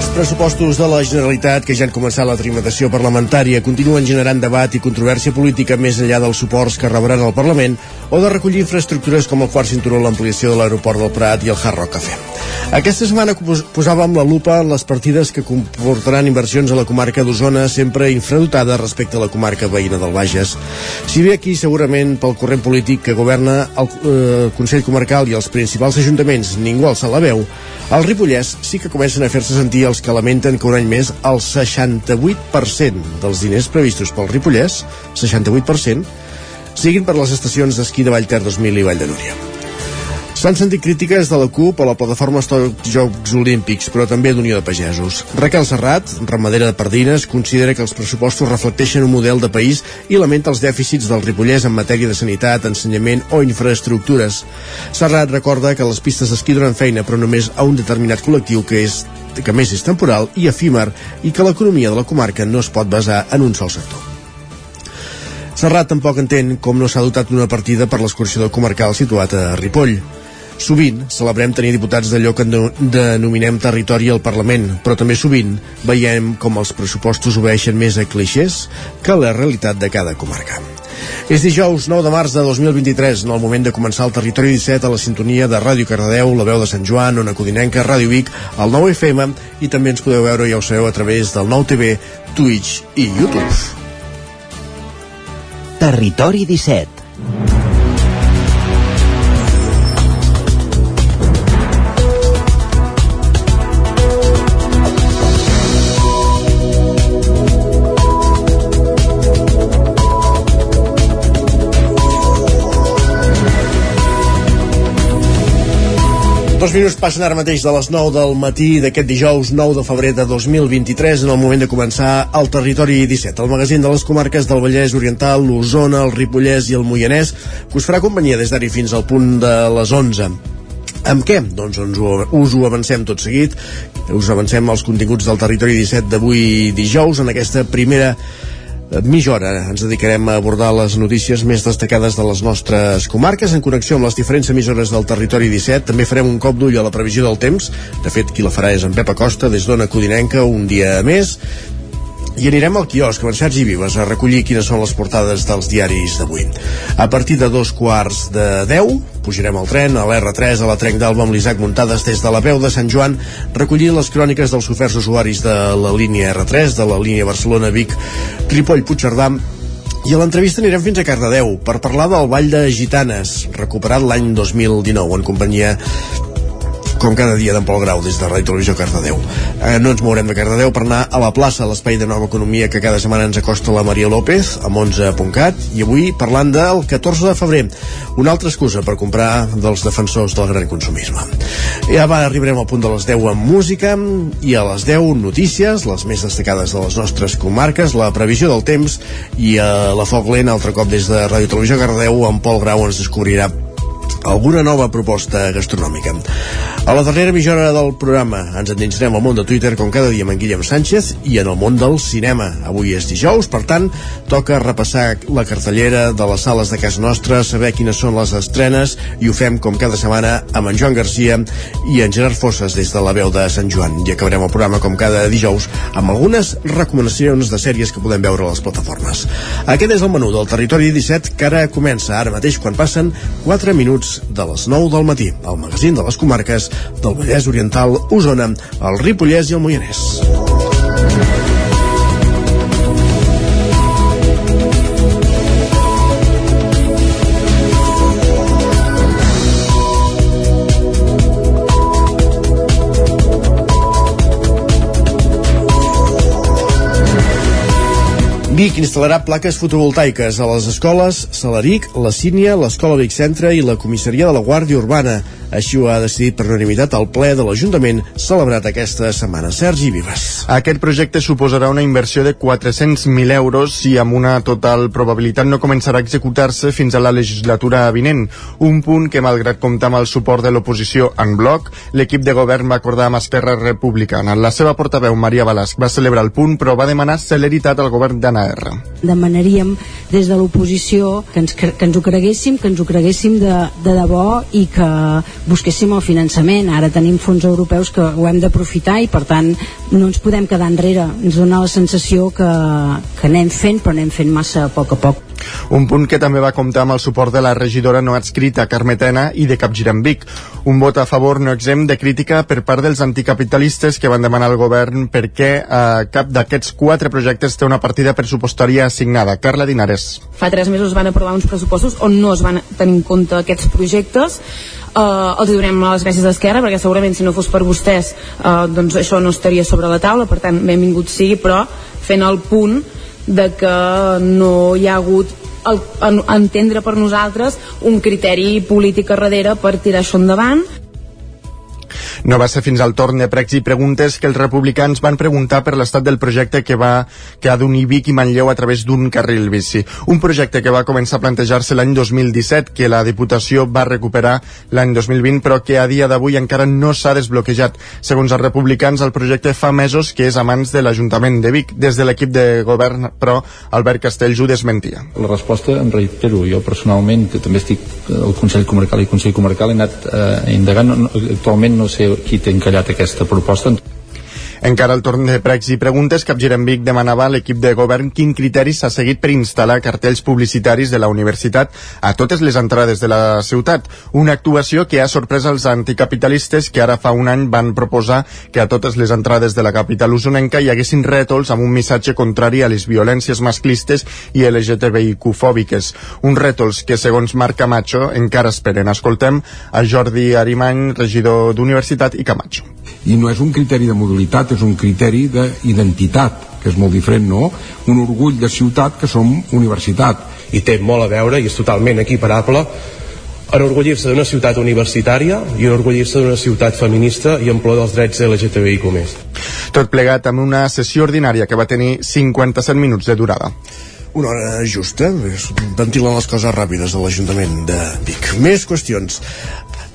Els pressupostos de la Generalitat, que ja han començat la trimitació parlamentària, continuen generant debat i controvèrsia política més enllà dels suports que rebran al Parlament o de recollir infraestructures com el quart cinturó, l'ampliació de l'aeroport del Prat i el Hard Rock Café. Aquesta setmana posàvem la lupa en les partides que comportaran inversions a la comarca d'Osona, sempre infradotada respecte a la comarca veïna del Bages. Si bé aquí, segurament, pel corrent polític que governa el eh, Consell Comarcal i els principals ajuntaments, ningú alça la veu, al Ripollès sí que comencen a fer-se sentir els que lamenten que un any més el 68% dels diners previstos pel Ripollès, 68%, siguin per les estacions d'esquí de Vallter 2000 i Vall de Núria. S'han sentit crítiques de la CUP a la plataforma Històrics Jocs Olímpics, però també d'Unió de Pagesos. Raquel Serrat, ramadera de Pardines, considera que els pressupostos reflecteixen un model de país i lamenta els dèficits del Ripollès en matèria de sanitat, ensenyament o infraestructures. Serrat recorda que les pistes d'esquí donen feina, però només a un determinat col·lectiu que és que més és temporal i efímer i que l'economia de la comarca no es pot basar en un sol sector. Serrat tampoc entén com no s'ha dotat una partida per l'excursió del comarcal situat a Ripoll. Sovint celebrem tenir diputats d'allò que denominem territori al Parlament, però també sovint veiem com els pressupostos obeixen més a clixés que a la realitat de cada comarca. És dijous 9 de març de 2023, en el moment de començar el Territori 17 a la sintonia de Ràdio Cardedeu, la veu de Sant Joan, Ona Codinenca, Ràdio Vic, el 9 FM, i també ens podeu veure, ja ho sabeu, a través del 9 TV, Twitch i YouTube. Territori 17 Dos minuts passen ara mateix de les 9 del matí d'aquest dijous 9 de febrer de 2023 en el moment de començar el Territori 17, el magazín de les comarques del Vallès Oriental, l'Osona, el Ripollès i el Moianès, que us farà companyia des d'ara fins al punt de les 11. Amb què? Doncs ens ho, us ho avancem tot seguit. Us avancem els continguts del Territori 17 d'avui dijous en aquesta primera mitja hora ens dedicarem a abordar les notícies més destacades de les nostres comarques en connexió amb les diferents emissores del territori 17. També farem un cop d'ull a la previsió del temps. De fet, qui la farà és en Pep Acosta, des d'Ona Codinenca, un dia més. I anirem al quiosc en Sergi Vives a recollir quines són les portades dels diaris d'avui. A partir de dos quarts de 10 pujarem al tren a l'R3 a la Trenc d'Alba amb l'Isaac Muntades des de la veu de Sant Joan recollint les cròniques dels oferts usuaris de la línia R3, de la línia Barcelona-Vic, Ripoll-Puigcerdà i a l'entrevista anirem fins a Cardedeu per parlar del Vall de Gitanes, recuperat l'any 2019 en companyia com cada dia d'en Pol Grau des de Ràdio Televisió Cardedeu. Eh, no ens mourem de Cardedeu per anar a la plaça, l'espai de nova economia que cada setmana ens acosta la Maria López, a 11.cat, i avui parlant del 14 de febrer, una altra excusa per comprar dels defensors del gran consumisme. Ja va, arribarem al punt de les 10 amb música i a les 10 notícies, les més destacades de les nostres comarques, la previsió del temps i a la Foc Lent, altre cop des de Ràdio Televisió Cardedeu, en Pol Grau ens descobrirà alguna nova proposta gastronòmica. A la darrera mitja hora del programa ens endinsarem al món de Twitter com cada dia amb en Guillem Sánchez i en el món del cinema. Avui és dijous, per tant, toca repassar la cartellera de les sales de casa nostra, saber quines són les estrenes i ho fem com cada setmana amb en Joan Garcia i en Gerard Fosses des de la veu de Sant Joan. I acabarem el programa com cada dijous amb algunes recomanacions de sèries que podem veure a les plataformes. Aquest és el menú del Territori 17 que ara comença ara mateix quan passen 4 minuts de les 9 del matí, al magazín de les comarques del Vallès Oriental, Osona, el Ripollès i el Moianès. Vic instal·larà plaques fotovoltaiques a les escoles Salaric, la Sínia, l'Escola Vic Centre i la Comissaria de la Guàrdia Urbana. Així ho ha decidit per unanimitat el ple de l'Ajuntament celebrat aquesta setmana. Sergi Vives. Aquest projecte suposarà una inversió de 400.000 euros i amb una total probabilitat no començarà a executar-se fins a la legislatura vinent. Un punt que, malgrat comptar amb el suport de l'oposició en bloc, l'equip de govern va acordar amb Esquerra Republicana. La seva portaveu, Maria Balasc, va celebrar el punt, però va demanar celeritat al govern d'Anna R. Demanaríem des de l'oposició que, ens, que ens ho creguéssim, que ens ho creguéssim de, de debò i que busquéssim el finançament. Ara tenim fons europeus que ho hem d'aprofitar i per tant no ens podem quedar enrere. Ens dona la sensació que, que anem fent, però anem fent massa a poc a poc. Un punt que també va comptar amb el suport de la regidora no adscrita Carmetena i de Capgirambic. Un vot a favor no exempt de crítica per part dels anticapitalistes que van demanar al govern perquè eh, cap d'aquests quatre projectes té una partida pressupostària assignada. Carla Dinares. Fa tres mesos van aprovar uns pressupostos on no es van tenir en compte aquests projectes Uh, els donem les gràcies d'Esquerra perquè segurament si no fos per vostès uh, doncs això no estaria sobre la taula per tant benvingut sigui però fent el punt de que no hi ha hagut el, en, entendre per nosaltres un criteri polític a darrere per tirar això endavant no va ser fins al torn de pregs i preguntes que els republicans van preguntar per l'estat del projecte que va que ha d'unir Vic i Manlleu a través d'un carril bici. Un projecte que va començar a plantejar-se l'any 2017, que la Diputació va recuperar l'any 2020, però que a dia d'avui encara no s'ha desbloquejat. Segons els republicans, el projecte fa mesos que és a mans de l'Ajuntament de Vic. Des de l'equip de govern, però, Albert Castells ho desmentia. La resposta, em reitero, jo personalment, que també estic al Consell Comarcal i Consell Comarcal, he anat eh, indagant, no, actualment no sé qui té encallat aquesta proposta. Encara al torn de pregs i preguntes, Capgirem Vic demanava a l'equip de govern quin criteri s'ha seguit per instal·lar cartells publicitaris de la universitat a totes les entrades de la ciutat. Una actuació que ha sorprès els anticapitalistes que ara fa un any van proposar que a totes les entrades de la capital usonenca hi haguessin rètols amb un missatge contrari a les violències masclistes i LGTBIQ-fòbiques. Uns rètols que, segons Marc Camacho, encara esperen. Escoltem a Jordi Arimany, regidor d'Universitat i Camacho. I no és un criteri de és un criteri d'identitat, que és molt diferent, no? Un orgull de ciutat que som universitat. I té molt a veure, i és totalment equiparable, enorgullir-se d'una ciutat universitària i enorgullir-se d'una ciutat feminista i en plor dels drets LGTBI+. Tot plegat amb una sessió ordinària que va tenir 57 minuts de durada una hora justa, ventilen les coses ràpides de l'Ajuntament de Vic. Més qüestions.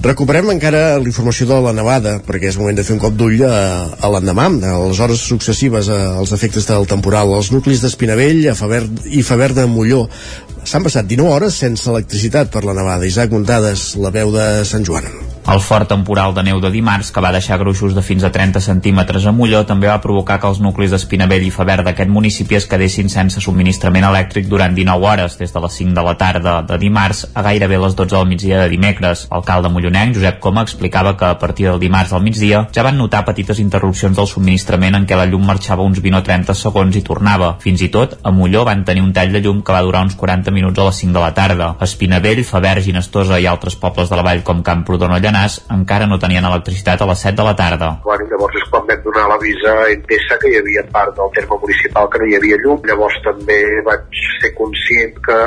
Recuperem encara la informació de la nevada, perquè és moment de fer un cop d'ull a, a l'endemà, a les hores successives als efectes del temporal. Els nuclis d'Espinavell i Faber de Molló s'han passat 19 hores sense electricitat per la nevada. Isaac Montades, la veu de Sant Joan. El fort temporal de neu de dimarts, que va deixar gruixos de fins a 30 centímetres a Molló, també va provocar que els nuclis d'Espinavell i Faber d'aquest municipi es quedessin sense subministrament elèctric durant 19 hores, des de les 5 de la tarda de dimarts a gairebé les 12 del migdia de dimecres. L'alcalde mollonenc, Josep Coma, explicava que a partir del dimarts al migdia ja van notar petites interrupcions del subministrament en què la llum marxava uns 20 o 30 segons i tornava. Fins i tot, a Molló van tenir un tall de llum que va durar uns 40 minuts a les 5 de la tarda. Espinavell, Faber, Ginestosa i altres pobles de la vall com Camprodon o Llanàs encara no tenien electricitat a les 7 de la tarda. Bueno, llavors és quan vam donar l'avís a Endesa que hi havia part del terme municipal que no hi havia llum. Llavors també vaig ser conscient que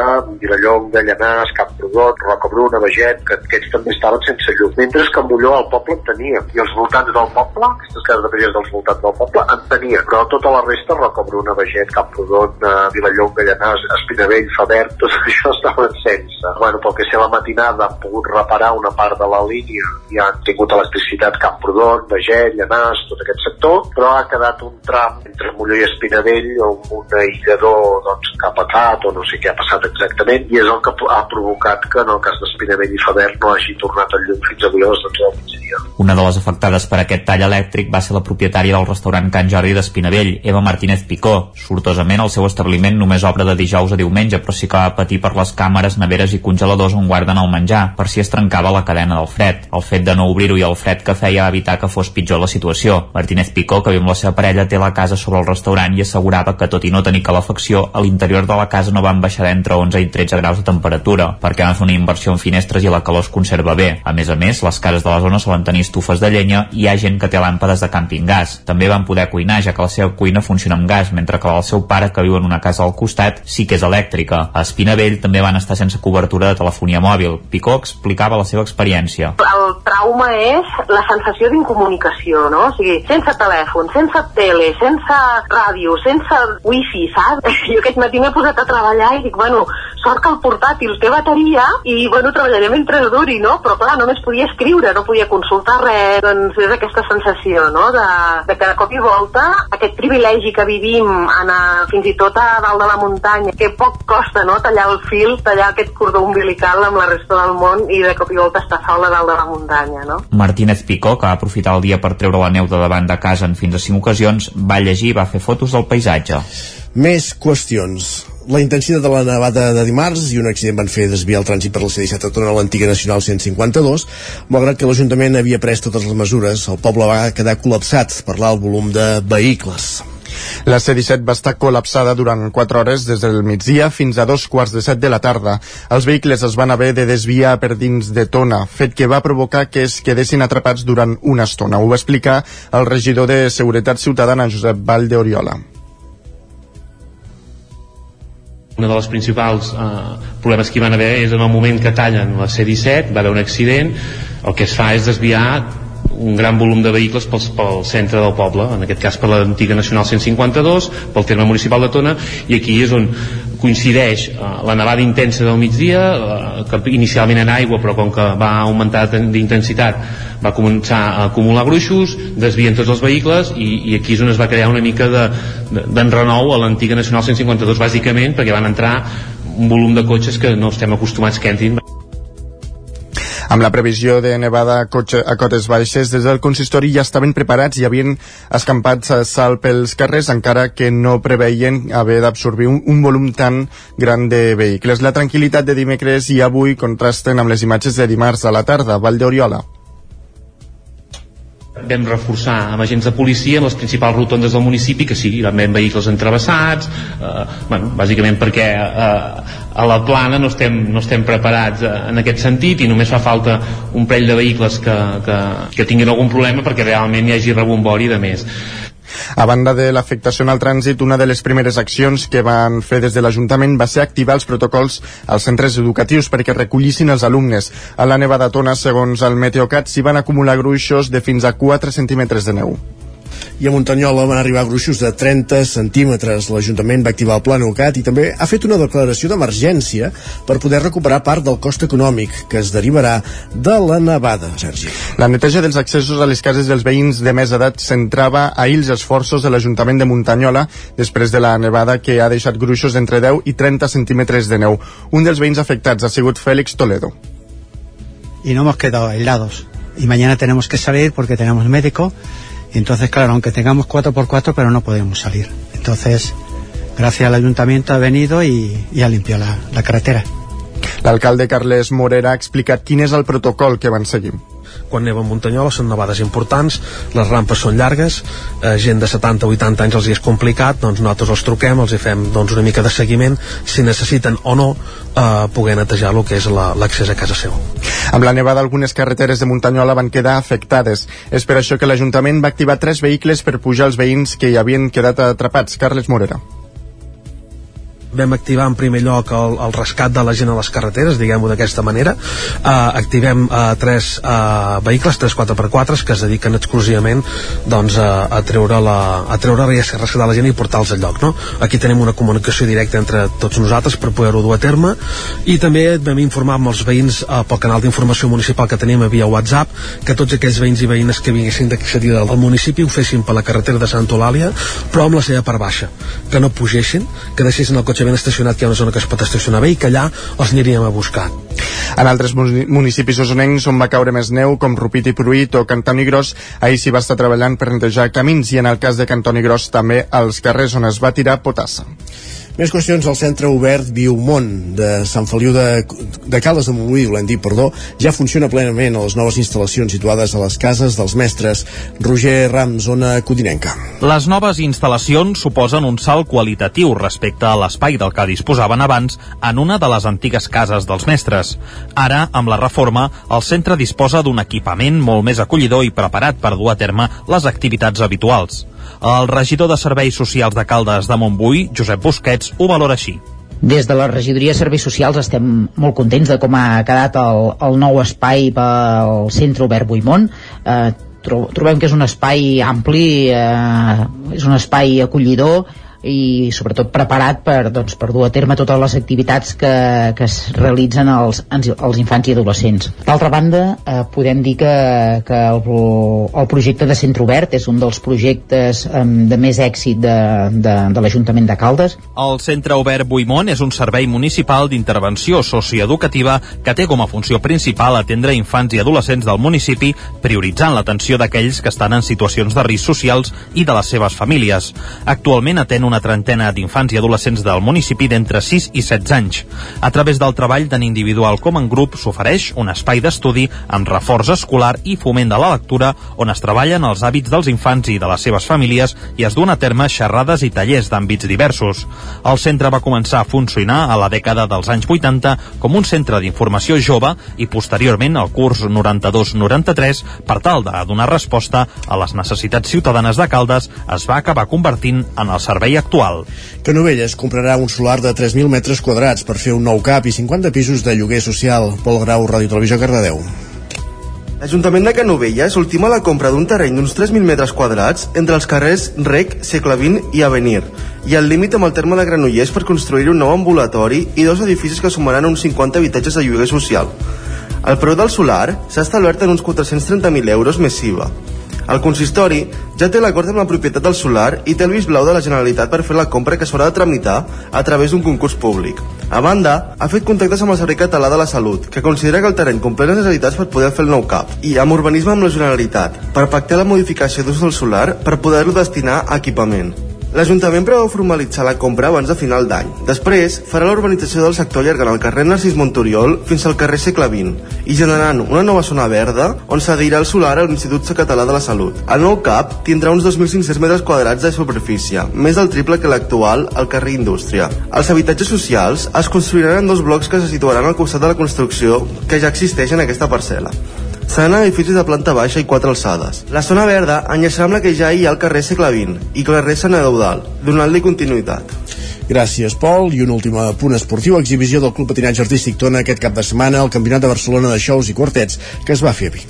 Vilallonga, Llanàs, Camprodon, Rocabruna, Veget, que aquests també estaven sense llum. Mentre que Molló el poble en tenia. I els voltants del poble, aquestes cases de pagès dels voltants del poble, en tenia. Però tota la resta, Rocabruna, Veget, Camprodon, eh, Vilallonga, Llanàs, Espinavell, Faber, tot això estaven sense. Bueno, pel que sé la matinada han pogut reparar una part de la línia i ja han tingut electricitat Camprodon, Veget, Llanàs, tot aquest sector, però ha quedat un tram entre Molló i Espinavell amb un aïllador doncs, que ha pecat o no sé què ha passat exactament i és el que ha provocat que en el cas d'Espinavell i Faber no hagi tornat el llum fins avui a les 12 del migdia. Una de les afectades per aquest tall elèctric va ser la propietària del restaurant Can Jordi d'Espinavell, Eva Martínez Picó. Sortosament, el seu establiment només obre de dijous a diumenge, però sí que va patir per les càmeres, neveres i congeladors on guarden el menjar, per si es trencava la cadena del fred. El fet de no obrir-ho i el fred que feia evitar que fos pitjor la situació. Martínez Picó, que viu amb la seva parella, té la casa sobre el restaurant i assegurava que tot i no tenir calefacció, a l'interior de la casa no van baixar d'entre 11 i 13 graus de temperatura, perquè van fer una inversió en finestres i la calor es conserva bé. A més a més, les cases de la zona solen tenir estufes de llenya i hi ha gent que té làmpades de camping gas. També van poder cuinar, ja que la seva cuina funciona amb gas, mentre que el seu pare, que viu en una casa al costat, sí que és elèctrica. A Espinavell també van estar sense cobertura de telefonia mòbil. Picó explicava la seva experiència. El trauma és la sensació d'incomunicació, no? O sigui, sense telèfon, sense tele, sense ràdio, sense wifi, saps? Jo aquest matí m'he posat a treballar i dic, bueno, sort que el portàtil té bateria i, bueno, treballaré mentre duri, no? Però, clar, només podia escriure, no podia consultar res. Doncs és aquesta sensació, no?, de, de que de cop i volta aquest privilegi que vivim anar fins i tot a dalt de la muntanya, que poc costa, no?, tallar el fil, tallar aquest cordó umbilical amb la resta del món i de cop i volta estar sol a dalt de la muntanya, no? Martínez Picó, que va aprofitar el dia per treure la neu de davant de casa en fins a cinc ocasions, va llegir i va fer fotos del paisatge. Més qüestions. La intensitat de la nevada de dimarts i un accident van fer desviar el trànsit per la C-17 a Tona a l'antiga Nacional 152. Malgrat que l'Ajuntament havia pres totes les mesures, el poble va quedar col·lapsat per l'alt volum de vehicles. La C-17 va estar col·lapsada durant 4 hores des del migdia fins a dos quarts de set de la tarda. Els vehicles es van haver de desviar per dins de Tona, fet que va provocar que es quedessin atrapats durant una estona. Ho va explicar el regidor de Seguretat Ciutadana, Josep Vall de Oriola. un dels principals eh, problemes que hi van haver és en el moment que tallen la C-17 va haver un accident el que es fa és desviar un gran volum de vehicles pel, pel centre del poble, en aquest cas per l'antiga Nacional 152, pel terme municipal de Tona, i aquí és on coincideix eh, la nevada intensa del migdia, eh, que inicialment era aigua, però com que va augmentar d'intensitat va començar a acumular gruixos, desvien tots els vehicles i, i aquí és on es va crear una mica d'enrenou de, de, a l'antiga Nacional 152, bàsicament perquè van entrar un volum de cotxes que no estem acostumats que entrin amb la previsió de nevada a, cotes baixes, des del consistori ja estaven preparats i havien escampat sal pels carrers, encara que no preveien haver d'absorbir un, un volum tan gran de vehicles. La tranquil·litat de dimecres i avui contrasten amb les imatges de dimarts a la tarda. Vall d'Oriola vam reforçar amb agents de policia en les principals rotondes del municipi que sí, vam vehicles entrevessats eh, bueno, bàsicament perquè eh, a la plana no estem, no estem preparats eh, en aquest sentit i només fa falta un parell de vehicles que, que, que tinguin algun problema perquè realment hi hagi rebombori de més a banda de l'afectació en el trànsit, una de les primeres accions que van fer des de l'Ajuntament va ser activar els protocols als centres educatius perquè recollissin els alumnes. A la Nevada Tona, segons el Meteocat, s'hi van acumular gruixos de fins a 4 centímetres de neu i a Muntanyola van arribar gruixos de 30 centímetres. L'Ajuntament va activar el Pla Nucat i també ha fet una declaració d'emergència per poder recuperar part del cost econòmic que es derivarà de la nevada, Sergi. La neteja dels accessos a les cases dels veïns de més edat centrava ahir els esforços de l'Ajuntament de Muntanyola després de la nevada que ha deixat gruixos d'entre 10 i 30 centímetres de neu. Un dels veïns afectats ha sigut Félix Toledo. Y no hemos quedado aislados. Y mañana tenemos que salir porque tenemos médico entonces, claro, aunque tengamos 4x4, pero no podemos salir. Entonces, gracias al ayuntamiento ha venido y, y ha limpiado la, la carretera. L'alcalde Carles Morera ha explicat quin és el protocol que van seguir quan neva a Muntanyola són nevades importants, les rampes són llargues, eh, gent de 70-80 anys els hi és complicat, doncs nosaltres els truquem, els hi fem doncs, una mica de seguiment, si necessiten o no eh, poder netejar el que és l'accés la, a casa seu. Amb la nevada algunes carreteres de Muntanyola van quedar afectades. És per això que l'Ajuntament va activar tres vehicles per pujar els veïns que hi havien quedat atrapats. Carles Morera vam activar en primer lloc el, el rescat de la gent a les carreteres, diguem-ho d'aquesta manera. Uh, activem uh, tres uh, vehicles, tres 4x4, que es dediquen exclusivament doncs, a, a treure la, a treure i a rescatar la gent i portar-los al lloc. No? Aquí tenim una comunicació directa entre tots nosaltres per poder-ho dur a terme i també vam informar amb els veïns uh, pel canal d'informació municipal que tenim via WhatsApp que tots aquells veïns i veïnes que vinguessin d'accedir al municipi ho fessin per la carretera de Santa Eulàlia però amb la seva part baixa, que no pugessin, que deixessin el cotxe ben estacionat, que hi ha una zona que es pot estacionar bé i que allà els aniríem a buscar. En altres municipis osonencs on va caure més neu, com Rupit i Pruit o Cantoni Gros, ahir s'hi va estar treballant per netejar camins i en el cas de Cantoni Gros també als carrers on es va tirar potassa. Més qüestions al centre obert Viumont de Sant Feliu de, de Caldes de Montbui, volem dir, perdó, ja funciona plenament a les noves instal·lacions situades a les cases dels mestres. Roger Ram, zona codinenca. Les noves instal·lacions suposen un salt qualitatiu respecte a l'espai del que disposaven abans en una de les antigues cases dels mestres. Ara, amb la reforma, el centre disposa d'un equipament molt més acollidor i preparat per dur a terme les activitats habituals. El regidor de Serveis Socials de Caldes de Montbui, Josep Busquets, ho valora així. Des de la regidoria de Serveis Socials estem molt contents de com ha quedat el, el nou espai pel Centre Obert Buimont. Eh, trobem que és un espai ampli, eh, és un espai acollidor, i sobretot preparat per, doncs, per dur a terme totes les activitats que, que es realitzen als, als infants i adolescents. D'altra banda, eh, podem dir que, que el, el projecte de Centre Obert és un dels projectes eh, de més èxit de, de, de l'Ajuntament de Caldes. El Centre Obert Buimont és un servei municipal d'intervenció socioeducativa que té com a funció principal atendre infants i adolescents del municipi, prioritzant l'atenció d'aquells que estan en situacions de risc socials i de les seves famílies. Actualment atén una trentena d'infants i adolescents del municipi d'entre 6 i 16 anys. A través del treball tant individual com en grup s'ofereix un espai d'estudi amb reforç escolar i foment de la lectura on es treballen els hàbits dels infants i de les seves famílies i es duen a terme xerrades i tallers d'àmbits diversos. El centre va començar a funcionar a la dècada dels anys 80 com un centre d'informació jove i posteriorment al curs 92-93 per tal de donar resposta a les necessitats ciutadanes de Caldes es va acabar convertint en el servei actual. Canovelles comprarà un solar de 3.000 metres quadrats per fer un nou cap i 50 pisos de lloguer social. Pol Grau, Ràdio Televisió, Cardedeu. L'Ajuntament de Canovelles ultima la compra d'un terreny d'uns 3.000 metres quadrats entre els carrers Rec, Segle XX i Avenir i al límit amb el terme de Granollers per construir un nou ambulatori i dos edificis que sumaran uns 50 habitatges de lloguer social. El preu del solar s'ha establert en uns 430.000 euros més IVA. El consistori ja té l'acord amb la propietat del solar i té el vist blau de la Generalitat per fer la compra que s'haurà de tramitar a través d'un concurs públic. A banda, ha fet contactes amb el Servei Català de la Salut, que considera que el terreny compleix les necessitats per poder fer el nou CAP, i amb urbanisme amb la Generalitat, per pactar la modificació d'ús del solar per poder-lo destinar a equipament. L'Ajuntament preveu formalitzar la compra abans de final d'any. Després, farà la urbanització del sector allargant el carrer Narcís Montoriol fins al carrer Segle XX i generant una nova zona verda on s'adherirà el solar a l'Institut Català de la Salut. El nou CAP tindrà uns 2.500 metres quadrats de superfície, més del triple que l'actual al carrer Indústria. Els habitatges socials es construiran en dos blocs que se situaran al costat de la construcció que ja existeix en aquesta parcel·la seran edificis de planta baixa i quatre alçades. La zona verda enllaçarà amb la que ja hi ha al carrer Segle XX i carrer Sant Eudal, donant-li continuïtat. Gràcies, Pol. I un últim punt esportiu, exhibició del Club Patinatge Artístic Tona aquest cap de setmana al Campionat de Barcelona de Xous i Quartets, que es va fer a Vic.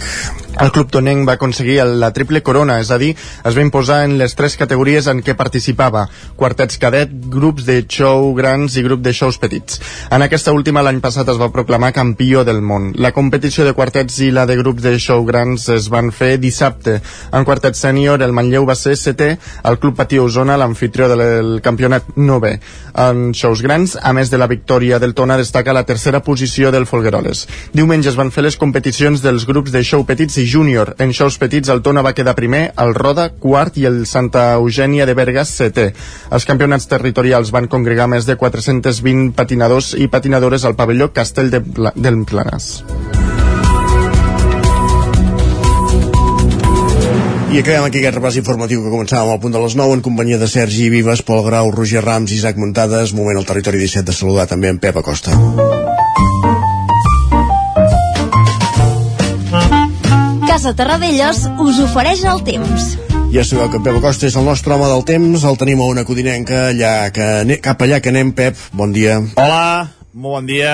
El club tonenc va aconseguir la triple corona, és a dir, es va imposar en les tres categories en què participava, quartets cadet, grups de show grans i grup de shows petits. En aquesta última l'any passat es va proclamar campió del món. La competició de quartets i la de grups de show grans es van fer dissabte. En quartet sènior el Manlleu va ser setè, el Club Patí Osona l'anfitrió del campionat novè. En shows grans, a més de la victòria del Tona, destaca la tercera posició del Folgueroles. Diumenge es van fer les competicions dels grups de show petits i júnior. En shows petits el Tona va quedar primer, el Roda quart i el Santa Eugènia de Bergas setè. Els campionats territorials van congregar més de 420 patinadors i patinadores al pavelló Castell de Pla del Planàs. I acabem aquí aquest repàs informatiu que començàvem al punt de les 9 en companyia de Sergi Vives, Pol Grau, Roger Rams, Isaac Muntades. Moment al territori 17 de saludar també en Pep Acosta. Casa Terradellos us ofereix el temps. Ja sabeu que en Pep Acosta és el nostre home del temps, el tenim a una codinenca, allà que, cap allà que anem, Pep, bon dia. Hola, molt bon dia.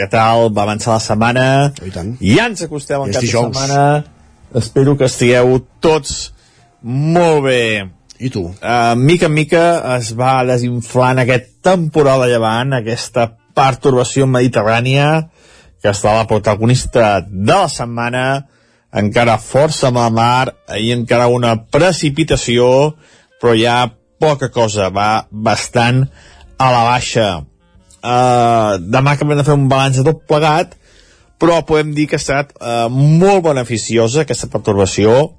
Què tal? Va avançar la setmana. I tant. Ja ens acostem al cap de setmana. Espero que estigueu tots molt bé. I tu? Uh, mica en mica es va desinflant aquest temporal de llevant, aquesta pertorbació mediterrània que està la protagonista de la setmana, encara força amb la mar, ahir encara una precipitació, però ja poca cosa, va bastant a la baixa. Uh, demà acabem de fer un balanç de tot plegat, però podem dir que ha estat uh, molt beneficiosa aquesta pertorbació,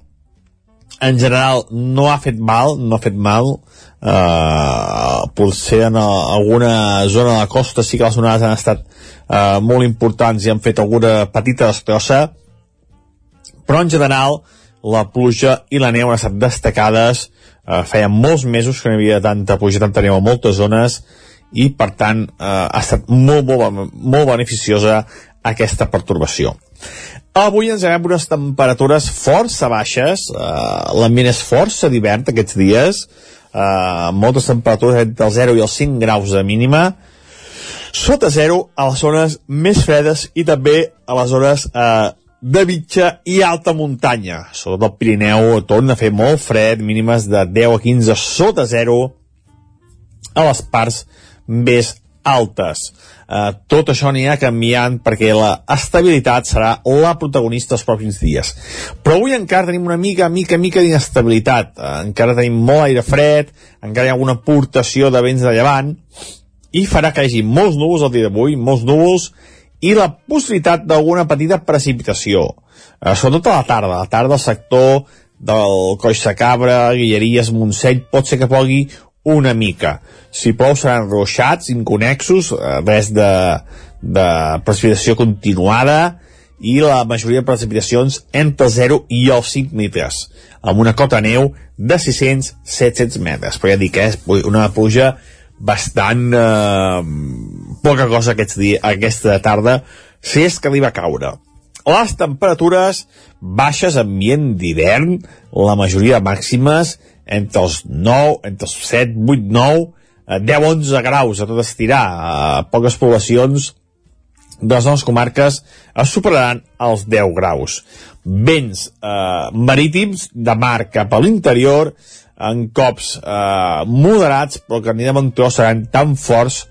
en general no ha fet mal, no ha fet mal, uh, potser en alguna zona de la costa sí que les onades han estat uh, molt importants i han fet alguna petita destrossa, però en general la pluja i la neu han estat destacades, uh, feia molts mesos que no hi havia tanta pluja, tanta neu a moltes zones, i per tant eh, ha estat molt, molt, molt beneficiosa aquesta pertorbació. Avui ens veiem unes temperatures força baixes, eh, l'ambient és força divert aquests dies, eh, moltes temperatures entre el 0 i els 5 graus de mínima, sota zero a les zones més fredes i també a les zones eh, de mitja i alta muntanya. Sobretot el Pirineu torna a fer molt fred, mínimes de 10 a 15 sota zero a les parts més altes. Uh, tot això anirà canviant perquè la estabilitat serà la protagonista els pròxims dies. Però avui encara tenim una mica, mica, mica d'inestabilitat. Uh, encara tenim molt aire fred, encara hi ha alguna aportació de vents de llevant, i farà que hi hagi molts núvols el dia d'avui, molts núvols, i la possibilitat d'alguna petita precipitació. Uh, sobretot a la tarda. A la tarda el sector del Coix de Cabra, Guilleries, Montseny, pot ser que pogui una mica. Si plou seran ruixats, inconexos, eh, res de, de precipitació continuada i la majoria de precipitacions entre el 0 i els 5 metres, amb una cota neu de 600-700 metres. Però ja dic, eh, una pluja bastant eh, poca cosa aquests dia, aquesta tarda, si és que li va caure. Les temperatures baixes ambient d'hivern, la majoria màximes entre els 9, entre els 7, 8, 9, 10, 11 graus a tot estirar. A poques poblacions de les noves comarques es superaran els 10 graus. Vents eh, marítims de mar cap a l'interior en cops eh, moderats, però que ni de bon seran tan forts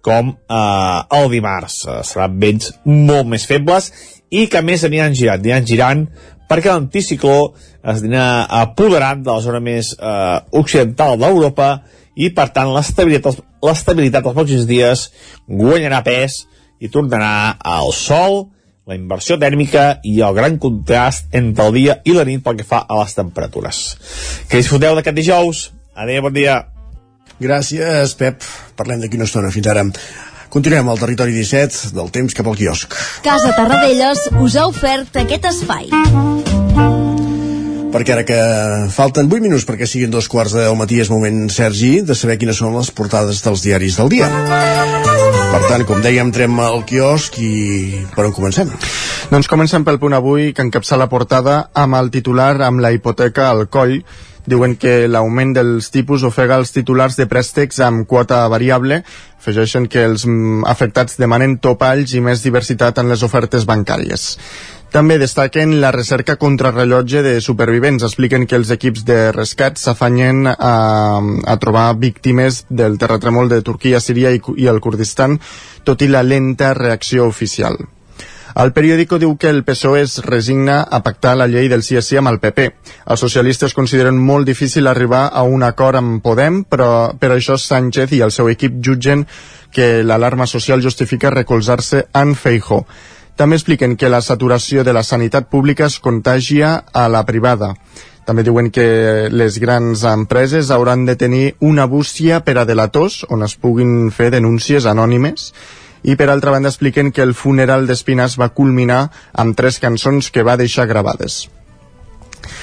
com eh, el dimarts. Eh, seran vents molt més febles i que més aniran girant, aniran girant perquè l'anticicló es anirà apoderant de la zona més eh, occidental d'Europa i per tant l'estabilitat dels pròxims dies guanyarà pes i tornarà al sol, la inversió tèrmica i el gran contrast entre el dia i la nit pel que fa a les temperatures. Que disfruteu d'aquest dijous. Adéu, bon dia. Gràcies, Pep. Parlem d'aquí una estona. Fins ara. Continuem al territori 17 del temps cap al quiosc. Casa Tarradellas us ha ofert aquest espai perquè ara que falten 8 minuts perquè siguin dos quarts del matí és moment, Sergi, de saber quines són les portades dels diaris del dia. Per tant, com dèiem, entrem al quiosc i per on comencem? Doncs comencem pel punt avui, que encapça la portada amb el titular amb la hipoteca al coll diuen que l'augment dels tipus ofega els titulars de préstecs amb quota variable. Afegeixen que els mm, afectats demanen topalls i més diversitat en les ofertes bancàries. També destaquen la recerca contrarrellotge de supervivents. Expliquen que els equips de rescat s'afanyen a, a trobar víctimes del terratrèmol de Turquia, Síria i, i el Kurdistan, tot i la lenta reacció oficial. El periòdico diu que el PSOE es resigna a pactar la llei del sí amb el PP. Els socialistes consideren molt difícil arribar a un acord amb Podem, però per això Sánchez i el seu equip jutgen que l'alarma social justifica recolzar-se en Feijó. També expliquen que la saturació de la sanitat pública es contagia a la privada. També diuen que les grans empreses hauran de tenir una bústia per a delators on es puguin fer denúncies anònimes i per altra banda expliquen que el funeral d'Espinàs va culminar amb tres cançons que va deixar gravades.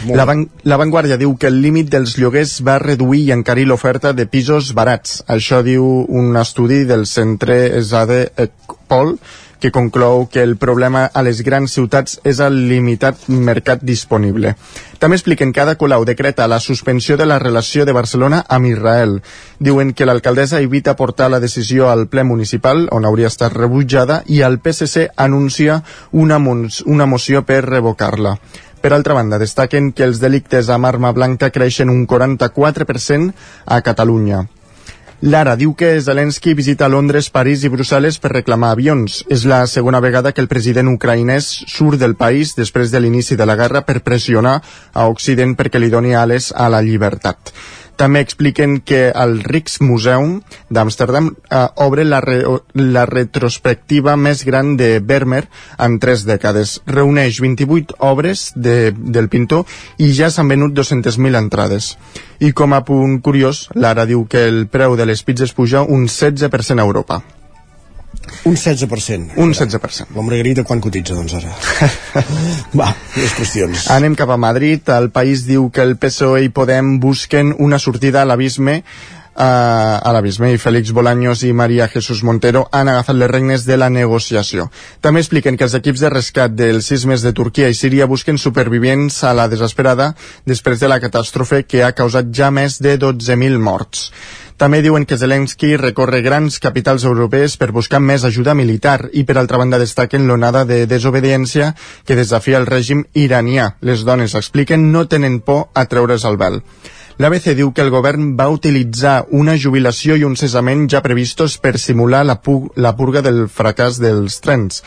La, van la Vanguardia diu que el límit dels lloguers va reduir i encarir l'oferta de pisos barats. Això diu un estudi del centre Esade Pol, que conclou que el problema a les grans ciutats és el limitat mercat disponible. També expliquen que Ada Colau decreta la suspensió de la relació de Barcelona amb Israel. Diuen que l'alcaldessa evita portar la decisió al ple municipal, on hauria estat rebutjada, i el PSC anuncia una, una moció per revocar-la. Per altra banda, destaquen que els delictes amb arma blanca creixen un 44% a Catalunya. Lara diu que Zelensky visita Londres, París i Brussel·les per reclamar avions. És la segona vegada que el president ucraïnès surt del país després de l'inici de la guerra per pressionar a Occident perquè li doni ales a la llibertat. També expliquen que el Rijksmuseum d'Amsterdam eh, obre la, re, la retrospectiva més gran de Vermeer en tres dècades. Reuneix 28 obres de, del pintor i ja s'han venut 200.000 entrades. I com a punt curiós, Lara diu que el preu de les pizzas puja un 16% a Europa. Un 16%. Un 16%. La Margarita quan cotitza, doncs, ara? Va, les qüestions. Anem cap a Madrid. El país diu que el PSOE i Podem busquen una sortida a l'abisme uh, a l'abisme i Félix Bolaños i Maria Jesús Montero han agafat les regnes de la negociació. També expliquen que els equips de rescat dels sismes de Turquia i Síria busquen supervivents a la desesperada després de la catàstrofe que ha causat ja més de 12.000 morts. També diuen que Zelensky recorre grans capitals europees per buscar més ajuda militar i per altra banda destaquen l'onada de desobediència que desafia el règim iranià. Les dones, expliquen, no tenen por a treure's el vel. L'ABC diu que el govern va utilitzar una jubilació i un cessament ja previstos per simular la, pu la purga del fracàs dels trens.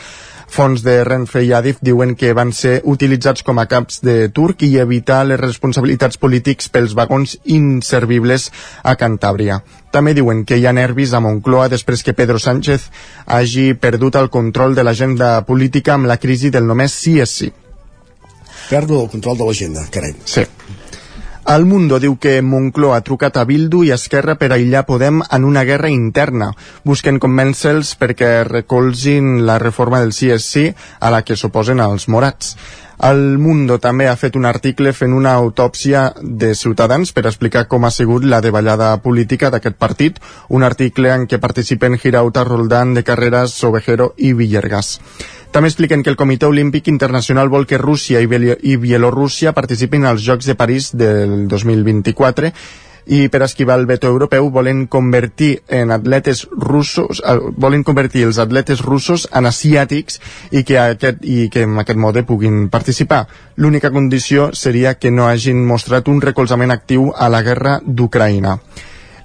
Fons de Renfe i Adif diuen que van ser utilitzats com a caps de turc i evitar les responsabilitats polítics pels vagons inservibles a Cantàbria. També diuen que hi ha nervis a Moncloa després que Pedro Sánchez hagi perdut el control de l'agenda política amb la crisi del només sí és sí. Perdo el control de l'agenda, carai. Sí. El Mundo diu que Moncloa ha trucat a Bildu i Esquerra per aïllar Podem en una guerra interna. Busquen convèncer-los perquè recolzin la reforma del CSC a la que s'oposen els morats. El Mundo també ha fet un article fent una autòpsia de Ciutadans per explicar com ha sigut la davallada política d'aquest partit, un article en què participen Girauta, Roldán, de Carreras, Sobejero i Villergas. També expliquen que el Comitè Olímpic Internacional vol que Rússia i, Biel i Bielorússia participin als Jocs de París del 2024 i per esquivar el veto europeu volen convertir en atletes russos eh, volen convertir els atletes russos en asiàtics i que, aquest, i que en aquest mode puguin participar. L'única condició seria que no hagin mostrat un recolzament actiu a la guerra d'Ucraïna.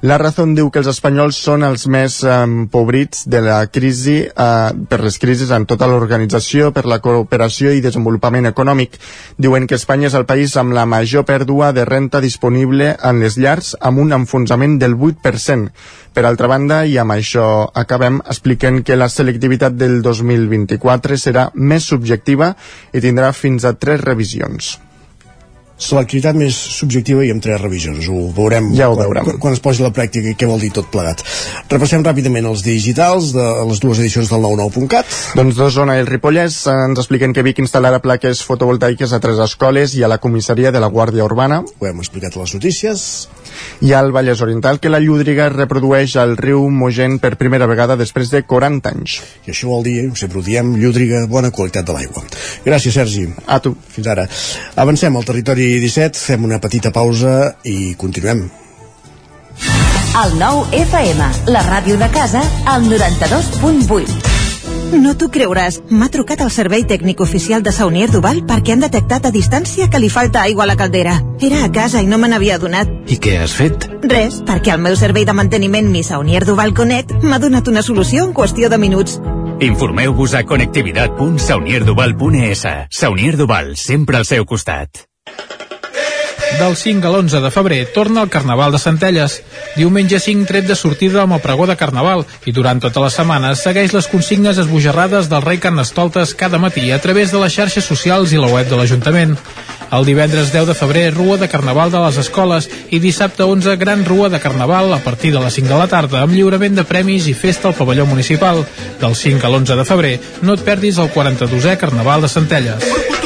La Razón diu que els espanyols són els més empobrits de la crisi eh, per les crisis en tota l'organització, per la cooperació i desenvolupament econòmic. Diuen que Espanya és el país amb la major pèrdua de renta disponible en les llars amb un enfonsament del 8%. Per altra banda, i amb això acabem, expliquen que la selectivitat del 2024 serà més subjectiva i tindrà fins a tres revisions selectivitat més subjectiva i amb tres revisions. Ho veurem, ja ho veurem. Quan, quan es posi la pràctica i què vol dir tot plegat. Repassem ràpidament els digitals de les dues edicions del 99.cat. Doncs d'Osona i el Ripollès ens expliquen que Vic instal·larà plaques fotovoltaiques a tres escoles i a la comissaria de la Guàrdia Urbana. Ho hem explicat a les notícies. I al Vallès Oriental que la Llúdriga reprodueix al riu Mogent per primera vegada després de 40 anys. I això vol dir, sempre ho diem, Llúdriga, bona qualitat de l'aigua. Gràcies, Sergi. A tu. Fins ara. Avancem al territori 17, fem una petita pausa i continuem. El nou FM, la ràdio de casa, al 92.8. No t'ho creuràs, m'ha trucat el servei tècnic oficial de Saunier Duval perquè han detectat a distància que li falta aigua a la caldera. Era a casa i no me n'havia adonat. I què has fet? Res, perquè el meu servei de manteniment Mi Saunier Duval Connect m'ha donat una solució en qüestió de minuts. Informeu-vos a connectivitat.saunierduval.es. Saunier Duval, sempre al seu costat. Del 5 a l'11 de febrer torna el Carnaval de Centelles. Diumenge 5 tret de sortida amb el pregó de Carnaval i durant tota la setmana segueix les consignes esbojarrades del rei Carnestoltes cada matí a través de les xarxes socials i la web de l'Ajuntament. El divendres 10 de febrer, Rua de Carnaval de les escoles i dissabte 11, Gran Rua de Carnaval a partir de les 5 de la tarda amb lliurament de premis i festa al pavelló municipal. Del 5 a l'11 de febrer, no et perdis el 42è Carnaval de Centelles.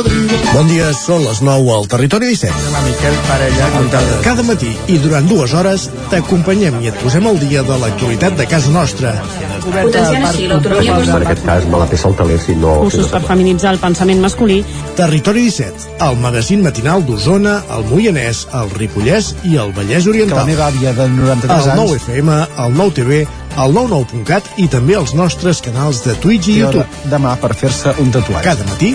Bon dia, són les 9 al Territori 17. Miquel Parella, Cada matí i durant dues hores t'acompanyem i et posem al dia de l'actualitat de casa nostra. Potenciant així l'autonomia Per aquest cas me la el teler si no... Cursos per feminitzar el pensament masculí. Territori 17, el magazín matinal d'Osona, el Moianès, el Ripollès i el Vallès Que Oriental. la meva àvia de 93 El nou anys... FM, el nou TV, el 99.cat i també els nostres canals de Twitch i té YouTube. demà per fer-se un tatuatge. Cada matí,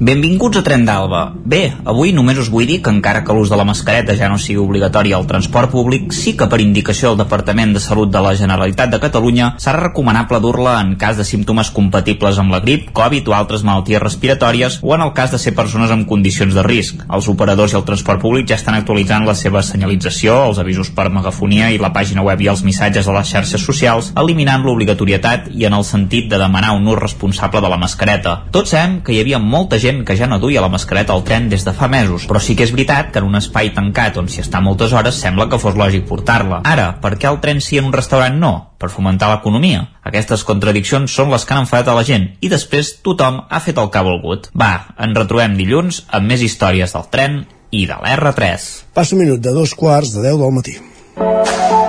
Benvinguts a Tren d'Alba. Bé, avui només us vull dir que encara que l'ús de la mascareta ja no sigui obligatori al transport públic, sí que per indicació del Departament de Salut de la Generalitat de Catalunya serà recomanable dur-la en cas de símptomes compatibles amb la grip, Covid o altres malalties respiratòries o en el cas de ser persones amb condicions de risc. Els operadors i el transport públic ja estan actualitzant la seva senyalització, els avisos per megafonia i la pàgina web i els missatges a les xarxes socials, eliminant l'obligatorietat i en el sentit de demanar un ús responsable de la mascareta. Tots sabem que hi havia molta gent que ja no duia la mascareta al tren des de fa mesos, però sí que és veritat que en un espai tancat on s'hi està moltes hores sembla que fos lògic portar-la. Ara, per què al tren sí en un restaurant no? Per fomentar l'economia. Aquestes contradiccions són les que han enfadat a la gent i després tothom ha fet el que ha volgut. Va, ens retrobem dilluns amb més històries del tren i de l'R3. Passa un minut de dos quarts de 10 del matí.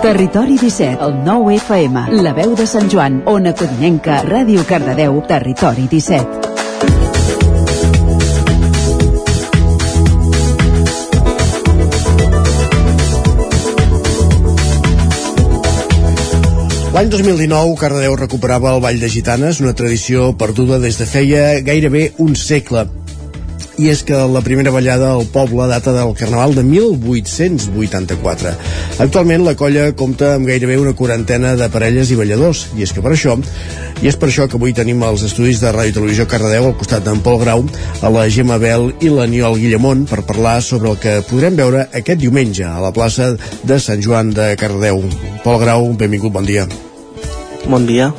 Territori 17, el 9 FM, la veu de Sant Joan, Ona Codinenca, Ràdio Cardedeu, Territori 17. L'any 2019, Cardedeu recuperava el Ball de Gitanes, una tradició perduda des de feia gairebé un segle. I és que la primera ballada al poble data del Carnaval de 1884. Actualment la colla compta amb gairebé una quarantena de parelles i balladors, i és que per això i és per això que avui tenim els estudis de Ràdio Televisió Cardedeu al costat d'en Pol Grau, a la Gemma Bel i l'Aniol Guillemont per parlar sobre el que podrem veure aquest diumenge a la plaça de Sant Joan de Cardedeu. Pol Grau, benvingut, bon dia. Bon dia.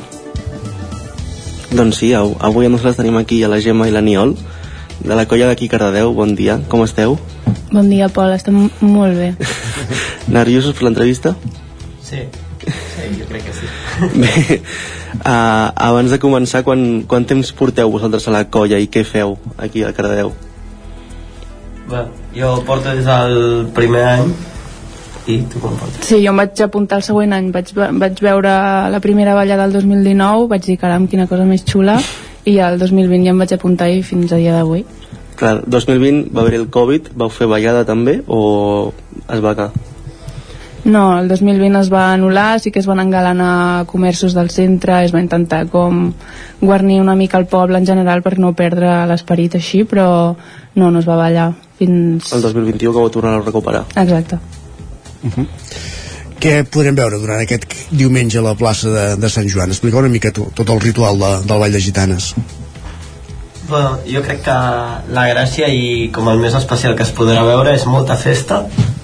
Doncs sí, av- avui nosaltres tenim aquí a la Gemma i l'Aniol, de la colla d'aquí Cardedeu. Bon dia, com esteu? Bon dia, Pol, estem molt bé. Nerviosos per l'entrevista? Sí, sí, jo crec que sí. Bé, uh, abans de començar, quan, quant temps porteu vosaltres a la colla i què feu aquí a Cardedeu? Bé, jo porto des del primer any i tu com portes? Sí, jo em vaig apuntar el següent any, vaig, vaig veure la primera ballada del 2019, vaig dir, caram, quina cosa més xula, i el 2020 ja em vaig apuntar i fins a dia d'avui. Clar, 2020 va haver el Covid, vau fer ballada també o es va acabar? No, el 2020 es va anul·lar, sí que es van engalanar comerços del centre, es va intentar com guarnir una mica el poble en general per no perdre l'esperit així, però no, no es va ballar fins... El 2021 que vau tornar a recuperar. Exacte. Uh -huh. Què podrem veure durant aquest diumenge a la plaça de, de Sant Joan? Explica una mica tu, tot el ritual de, del Ball de Gitanes. Bueno, jo crec que la gràcia i com el més especial que es podrà veure és molta festa,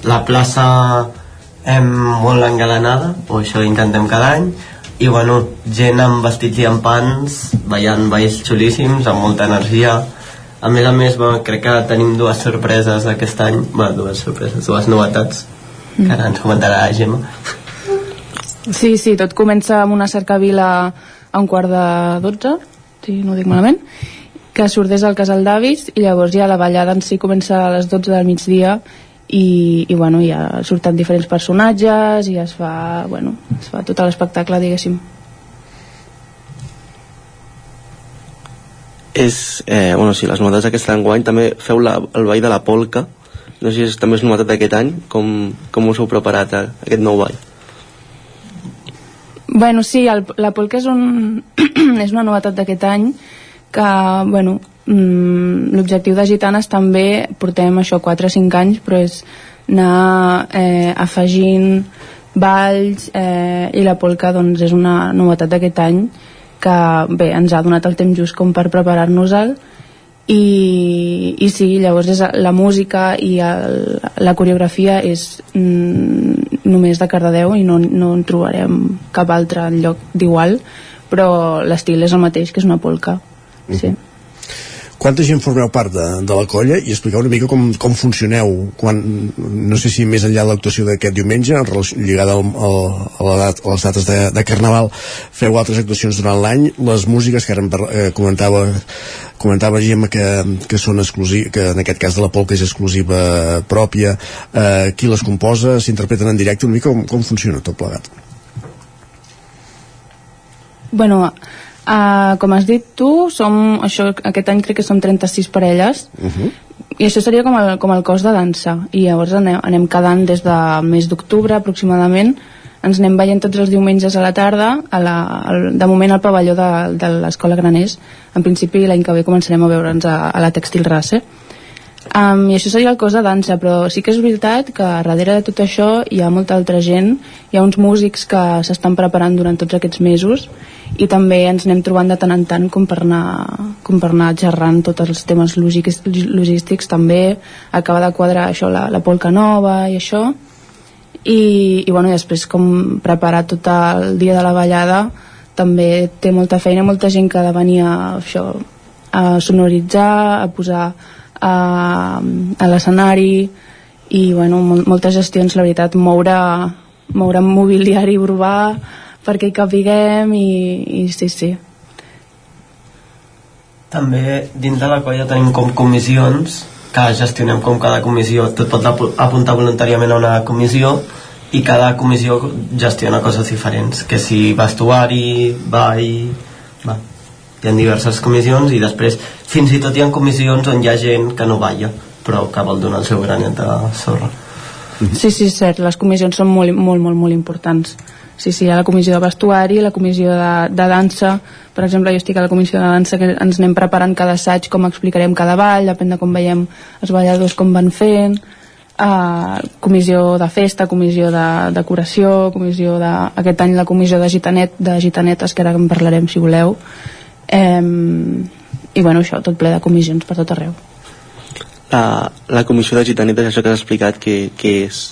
la plaça em, molt engalanada, o això intentem cada any, i bueno, gent amb vestits i amb pans, ballant balls xulíssims, amb molta energia. A més a més, bueno, crec que tenim dues sorpreses aquest any, bueno, dues sorpreses, dues novetats, que ara ens comentarà la Gemma. Sí, sí, tot comença amb una cercavila a un quart de dotze, si no ho dic malament, que surt des del casal d'avis i llavors ja la ballada en si comença a les 12 del migdia i, i bueno, ja surten diferents personatges i es fa, bueno, es fa tot l'espectacle, diguéssim. És, eh, bueno, sí, les novetats d'aquest enguany també feu la, el ball de la polca no sé si també és novetat d'aquest any com, com us heu preparat a, a aquest nou ball. Bueno, sí, el, la polca és, un, és una novetat d'aquest any que, bueno, mm, l'objectiu de Gitanes també portem això 4 o 5 anys, però és anar eh, afegint balls eh, i la polca doncs, és una novetat d'aquest any que bé, ens ha donat el temps just com per preparar-nos-el i, i sí, llavors és la música i el, la coreografia és mm, només de Cardedeu i no, no en trobarem cap altre lloc d'igual però l'estil és el mateix que és una polca sí. Quanta gent formeu part de, de la colla i expliqueu una mica com, com funcioneu quan, no sé si més enllà de l'actuació d'aquest diumenge en relació, lligada al, al, a, la dat, a les dates de, de Carnaval feu altres actuacions durant l'any les músiques que ara eh, comentava comentava Gemma que, que són exclusives que en aquest cas de la polca és exclusiva pròpia eh, qui les composa, s'interpreten en directe una mica com, com funciona tot plegat? Bueno, Uh, com has dit tu, som, això, aquest any crec que som 36 parelles. Uh -huh. i això seria com el, com el cos de dansa. I llavors anem, anem quedant des de mes d'octubre aproximadament. Ens anem veient tots els diumenges a la tarda a la, al, de moment al pavelló de, de l'escola Graners. En principi l'any que ve començarem a veure'ns a, a la Textil Race Um, I això seria el cos de dansa, però sí que és veritat que darrere de tot això hi ha molta altra gent, hi ha uns músics que s'estan preparant durant tots aquests mesos i també ens anem trobant de tant en tant com per anar, com per anar xerrant tots els temes logístics, logístics també. Acaba de quadrar això, la, la polca nova i això. I, i bueno, i després com preparar tot el dia de la ballada també té molta feina, molta gent que ha de venir a, això, a sonoritzar, a posar a, a l'escenari i bueno, moltes gestions, la veritat, moure, moure mobiliari urbà perquè hi capiguem i, i sí, sí. També dins de la colla tenim com comissions que gestionem com cada comissió tot pot apuntar voluntàriament a una comissió i cada comissió gestiona coses diferents que si vestuari, ball va. Hi ha diverses comissions i després fins i tot hi ha comissions on hi ha gent que no balla però que vol donar el seu granet de sorra. Sí, sí, cert, les comissions són molt, molt, molt, molt importants. Sí, sí, hi ha la comissió de vestuari, la comissió de, de dansa, per exemple jo estic a la comissió de dansa que ens anem preparant cada assaig com explicarem cada ball, depèn de com veiem els balladors com van fent. Uh, comissió de festa, comissió de decoració, comissió de... aquest any la comissió de gitanet, de gitanetes que ara en parlarem si voleu um, i bueno, això, tot ple de comissions per tot arreu la, la comissió de gitanetes, això que has explicat, que, que és?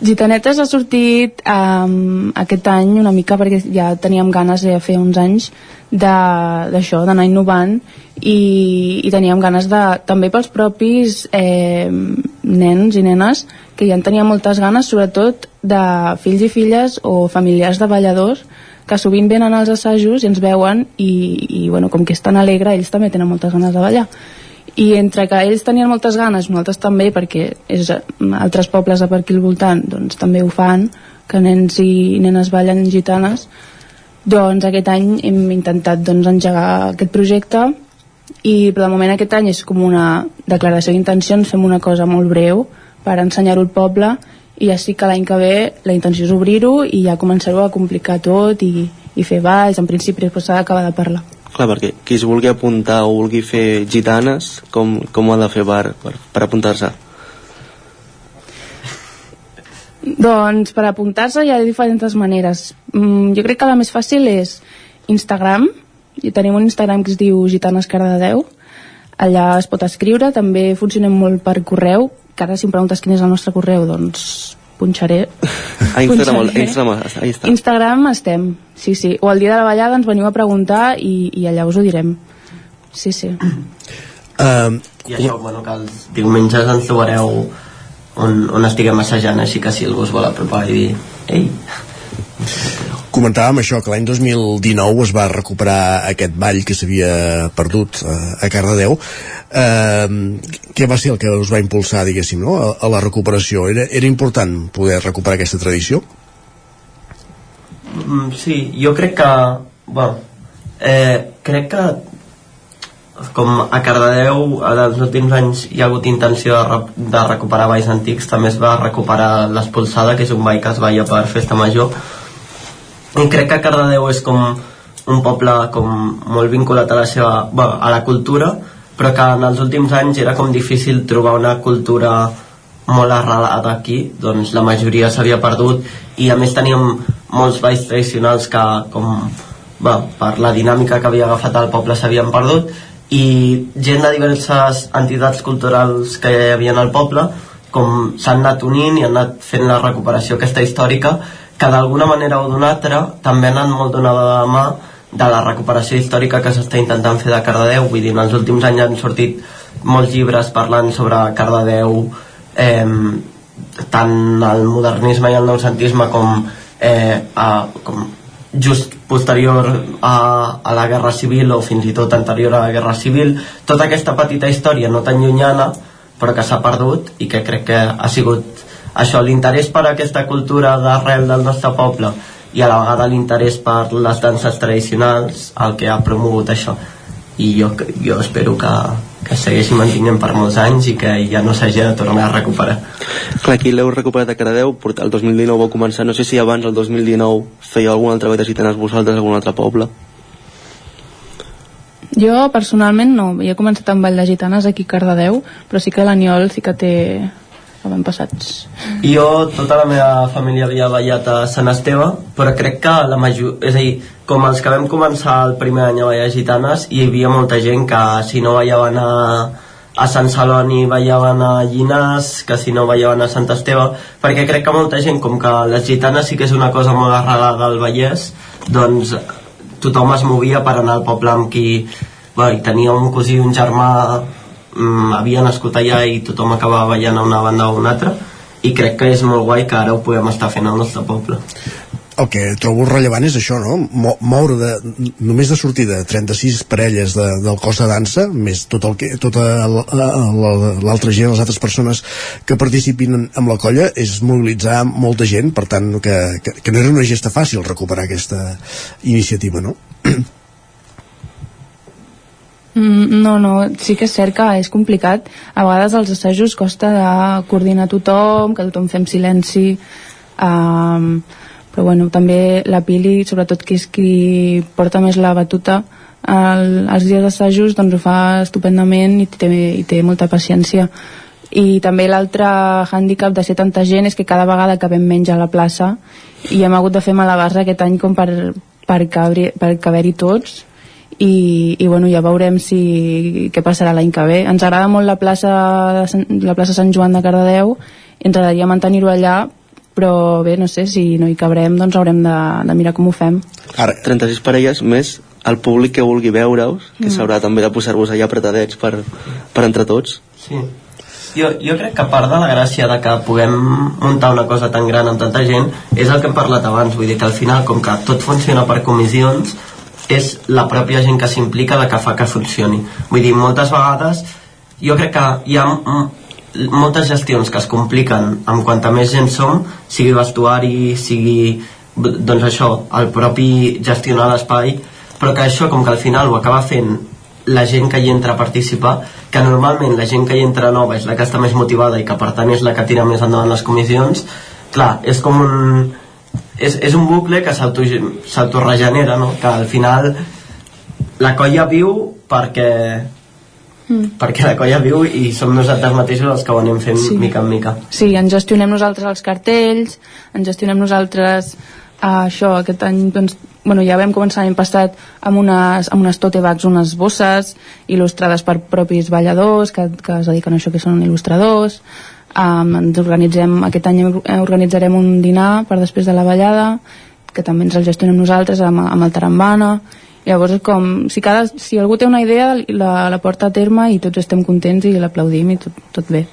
Gitanetes ha sortit um, aquest any una mica perquè ja teníem ganes de fer uns anys d'això, d'anar innovant i, i teníem ganes de, també pels propis eh, nens i nenes que ja en tenien moltes ganes sobretot de fills i filles o familiars de balladors que sovint venen als assajos i ens veuen i, i bueno, com que és tan alegre ells també tenen moltes ganes de ballar. I entre que ells tenien moltes ganes, nosaltres també, perquè és, altres pobles de per aquí al voltant doncs, també ho fan, que nens i nenes ballen gitanes, doncs aquest any hem intentat doncs, engegar aquest projecte i però de moment aquest any és com una declaració d'intencions, fem una cosa molt breu per ensenyar-ho al poble i ja sí que l'any que ve la intenció és obrir-ho i ja començar-ho a complicar tot i, i fer balls, en principi després s'ha d'acabar de parlar Clar, perquè qui es vulgui apuntar o vulgui fer gitanes, com, com ho ha de fer per, per, per apuntar-se? Doncs per apuntar-se hi ha diferents maneres. Mm, jo crec que la més fàcil és Instagram. I tenim un Instagram que es diu Gitanes Cardedeu. Allà es pot escriure. També funcionem molt per correu, que ara si em preguntes quin és el nostre correu, doncs punxaré. A Instagram, punxaré. Instagram, ahí està. Instagram estem, sí, sí. O el dia de la ballada ens veniu a preguntar i, i allà us ho direm. Sí, sí. Uh, I això, bueno, que els diumenges ens trobareu on, on estiguem assajant, així que si algú us vol apropar i dir, ei, comentàvem això, que l'any 2019 es va recuperar aquest ball que s'havia perdut eh, a Cardedeu eh, què va ser el que us va impulsar diguéssim, no? a, a la recuperació era, era important poder recuperar aquesta tradició? Mm, sí, jo crec que bueno, eh, crec que com a Cardedeu els últims anys hi ha hagut intenció de, re de recuperar balls antics també es va recuperar l'Espolsada que és un ball que es balla per festa major. I crec que Cardedeu és com un poble com molt vinculat a la seva bueno, a la cultura però que en els últims anys era com difícil trobar una cultura molt arrelada aquí, doncs la majoria s'havia perdut i a més teníem molts balls tradicionals que com bé, per la dinàmica que havia agafat el poble s'havien perdut i gent de diverses entitats culturals que hi havia al poble com s'han anat unint i han anat fent la recuperació aquesta històrica que d'alguna manera o d'una altra també han anat molt donada de la mà de la recuperació històrica que s'està intentant fer de Cardedeu. Vull dir, en els últims anys han sortit molts llibres parlant sobre Cardedeu eh, tant el modernisme i el noucentisme com, eh, a, com just posterior a, a la Guerra Civil o fins i tot anterior a la Guerra Civil tota aquesta petita història no tan llunyana però que s'ha perdut i que crec que ha sigut això, l'interès per aquesta cultura d'arrel del nostre poble i a la vegada l'interès per les danses tradicionals el que ha promogut això. I jo, jo espero que, que segueixi mantinguent per molts anys i que ja no s'hagi de tornar a recuperar. Clar, aquí l'heu recuperat a Caradeu el 2019 vau començar, no sé si abans el 2019 feia algun altre ball de gitanes vosaltres a algun altre poble. Jo personalment no, he començat amb ball de gitanes aquí a Cardedeu però sí que l'Aniol sí que té avantpassats. Jo, tota la meva família havia ballat a Sant Esteve, però crec que la major... És a dir, com els que vam començar el primer any a ballar gitanes, hi havia molta gent que si no ballaven a, a Sant Celoni ballaven a Llinars, que si no ballaven a Sant Esteve, perquè crec que molta gent, com que les gitanes sí que és una cosa molt arrelada al Vallès, doncs tothom es movia per anar al poble amb qui bé, tenia un cosí un germà mm, havia nascut allà i tothom acabava ballant a una banda o una altra i crec que és molt guai que ara ho podem estar fent al nostre poble el que trobo rellevant és això, no? Mo moure de, només de sortida 36 parelles de, del cos de dansa, més tot el que, tota l'altra gent, les altres persones que participin en la colla, és mobilitzar molta gent, per tant, que, que, que no era una gesta fàcil recuperar aquesta iniciativa, no? Mm, no, no, sí que és cert que és complicat. A vegades els assajos costa de coordinar tothom, que tothom fem silenci, um, però bueno, també la Pili, sobretot que és qui porta més la batuta, el, els dies d'assajos doncs ho fa estupendament i té, i té molta paciència i també l'altre hàndicap de ser tanta gent és que cada vegada acabem menys a la plaça i hem hagut de fer malabars aquest any com per, per, caber, per caber-hi tots i, i bueno, ja veurem si què passarà l'any que ve. Ens agrada molt la plaça, la plaça Sant Joan de Cardedeu ens agradaria mantenir-ho allà però bé, no sé, si no hi cabrem doncs haurem de, de mirar com ho fem Ara, 36 parelles més el públic que vulgui veure-us que mm. s'haurà també de posar-vos allà apretadets per, per entre tots sí. jo, jo crec que part de la gràcia de que puguem muntar una cosa tan gran amb tanta gent és el que hem parlat abans vull dir que al final com que tot funciona per comissions és la pròpia gent que s'implica la que fa que funcioni. Vull dir, moltes vegades jo crec que hi ha moltes gestions que es compliquen amb quanta més gent som, sigui vestuari, sigui doncs això, el propi gestionar l'espai, però que això com que al final ho acaba fent la gent que hi entra a participar, que normalment la gent que hi entra nova és la que està més motivada i que per tant és la que tira més endavant les comissions, clar, és com un, és, és un bucle que s'autoregenera, no? que al final la colla viu perquè mm. perquè la colla viu i som nosaltres mateixos els que ho anem fent sí. mica en mica. Sí, ens gestionem nosaltres els cartells, ens gestionem nosaltres uh, això, aquest any doncs, bueno, ja vam començar l'any passat amb unes, amb unes tote bags, unes bosses il·lustrades per propis balladors que, que es dediquen a això que són il·lustradors um, ens organitzem, aquest any organitzarem un dinar per després de la ballada que també ens el gestionem nosaltres amb, amb el Tarambana llavors és com, si, cada, si algú té una idea la, la porta a terme i tots estem contents i l'aplaudim i tot, tot bé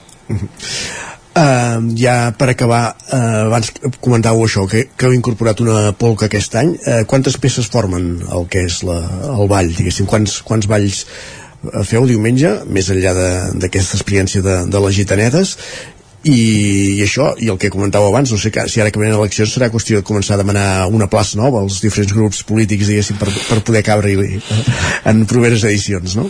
Uh, ja per acabar, uh, abans comentàveu això, que, que heu incorporat una polca aquest any. Uh, quantes peces formen el que és la, el ball, diguéssim? Quants, quants balls feu diumenge, més enllà d'aquesta experiència de, de les gitanetes i, i això, i el que comentàveu abans no sé que, si ara que venen eleccions serà qüestió de començar a demanar una plaça nova als diferents grups polítics diguéssim per, per poder cabre en properes edicions no?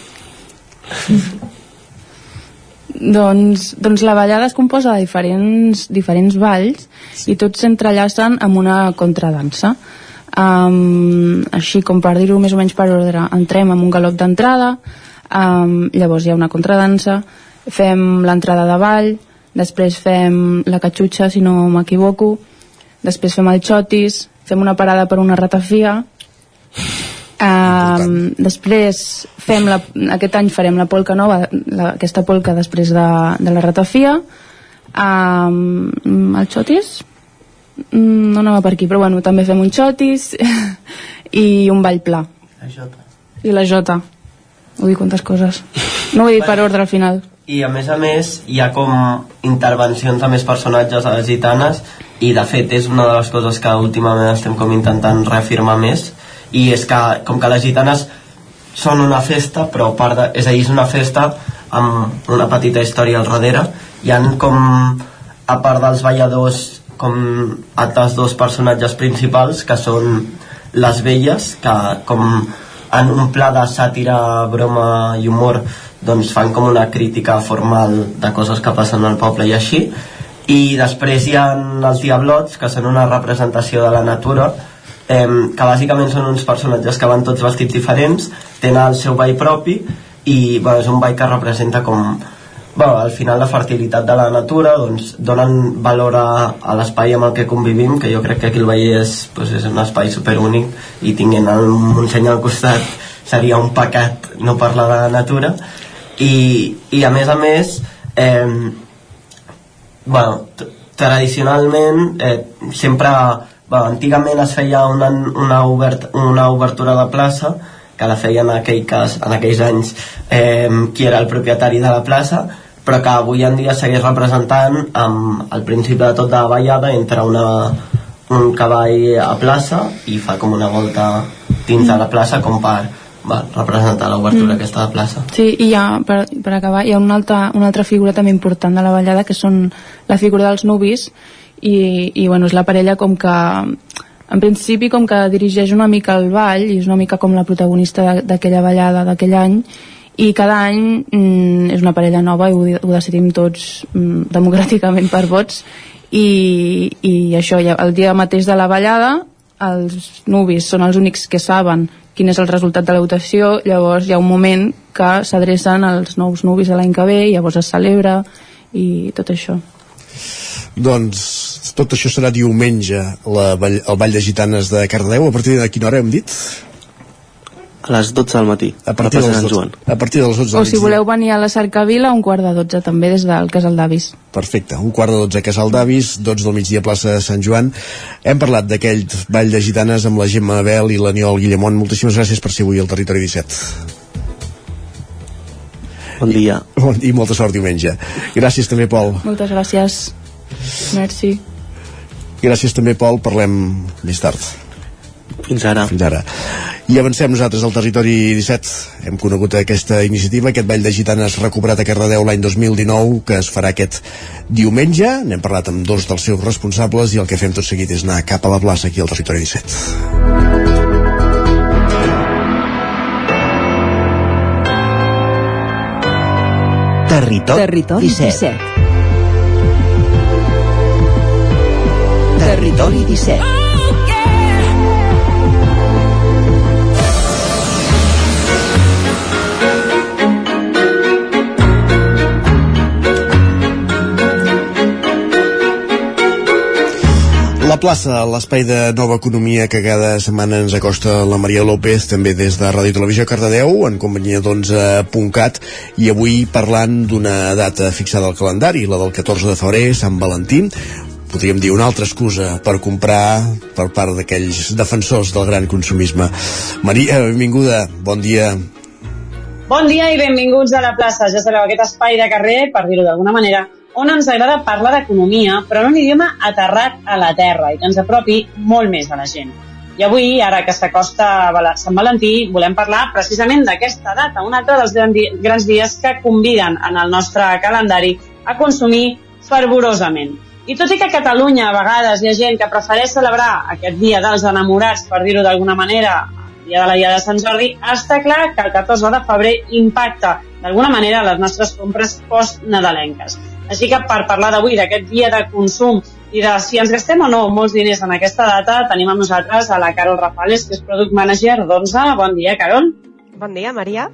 doncs, doncs la ballada es composa de diferents, diferents balls i tots s'entrellacen amb una contradansa um, així com per dir-ho més o menys per ordre entrem amb un galop d'entrada um, llavors hi ha una contradansa fem l'entrada de ball després fem la catxutxa, si no m'equivoco, després fem el xotis, fem una parada per una ratafia, Um, després fem la, aquest any farem la polca nova la, aquesta polca després de, de la ratafia. Um, el xotis? Mm, no anava per aquí però bueno, també fem un xotis i un ball pla. La Jota. i la jota dic quantes coses. No ho he dit per ordre al final. I a més a més hi ha com intervencions de més personatges a les gitanes i de fet és una de les coses que últimament estem com intentant reafirmar més i és que com que les gitanes són una festa però a part de, és a dir, és una festa amb una petita història al darrere hi han com a part dels balladors com altres dos personatges principals que són les velles que com en un pla de sàtira, broma i humor doncs fan com una crítica formal de coses que passen al poble i així. I després hi ha els Diablots que són una representació de la natura eh, que bàsicament són uns personatges que van tots vestits diferents tenen el seu ball propi i bueno, és un ball que representa com bueno, al final la fertilitat de la natura doncs, donen valor a, a l'espai amb el que convivim que jo crec que aquí el Vallès doncs, és un espai superúnic i tinguent el Montseny al costat seria un pecat no parlar de la natura. I, i a més a més eh, bueno, tradicionalment eh, sempre bueno, antigament es feia una, una, obert, una obertura de plaça que la feia en aquell cas, en aquells anys eh, qui era el propietari de la plaça però que avui en dia segueix representant amb el principi de tot de la ballada entre una, un cavall a plaça i fa com una volta dins de la plaça com per va, representar l'obertura Mm. aquesta de plaça Sí, i ja, per, per acabar, hi ha una altra, una altra figura també important de la ballada, que són la figura dels nuvis, i, i bueno, és la parella com que, en principi, com que dirigeix una mica el ball, i és una mica com la protagonista d'aquella ballada d'aquell any, i cada any mm, és una parella nova i ho, ho decidim tots mm, democràticament per vots, i, i això, ja, el dia mateix de la ballada, els nuvis són els únics que saben quin és el resultat de la votació, llavors hi ha un moment que s'adrecen als nous nuvis de l'any que ve, i llavors es celebra i tot això. Doncs tot això serà diumenge la, el Ball de Gitanes de Cardedeu a partir de quina hora hem dit? A les 12 del matí, a partir, a la plaça dels Sant 12, Joan. a partir dels 12 O del si voleu venir a la Cercavila, un quart de dotze també des del Casal d'Avis. Perfecte, un quart de 12 a Casal d'Avis, 12 del migdia a plaça Sant Joan. Hem parlat d'aquell ball de gitanes amb la Gemma Abel i l'Aniol Guillemont. Moltíssimes gràcies per ser avui al Territori 17. Bon dia. Bon, I molta sort diumenge. Gràcies també, Pol. Moltes gràcies. Merci. Gràcies també, Pol. Parlem més tard. Fins ara. Fins ara. I avancem nosaltres al territori 17. Hem conegut aquesta iniciativa, aquest ball de gitanes recuperat a Cardedeu l'any 2019, que es farà aquest diumenge. N'hem parlat amb dos dels seus responsables i el que fem tot seguit és anar cap a la plaça aquí al territori 17. Territori, Territori 17. 17. Territori 17. La plaça, l'espai de nova economia que cada setmana ens acosta la Maria López, també des de Ràdio Televisió Cardedeu, en companyia d'11.cat, i avui parlant d'una data fixada al calendari, la del 14 de febrer, Sant Valentí, podríem dir una altra excusa per comprar per part d'aquells defensors del gran consumisme. Maria, benvinguda, bon dia. Bon dia i benvinguts a la plaça. Ja sabeu, aquest espai de carrer, per dir-ho d'alguna manera, on ens agrada parlar d'economia, però en un idioma aterrat a la terra i que ens apropi molt més a la gent. I avui, ara que s'acosta Sant Valentí, volem parlar precisament d'aquesta data, un altre dels grans dies que conviden en el nostre calendari a consumir fervorosament. I tot i que a Catalunya a vegades hi ha gent que prefereix celebrar aquest dia dels enamorats, per dir-ho d'alguna manera, el dia de la Dia de Sant Jordi, està clar que el 14 de febrer impacta d'alguna manera les nostres compres post-nadalenques. Així que per parlar d'avui d'aquest dia de consum i de si ens gastem o no molts diners en aquesta data, tenim amb nosaltres a la Carol Rafales, que és Product Manager d'11. Bon dia, Carol. Bon dia, Maria.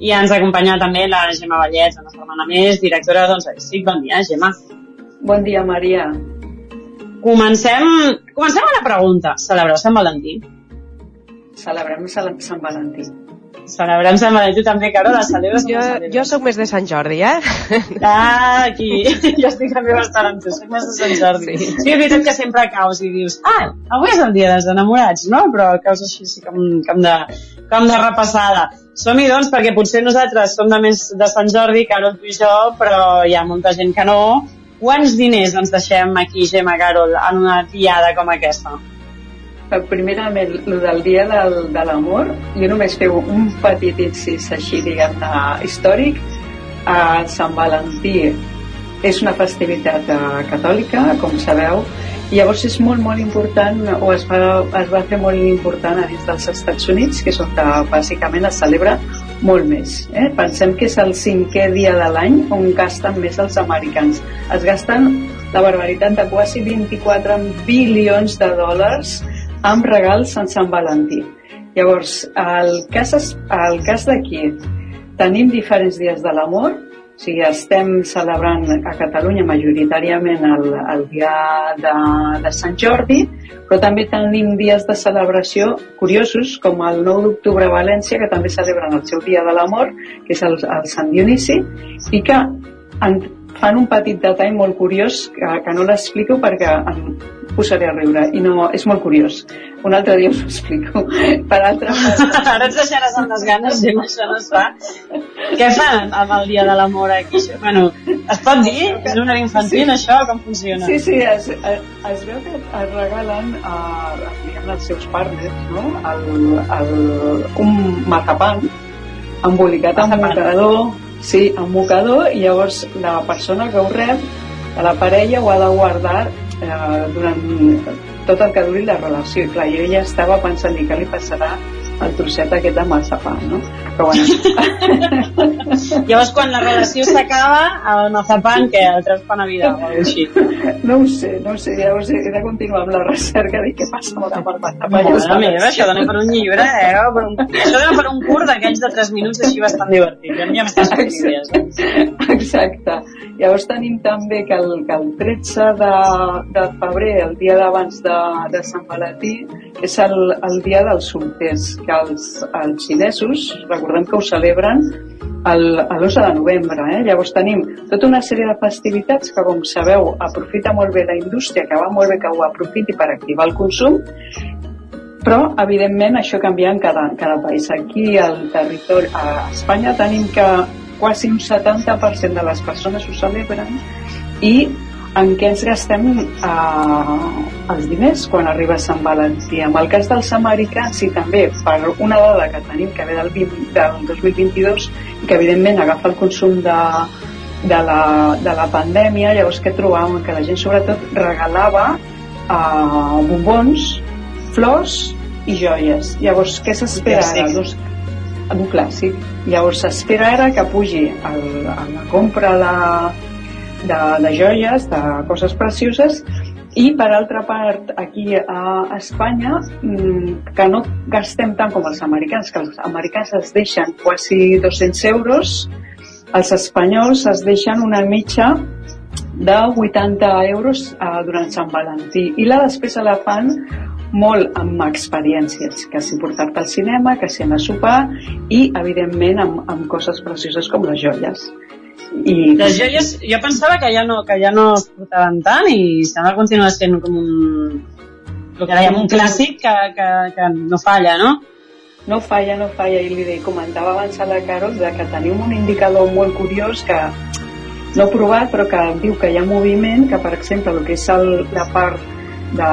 I ens acompanya també la Gemma Vallès, una setmana més, directora doncs, de SIC. Bon dia, Gemma. Bon dia, Maria. Comencem, comencem amb la pregunta. Celebreu Sant Valentí? Celebrem Sant Valentí. Celebrem Sant Valentí també, Carola, celebres no Jo, jo sóc més de Sant Jordi, eh? Ah, aquí. Jo estic també bastant amb tu, soc més de Sant Jordi. Sí. sí, és veritat que sempre caus i dius, ah, avui és el dia dels enamorats, no? Però caus així, sí, com, com, de, com de repassada. Som-hi, doncs, perquè potser nosaltres som de més de Sant Jordi, Carol, tu i jo, però hi ha molta gent que no. Quants diners ens deixem aquí, Gemma, Carol, en una diada com aquesta? Primerament, el del dia del, de l'amor, jo només feu un petit incís així, diguem-ne, històric. A Sant Valentí és una festivitat eh, catòlica, com sabeu, i llavors és molt, molt important, o es va, es va fer molt important a dins dels Estats Units, que és on eh, bàsicament es celebra molt més. Eh? Pensem que és el cinquè dia de l'any on gasten més els americans. Es gasten la barbaritat de quasi 24 bilions de dòlars amb regals en Sant Valentí. Llavors, el cas, el cas d'aquí, tenim diferents dies de l'amor, o sigui, estem celebrant a Catalunya majoritàriament el, el dia de, de Sant Jordi, però també tenim dies de celebració curiosos, com el 9 d'octubre a València, que també celebren el seu dia de l'amor, que és el, el Sant Dionisi, i que en, fan un petit detall molt curiós que, que no l'explico perquè em posaré a riure i no, és molt curiós un altre dia us ho explico per altra Ara ens deixaràs amb les ganes, Gemma, això no es fa. Què fan amb el dia de l'amor aquí? Bueno, es pot dir? És un infantil, això? Com funciona? Sí, sí, es, es, veu que es regalen a, diguem als seus partners no? el, el, un mazapan embolicat amb mocador, sí, amb mocador, i llavors la persona que ho rep, a la parella, ho ha de guardar eh, durant tot el que duri la relació. I clar, jo ja estava pensant i què li passarà el trosset aquest de mazapan, no? Però bueno, Llavors, quan la relació s'acaba, el mazapan, que el treus per Navidad o alguna així. no ho sé, no ho sé, llavors he de continuar amb la recerca de què passa amb el mazapan. Mare meva, això dona per un llibre, eh? O Per un... Això dona per un curt d'aquells de 3 minuts així bastant divertit. Ja m'hi estàs fent idees. Exacte. Llavors tenim també que el, que el 13 de, de febrer, el dia d'abans de, de Sant Valentí, és el, el dia dels solters, que els, els xinesos, recordem que ho celebren el, a l'11 de novembre. Eh? Llavors tenim tota una sèrie de festivitats que, com sabeu, aprofita molt bé la indústria, que va molt bé que ho aprofiti per activar el consum, però, evidentment, això canvia en cada, en cada país. Aquí, al territori, a Espanya, tenim que quasi un 70% de les persones ho celebren i en què ens gastem eh, els diners quan arriba Sant Valentí. En el cas dels americans i també per una dada que tenim que ve del, 20, del 2022 i que evidentment agafa el consum de, de, la, de la pandèmia, llavors que trobàvem que la gent sobretot regalava eh, bombons, flors i joies. Llavors, què s'espera ara? Doncs, un clàssic. Llavors s'espera ara que pugi el, a la compra de, de, de joies, de coses precioses, i per altra part aquí a Espanya mm, que no gastem tant com els americans, que els americans es deixen quasi 200 euros, els espanyols es deixen una mitja de 80 euros eh, durant Sant Valentí i la despesa la fan molt amb experiències, que si portar-te al cinema, que si anar a sopar i, evidentment, amb, amb coses precioses com les joies. I, Les joies, jo pensava que ja no, que ja no es portaven tant i sembla que continua sent com un... El que dèiem, un clàssic que, que, que no falla, no? No falla, no falla, i li comentava abans a la Carol de que tenim un indicador molt curiós que no he provat, però que diu que hi ha moviment, que per exemple el que és el, la part de,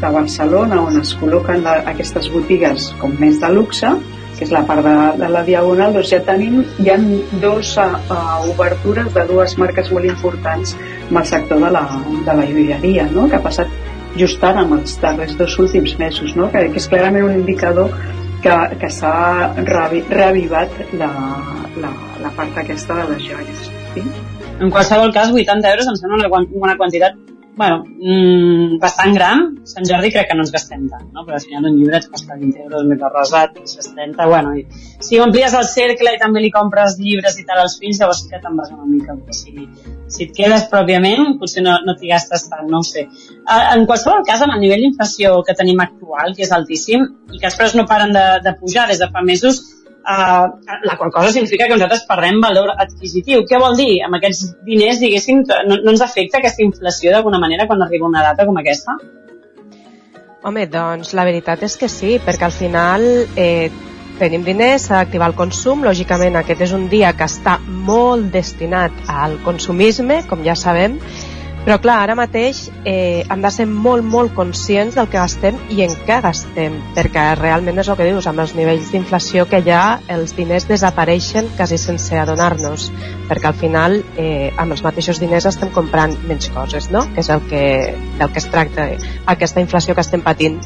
de Barcelona on es col·loquen la, aquestes botigues com més de luxe, que és la part de, de la Diagonal, doncs ja tenim, hi ha dos uh, uh, obertures de dues marques molt importants en el sector de la, de la joieria, no? que ha passat just ara amb els darrers dos últims mesos, no? que, que és clarament un indicador que, que s'ha reavivat la, la, la part aquesta de les joies. Sí? En qualsevol cas, 80 euros em sembla una, una quantitat bueno, mmm, bastant gran. Sant Jordi crec que no ens gastem tant, no? però al final un llibre et costa 20 euros més rosat, 60, bueno, i si amplies el cercle i també li compres llibres i tal als fills, llavors sí que te'n vas una mica, però si, si et quedes pròpiament, potser no, no t'hi gastes tant, no ho sé. En qualsevol cas, amb el nivell d'inflació que tenim actual, que és altíssim, i que els preus no paren de, de pujar des de fa mesos, Uh, la qual cosa significa que nosaltres perdem valor adquisitiu. Què vol dir? Amb aquests diners, diguéssim, no, no ens afecta aquesta inflació d'alguna manera quan arriba una data com aquesta? Home, doncs la veritat és que sí, perquè al final eh, tenim diners, s'ha d'activar el consum, lògicament aquest és un dia que està molt destinat al consumisme, com ja sabem, però clar, ara mateix eh, hem de ser molt, molt conscients del que gastem i en què gastem, perquè realment és el que dius, amb els nivells d'inflació que hi ha, els diners desapareixen quasi sense adonar-nos, perquè al final eh, amb els mateixos diners estem comprant menys coses, no? que és el que, del que es tracta aquesta inflació que estem patint.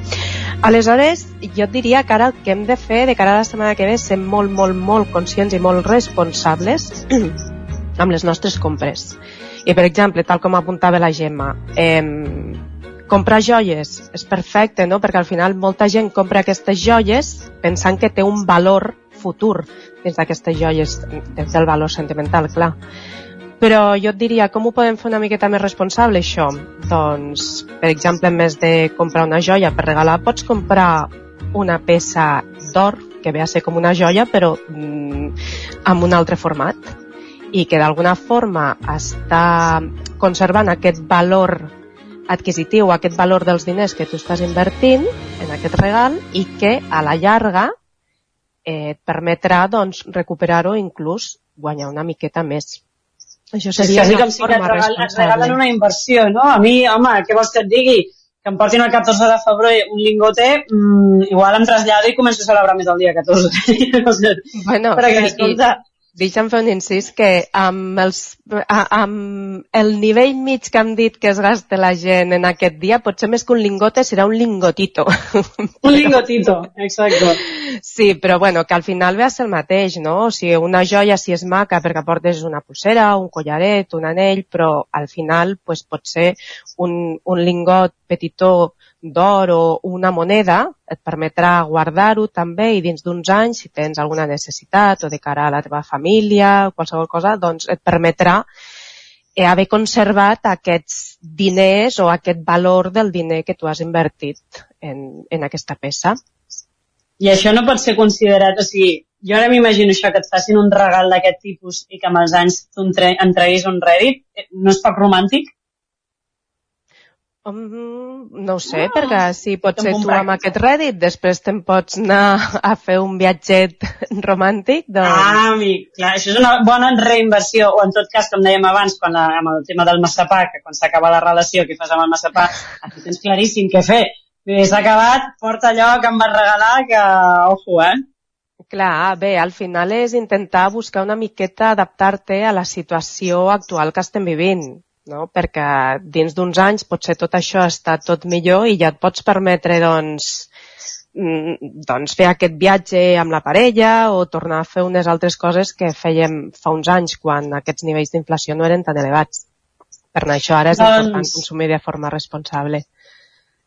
Aleshores, jo et diria que ara el que hem de fer de cara a la setmana que ve és ser molt, molt, molt conscients i molt responsables amb les nostres compres i, per exemple, tal com apuntava la Gemma, eh, comprar joies és perfecte, no? perquè al final molta gent compra aquestes joies pensant que té un valor futur dins d'aquestes joies, des del valor sentimental, clar. Però jo et diria, com ho podem fer una miqueta més responsable, això? Doncs, per exemple, en més de comprar una joia per regalar, pots comprar una peça d'or, que ve a ser com una joia, però mm, amb un altre format i que d'alguna forma està conservant aquest valor adquisitiu, aquest valor dels diners que tu estàs invertint en aquest regal i que a la llarga eh, et permetrà doncs, recuperar-ho inclús guanyar una miqueta més. Això seria és com si et, regal, et regalen una inversió, no? A mi, home, què vols que et digui? Que em portin el 14 de febrer un lingote, mmm, igual em trasllado i començo a celebrar més el dia 14. no sé, bueno, perquè, escolta, Deixa'm fer un incís que amb, els, amb el nivell mig que han dit que es gasta la gent en aquest dia, potser més que un lingote serà un lingotito. Un lingotito, exacte. Sí, però bueno, que al final ve a ser el mateix, no? O sigui, una joia si és maca perquè portes una pulsera, un collaret, un anell, però al final pues, pot ser un, un lingot petitó d'or o una moneda et permetrà guardar-ho també i dins d'uns anys, si tens alguna necessitat o de cara a la teva família o qualsevol cosa, doncs et permetrà eh, haver conservat aquests diners o aquest valor del diner que tu has invertit en, en aquesta peça. I això no pot ser considerat, o sigui, jo ara m'imagino això, que et facin un regal d'aquest tipus i que amb els anys tu entreguis un rèdit, eh, no és poc romàntic? Um, no ho sé, ah, perquè si pot ser tu amb aquest Reddit, després te'n pots anar a fer un viatget romàntic, doncs... Ah, amic, clar, això és una bona reinversió, o en tot cas, com dèiem abans, quan la, amb el tema del massapà, que quan s'acaba la relació, què fas amb el massapà? Aquí tens claríssim què fer. S'ha acabat, porta allò que em vas regalar, que, ojo, eh? Clar, bé, al final és intentar buscar una miqueta adaptar-te a la situació actual que estem vivint no? perquè dins d'uns anys potser tot això està tot millor i ja et pots permetre doncs, mm, doncs fer aquest viatge amb la parella o tornar a fer unes altres coses que fèiem fa uns anys quan aquests nivells d'inflació no eren tan elevats. Per això ara és doncs... important consumir de forma responsable.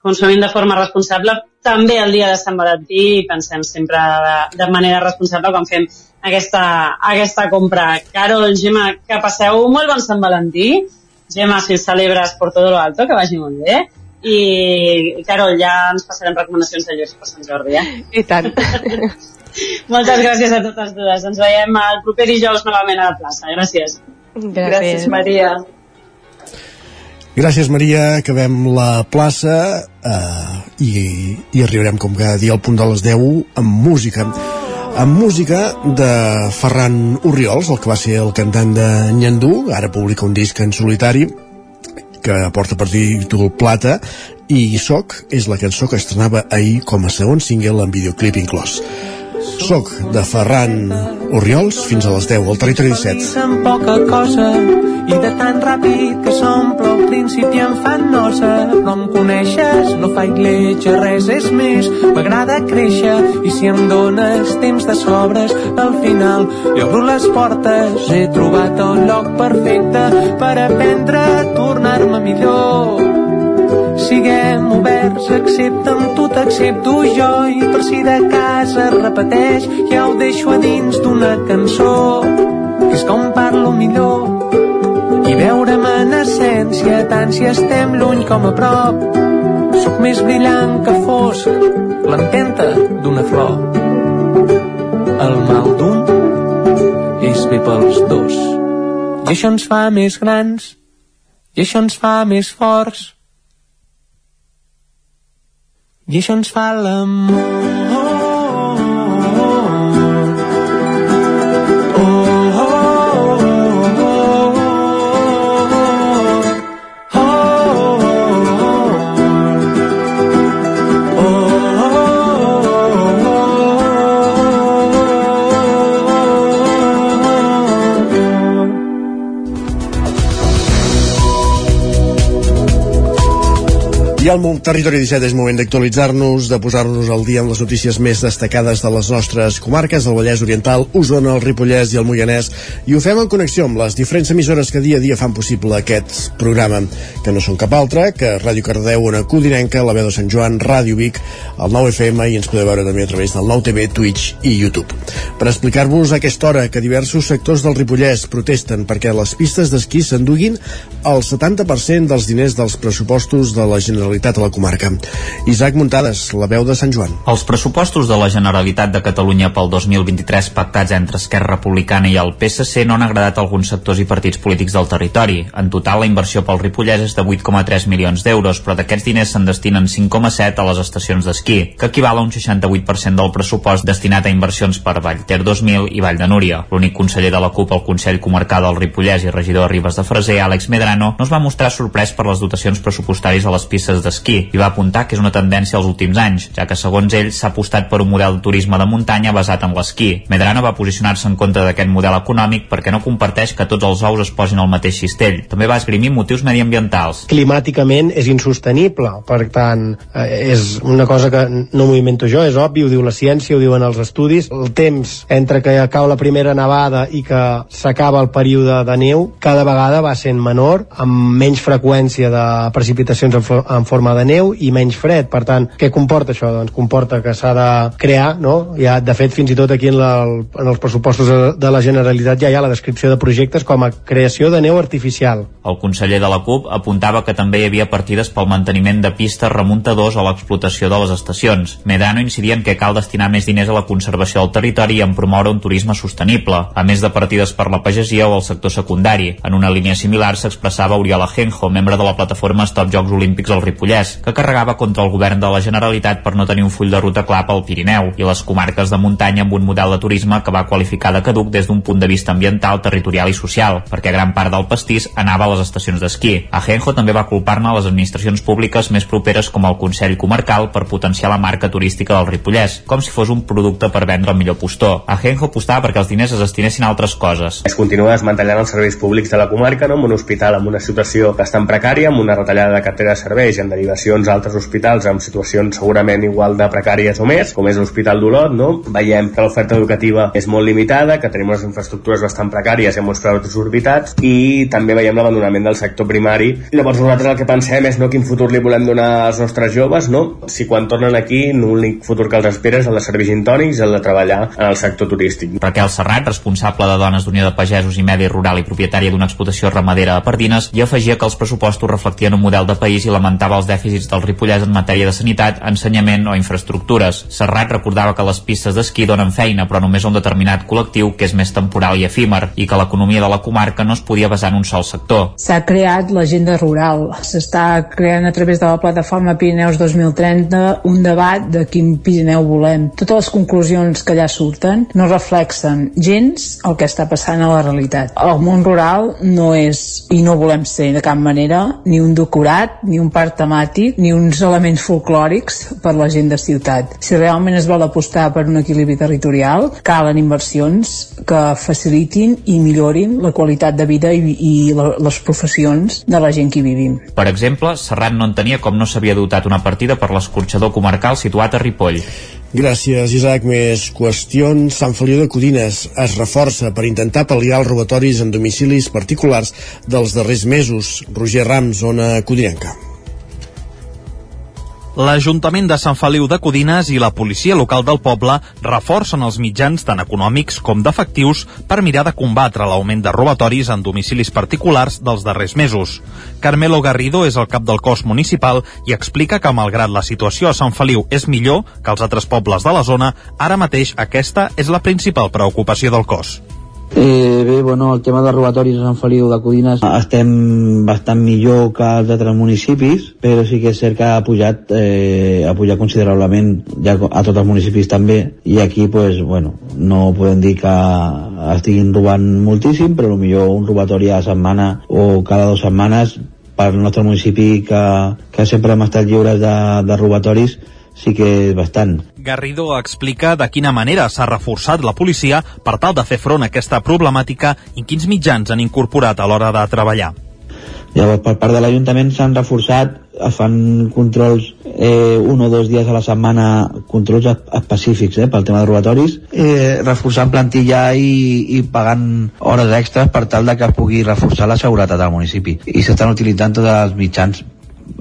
Consumim de forma responsable també el dia de Sant Valentí i pensem sempre de, de manera responsable quan fem aquesta, aquesta compra. Carol, Gemma, que passeu molt bon Sant Valentí Gemma, si celebres por todo lo alto, que vagi molt bé. I, Carol, ja ens passarem recomanacions de llocs per Sant Jordi, eh? I tant. Moltes gràcies a totes dues. Ens veiem el proper dijous novament a la plaça. Gràcies. Gràcies, gràcies Maria. Gràcies, Maria. Acabem la plaça eh, i, i arribarem, com cada dia, al punt de les 10 amb música amb música de Ferran Urriols, el que va ser el cantant de Nyandú, ara publica un disc en solitari que porta per títol Plata i Soc és la cançó que estrenava ahir com a segon single amb videoclip inclòs. Soc de Ferran Oriols fins a les 10 al Territori 17. amb poca cosa i de tan ràpid que s'omple al principi em fan nosa. Però em coneixes, no fa igletja res és més, m'agrada créixer i si em dones temps de sobres al final li obro les portes. He trobat el lloc perfecte per aprendre a tornar-me millor siguem oberts, accepta'm tu, t'accepto jo. I per si de casa repeteix ja ho deixo a dins d'una cançó que és com parlo millor. I veure'm en essència tant si estem lluny com a prop sóc més brillant que fosc l'empenta d'una flor. El mal d'un és bé pels dos. I això ens fa més grans i això ens fa més forts i això ens fa l'amor. Al Territori 17 és moment d'actualitzar-nos, de posar-nos al dia amb les notícies més destacades de les nostres comarques, del Vallès Oriental, Osona, el Ripollès i el Moianès, i ho fem en connexió amb les diferents emissores que dia a dia fan possible aquest programa, que no són cap altre que Ràdio Cardeu, Ona Codinenca, la veu de Sant Joan, Ràdio Vic, el 9FM i ens podeu veure també a través del 9TV, Twitch i YouTube. Per explicar-vos aquesta hora que diversos sectors del Ripollès protesten perquè les pistes d'esquí s'enduguin el 70% dels diners dels pressupostos de la Generalitat a la comarca. Isaac Muntades, la veu de Sant Joan. Els pressupostos de la Generalitat de Catalunya pel 2023 pactats entre Esquerra Republicana i el PSC no han agradat a alguns sectors i partits polítics del territori. En total, la inversió pel Ripollès és de 8,3 milions d'euros, però d'aquests diners se'n destinen 5,7 a les estacions d'esquí, que equival a un 68% del pressupost destinat a inversions per Vallter 2000 i Vall de Núria. L'únic conseller de la CUP al Consell Comarcal del Ripollès i regidor de Ribes de Freser, Àlex Medrano, no es va mostrar sorprès per les dotacions pressupostàries a les pistes d'esquí i va apuntar que és una tendència als últims anys, ja que segons ell s'ha apostat per un model de turisme de muntanya basat en l'esquí. Medrano va posicionar-se en contra d'aquest model econòmic perquè no comparteix que tots els ous es posin al mateix cistell. També va esgrimir motius mediambientals. Climàticament és insostenible, per tant, eh, és una cosa que no m'ho invento jo, és obvi, ho diu la ciència, ho diuen els estudis. El temps entre que cau la primera nevada i que s'acaba el període de neu cada vegada va sent menor, amb menys freqüència de precipitacions en, en forma de neu i menys fred. Per tant, què comporta això? Doncs comporta que s'ha de crear, no? Ja, de fet, fins i tot aquí en, la, en els pressupostos de, de la Generalitat ja hi ha la descripció de projectes com a creació de neu artificial. El conseller de la CUP apuntava que també hi havia partides pel manteniment de pistes remuntadors o l'explotació de les estacions. Medrano incidia en que cal destinar més diners a la conservació del territori i en promoure un turisme sostenible, a més de partides per la pagesia o el sector secundari. En una línia similar s'expressava Oriol Ajenjo, membre de la plataforma Stop Jocs Olímpics al Ripollès, que carregava contra el govern de la Generalitat per no tenir un full de ruta clar pel Pirineu i les comarques de muntanya amb un model de turisme que va qualificar de caduc des d'un punt de vista ambiental, territorial i social, perquè gran part del pastís anava a les estacions d'esquí. Ajenjo també va culpar-ne les administracions públiques més properes com el Consell Comarcal per potenciar la marca turística del Ripollès, com si fos un producte per vendre el millor postor. Ajenjo apostava perquè els diners es destinessin a altres coses. Es continua desmantellant els serveis públics de la comarca, no? amb un hospital amb una situació bastant precària, amb una retallada de cartera de serveis i en derivacions a altres hospitals amb situacions segurament igual de precàries o més, com és l'Hospital d'Olot, no? Veiem que l'oferta educativa és molt limitada, que tenim unes infraestructures bastant precàries i amb uns preus i també veiem l'abandonament del sector primari. Llavors nosaltres el que pensem és no quin futur li volem donar als nostres joves, no? Si quan tornen aquí l'únic futur que els espera és el de servir gintònics, el de treballar en el sector turístic. Raquel Serrat, responsable de Dones d'Unió de Pagesos i Medi Rural i propietària d'una explotació ramadera a Pardines, i afegia que els pressupostos reflectien un model de país i lamentava els dèficits del Ripollès en matèria de sanitat, ensenyament o infraestructures. Serrat recordava que les pistes d'esquí donen feina, però només a un determinat col·lectiu que és més temporal i efímer, i que l'economia de la comarca no es podia basar en un sol sector. S'ha creat l'agenda rural. S'està creant a través de la plataforma Pirineus 2030 un debat de quin Pirineu volem. Totes les conclusions que allà surten no reflexen gens el que està passant a la realitat. El món rural no és, i no volem ser de cap manera, ni un decorat, ni un temàtic dramàtic ni uns elements folclòrics per la gent de ciutat. Si realment es vol apostar per un equilibri territorial, calen inversions que facilitin i millorin la qualitat de vida i, i la, les professions de la gent que hi vivim. Per exemple, Serrat no entenia com no s'havia dotat una partida per l'escorxador comarcal situat a Ripoll. Gràcies, Isaac. Més qüestions. Sant Feliu de Codines es reforça per intentar pal·liar els robatoris en domicilis particulars dels darrers mesos. Roger Rams, zona codinenca. L'Ajuntament de Sant Feliu de Codines i la policia local del poble reforcen els mitjans tant econòmics com d'efectius per mirar de combatre l'augment de robatoris en domicilis particulars dels darrers mesos. Carmelo Garrido és el cap del cos municipal i explica que malgrat la situació a Sant Feliu és millor que als altres pobles de la zona, ara mateix aquesta és la principal preocupació del cos. Eh, bé, bueno, el tema de robatoris a Sant Feliu de Codines estem bastant millor que els altres municipis, però sí que és cert que ha pujat, eh, ha pujat considerablement ja a tots els municipis també, i aquí, pues, bueno, no podem dir que estiguin robant moltíssim, però millor un robatori a la setmana o cada dues setmanes pel nostre municipi que, que sempre hem estat lliures de, de robatoris sí que és bastant. Garrido explica de quina manera s'ha reforçat la policia per tal de fer front a aquesta problemàtica i quins mitjans han incorporat a l'hora de treballar. Llavors, per part de l'Ajuntament s'han reforçat, es fan controls eh, un o dos dies a la setmana, controls específics eh, pel tema de robatoris, eh, reforçant plantilla i, i pagant hores extres per tal de que es pugui reforçar la seguretat del municipi. I s'estan utilitzant tots els mitjans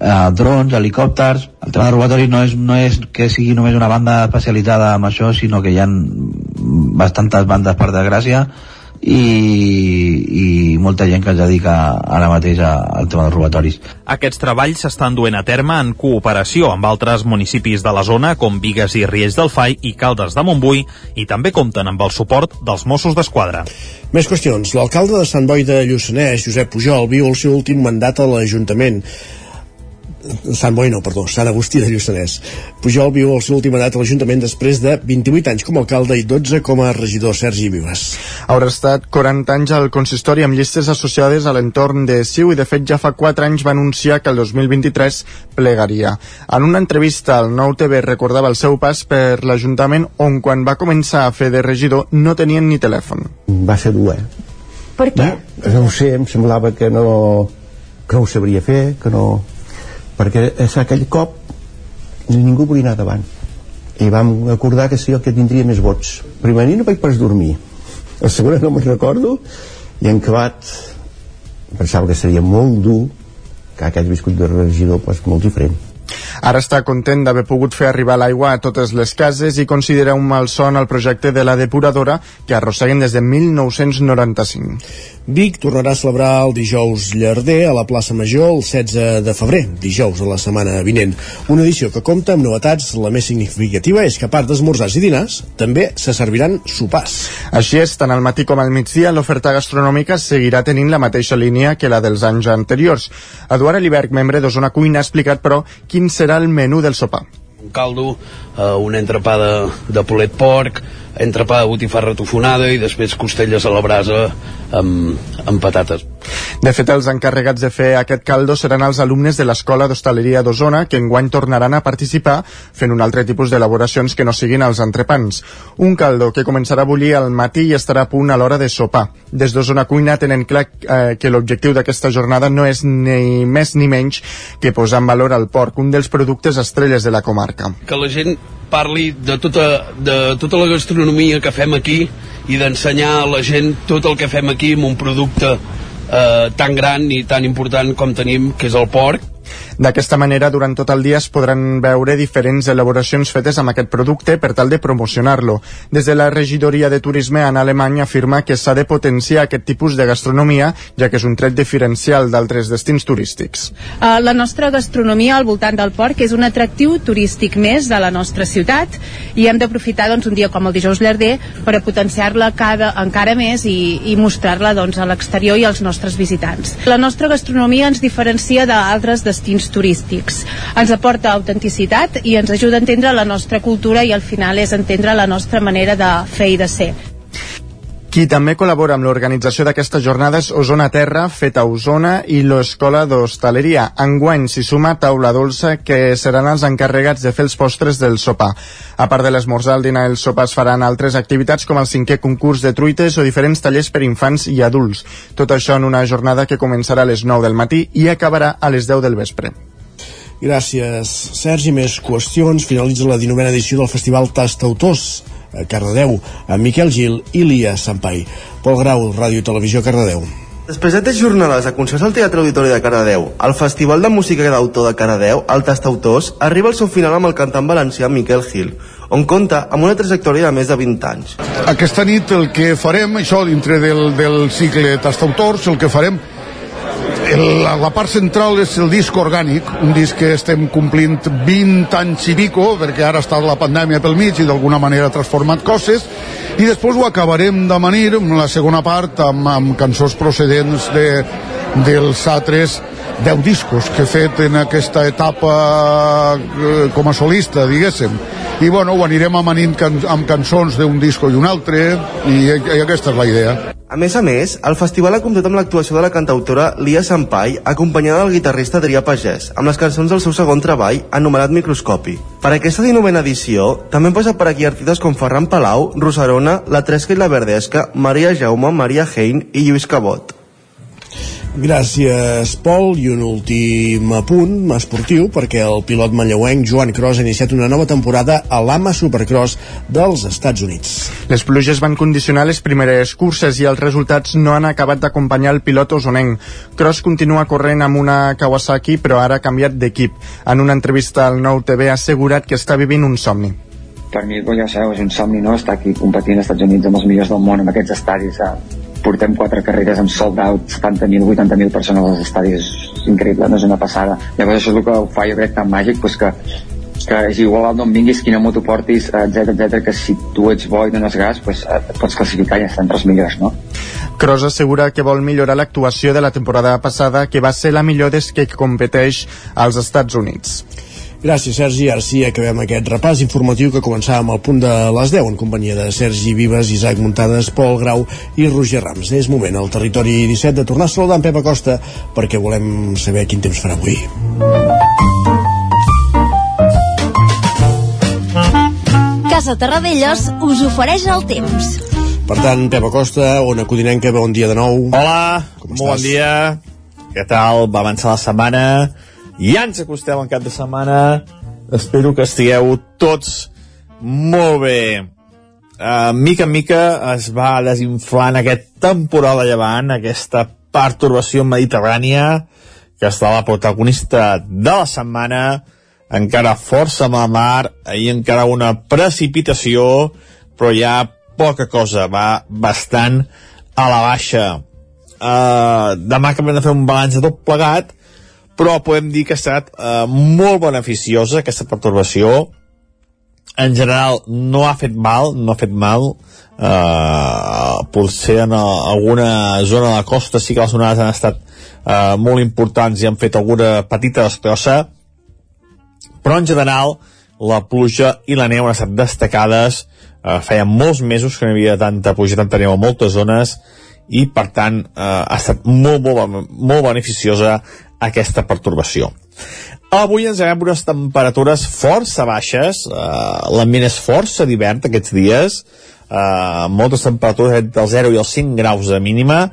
eh, drons, helicòpters el tema de robatoris no és, no és que sigui només una banda especialitzada amb això sinó que hi ha bastantes bandes per desgràcia i, i molta gent que es dedica ara mateix al tema dels robatoris. Aquests treballs s'estan duent a terme en cooperació amb altres municipis de la zona com Vigues i Riells del Fai i Caldes de Montbui i també compten amb el suport dels Mossos d'Esquadra. Més qüestions. L'alcalde de Sant Boi de Lluçanès, Josep Pujol, viu el seu últim mandat a l'Ajuntament. Sant Boi no, perdó, Sant Agustí de Lluçanès. Pujol viu el seu últim edat a l'Ajuntament després de 28 anys com a alcalde i 12 com a regidor Sergi Vives. Haurà estat 40 anys al consistori amb llistes associades a l'entorn de Siu i de fet ja fa 4 anys va anunciar que el 2023 plegaria. En una entrevista al Nou TV recordava el seu pas per l'Ajuntament on quan va començar a fer de regidor no tenien ni telèfon. Va ser dur, eh? Per què? No, no ho sé, em semblava que no, que no ho sabria fer, que no perquè és aquell cop ningú volia anar davant. I vam acordar que sí el que tindria més vots. Primer no vaig pas dormir. El segon no me'n recordo. I en acabat pensava que seria molt dur que aquest viscut de regidor pues, molt diferent. Ara està content d'haver pogut fer arribar l'aigua a totes les cases i considera un malson el projecte de la depuradora que arrosseguen des de 1995. Vic tornarà a celebrar el dijous llarder a la plaça Major el 16 de febrer, dijous de la setmana vinent. Una edició que compta amb novetats, la més significativa és que a part d'esmorzars i dinars, també se serviran sopars. Així és, tant al matí com al migdia l'oferta gastronòmica seguirà tenint la mateixa línia que la dels anys anteriors. Eduard Eliberg, membre d'Osona Cuina, ha explicat, però, quin serà el menú del sopar. Un caldo, eh, un entrepà de, de polet porc, entrepà de botifarra tofonada i després costelles a la brasa amb, amb patates. De fet, els encarregats de fer aquest caldo seran els alumnes de l'Escola d'Hostaleria d'Osona que enguany tornaran a participar fent un altre tipus d'elaboracions que no siguin els entrepans. Un caldo que començarà a bullir al matí i estarà a punt a l'hora de sopar. Des d'Osona Cuina tenen clar eh, que l'objectiu d'aquesta jornada no és ni més ni menys que posar en valor el porc, un dels productes estrelles de la comarca. Que la gent parli de tota, de tota la gastronomia que fem aquí i d'ensenyar a la gent tot el que fem aquí amb un producte eh, tan gran i tan important com tenim, que és el porc, D'aquesta manera, durant tot el dia es podran veure diferents elaboracions fetes amb aquest producte per tal de promocionar-lo. Des de la regidoria de turisme en Alemanya afirma que s'ha de potenciar aquest tipus de gastronomia, ja que és un tret diferencial d'altres destins turístics. Uh, la nostra gastronomia al voltant del porc és un atractiu turístic més de la nostra ciutat i hem d'aprofitar doncs, un dia com el dijous llarder per a potenciar-la encara més i, i mostrar-la doncs, a l'exterior i als nostres visitants. La nostra gastronomia ens diferencia d'altres destins turístics. Ens aporta autenticitat i ens ajuda a entendre la nostra cultura i al final és entendre la nostra manera de fer i de ser. Qui també col·labora amb l'organització d'aquesta jornada és Osona Terra, feta Osona, i l'Escola d'Hostaleria. Enguany s'hi suma Taula Dolça, que seran els encarregats de fer els postres del sopar. A part de l'esmorzar, el dinar i el sopar es faran altres activitats com el cinquè concurs de truites o diferents tallers per infants i adults. Tot això en una jornada que començarà a les 9 del matí i acabarà a les 10 del vespre. Gràcies, Sergi. Més qüestions. Finalitza la 19a edició del Festival Tastautors Cardedeu, amb Miquel Gil i Lia Sampai. Pol Grau, Ràdio i Televisió, Cardedeu. Després de tres jornades de concerts al Teatre Auditori de Cardedeu, el Festival de Música d'autor de Cardedeu, el Tastautors, arriba al seu final amb el cantant valencià Miquel Gil, on compta amb una trajectòria de més de 20 anys. Aquesta nit el que farem, això dintre del, del cicle Tastautors, el que farem el, la part central és el disc orgànic, un disc que estem complint 20 anys i pico, perquè ara està la pandèmia pel mig i d'alguna manera ha transformat coses, i després ho acabarem d'amanir en la segona part amb, amb cançons procedents de, dels altres 10 discos que he fet en aquesta etapa eh, com a solista, diguéssim. I bueno, ho anirem amanint can amb cançons d'un disco i un altre, i, i aquesta és la idea. A més a més, el festival ha comptat amb l'actuació de la cantautora Lia Sampai, acompanyada del guitarrista Adrià Pagès, amb les cançons del seu segon treball, anomenat Microscopi. Per aquesta 19a edició, també han passat per aquí artistes com Ferran Palau, Rosarona, La Tresca i la Verdesca, Maria Jaume, Maria Hein i Lluís Cabot. Gràcies, Pol. I un últim apunt esportiu, perquè el pilot manlleuenc Joan Cros ha iniciat una nova temporada a l'AMA Supercross dels Estats Units. Les pluges van condicionar les primeres curses i els resultats no han acabat d'acompanyar el pilot osonenc. Cross continua corrent amb una Kawasaki, però ara ha canviat d'equip. En una entrevista al Nou TV ha assegurat que està vivint un somni per mi, ja sabeu, és un somni, no?, estar aquí competint als Estats Units amb els millors del món, amb aquests estadis. Eh? Portem quatre carreres amb sold out, 70.000, 80.000 persones als estadis, és increïble, no és una passada. Llavors això és el que ho fa, jo crec, tan màgic, doncs que que és igual d'on vinguis, quina moto portis, etc etc que si tu ets bo i dones gas, pues, et pots classificar i estar entre els millors, no? Cross assegura que vol millorar l'actuació de la temporada passada, que va ser la millor des que competeix als Estats Units. Gràcies, Sergi. Ara sí, acabem aquest repàs informatiu que començàvem al punt de les 10 en companyia de Sergi Vives, Isaac Muntades, Pol Grau i Roger Rams. És moment al territori 17 de tornar a saludar en Pep Acosta perquè volem saber quin temps farà avui. Casa Terradellos us ofereix el temps. Per tant, Pep Acosta, Ona Codinenca, bon dia de nou. Hola, bon dia. Què tal? Va avançar la setmana ja ens acostem al cap de setmana. Espero que estigueu tots molt bé. Uh, mica en mica es va desinflant aquest temporal de llevant, aquesta perturbació mediterrània, que està la protagonista de la setmana, encara força amb la mar, ahir encara una precipitació, però ja poca cosa, va bastant a la baixa. Uh, demà acabem de fer un balanç de tot plegat, però podem dir que ha estat eh, molt beneficiosa aquesta pertorbació. En general no ha fet mal no ha fet mal. Eh, potser en alguna zona de la costa sí que les onades han estat eh, molt importants i han fet alguna petita destrossa però en general la pluja i la neu han estat destacades. Eh, feia molts mesos que no hi havia tanta pluja tanta neu a moltes zones. I per tant eh, ha estat molt, molt, molt beneficiosa aquesta pertorbació. Avui ens veiem unes temperatures força baixes, eh, l'ambient és força divert aquests dies, eh, moltes temperatures entre el 0 i els 5 graus de mínima,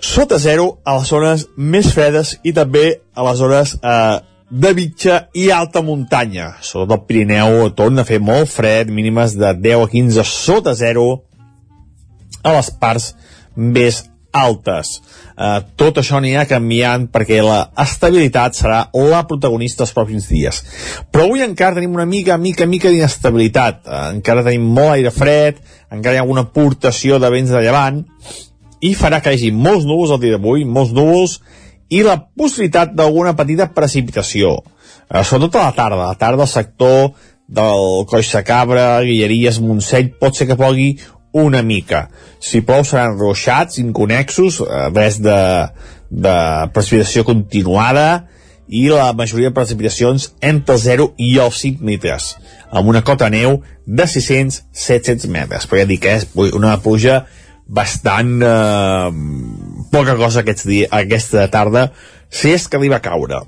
sota 0 a les zones més fredes i també a les zones eh, de mitja i alta muntanya. Sobretot el Pirineu torna a fer molt fred, mínimes de 10 a 15 sota 0 a les parts més altes. Uh, tot això anirà canviant perquè la estabilitat serà la protagonista els pròxims dies. Però avui encara tenim una mica, mica, mica d'inestabilitat. Uh, encara tenim molt aire fred, encara hi ha alguna aportació de vents de llevant, i farà que hi hagi molts núvols el dia d'avui, molts núvols, i la possibilitat d'alguna petita precipitació. Uh, sobretot a la tarda. A la tarda el sector del Coix de Cabra, Guilleries, Montseny, pot ser que pogui una mica. Si plou seran ruixats, inconexos, eh, res de, de precipitació continuada i la majoria de precipitacions entre el 0 i els 5 litres, amb una cota neu de 600-700 metres. Però ja dic que és una pluja bastant eh, poca cosa aquests dia, aquesta tarda si és que li va caure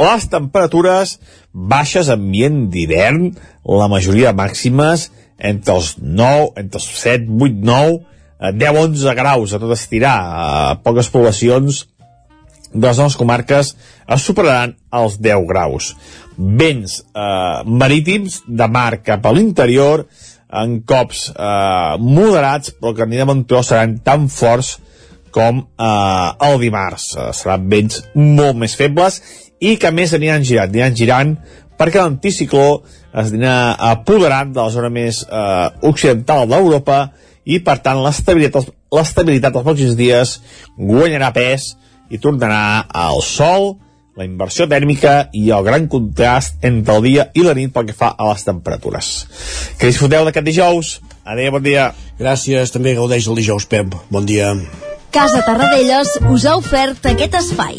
les temperatures baixes ambient d'hivern la majoria màximes entre els 9, entre els 7, 8, 9 10, 11 graus a tot estirar a poques poblacions de les noves comarques es superaran els 10 graus. Vents eh, marítims de mar cap a l'interior en cops eh, moderats, però que ni de bon seran tan forts com eh, el dimarts. Eh, seran vents molt més febles i que més aniran girant, aniran girant perquè l'anticicló es anirà apoderant de la zona més eh, occidental d'Europa i per tant l'estabilitat l'estabilitat dels pròxims dies guanyarà pes i tornarà al sol, la inversió tèrmica i el gran contrast entre el dia i la nit pel que fa a les temperatures. Que disfruteu d'aquest dijous. Adéu, bon dia. Gràcies, també gaudeix el dijous, Pep. Bon dia. Casa Tarradellas us ha ofert aquest espai.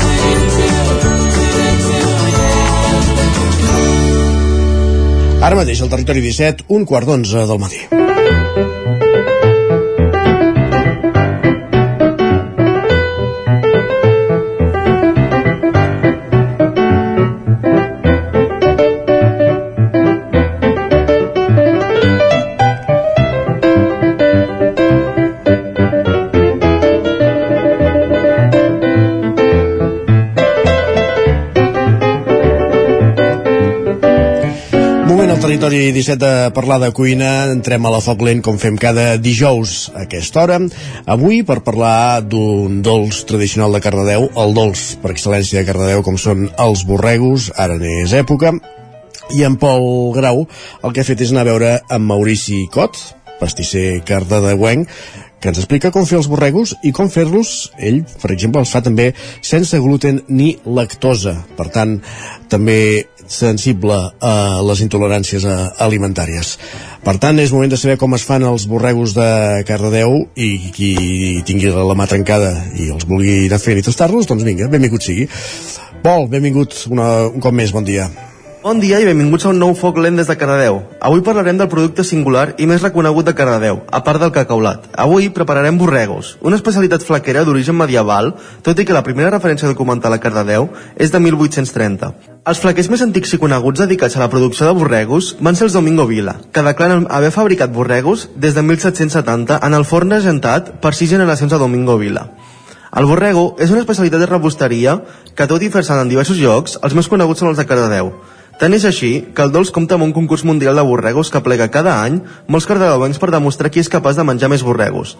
Ara mateix al territori 17, un quart d'onze del matí. Territori 17 de parlar de cuina. Entrem a la foc lent com fem cada dijous a aquesta hora. Avui per parlar d'un dolç tradicional de Cardedeu, el dolç per excel·lència de Cardedeu com són els borregos, ara n'és època. I en Pol Grau el que ha fet és anar a veure amb Maurici Cot, pastisser cardedeuenc, que ens explica com fer els borregos i com fer-los, ell, per exemple, els fa també sense gluten ni lactosa. Per tant, també sensible a les intoleràncies alimentàries. Per tant, és moment de saber com es fan els borregos de Cardedeu i qui tingui la mà trencada i els vulgui anar fent i tastar-los, doncs vinga, benvingut sigui. Pol, benvingut una, un cop més, bon dia. Bon dia i benvinguts a un nou foc lent des de Cardedeu. Avui parlarem del producte singular i més reconegut de Cardedeu, a part del cacaulat. Avui prepararem borregos, una especialitat flaquera d'origen medieval, tot i que la primera referència documental a Cardedeu és de 1830. Els flaquers més antics i coneguts dedicats a la producció de borregos van ser els Domingo Vila, que declaren haver fabricat borregos des de 1770 en el forn regentat per sis generacions de Domingo Vila. El borrego és una especialitat de rebosteria que tot i fer-se en diversos llocs, els més coneguts són els de Cardedeu. Tant és així que el dolç compta amb un concurs mundial de borregos que plega cada any molts cardedeuencs per demostrar qui és capaç de menjar més borregos.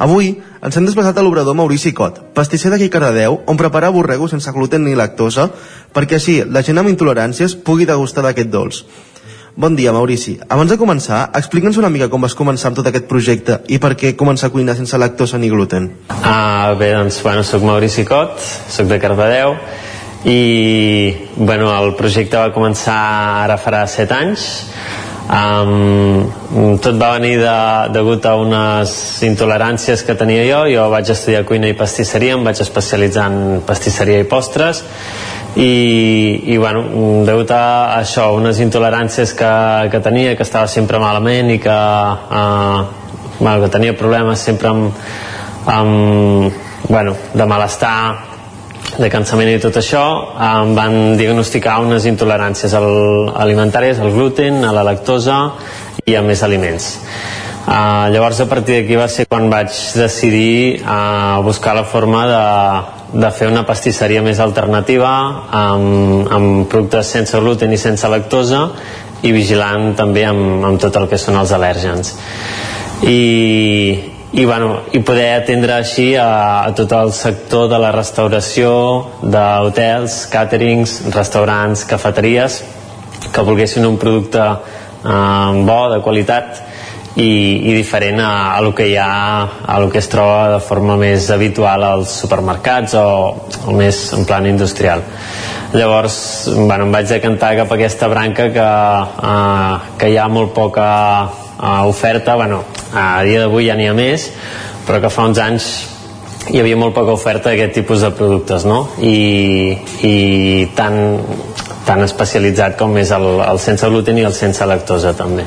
Avui ens hem desplaçat a l'obrador Maurici Cot, pastisser d'aquí Cardedeu, on prepara borregos sense gluten ni lactosa, perquè així la gent amb intoleràncies pugui degustar d'aquest dolç. Bon dia, Maurici. Abans de començar, explica'ns una mica com vas començar amb tot aquest projecte i per què començar a cuinar sense lactosa ni gluten. Ah, bé, doncs, bueno, soc Maurici Cot, soc de Cardedeu, i bueno, el projecte va començar ara farà 7 anys. Um, tot va venir de, degut a unes intoleràncies que tenia jo. Jo vaig estudiar cuina i pastisseria em vaig especialitzar en pastisseria i postres. I, i bueno, degut a això, unes intoleràncies que, que tenia, que estava sempre malament i que, uh, bueno, que tenia problemes sempre amb, amb bueno, de malestar de cansament i tot això em van diagnosticar unes intoleràncies al, alimentàries al gluten, a la lactosa i a més aliments. Uh, llavors a partir d'aquí va ser quan vaig decidir uh, buscar la forma de, de fer una pastisseria més alternativa amb, amb productes sense gluten i sense lactosa i vigilant també amb, amb tot el que són els al·lèrgens. I, i, bueno, i poder atendre així a, a tot el sector de la restauració, d'hotels, càterings, restaurants, cafeteries, que volguessin un producte eh, bo, de qualitat, i, i diferent a, a lo que hi ha a lo que es troba de forma més habitual als supermercats o, o més en plan industrial. Llavors bueno, em vaig decantar cap a aquesta branca que, uh, que hi ha molt poca uh, oferta bueno, a dia d'avui ja n'hi ha més però que fa uns anys hi havia molt poca oferta d'aquest tipus de productes no? I, i tan, tan especialitzat com és el, el sense gluten i el sense lactosa també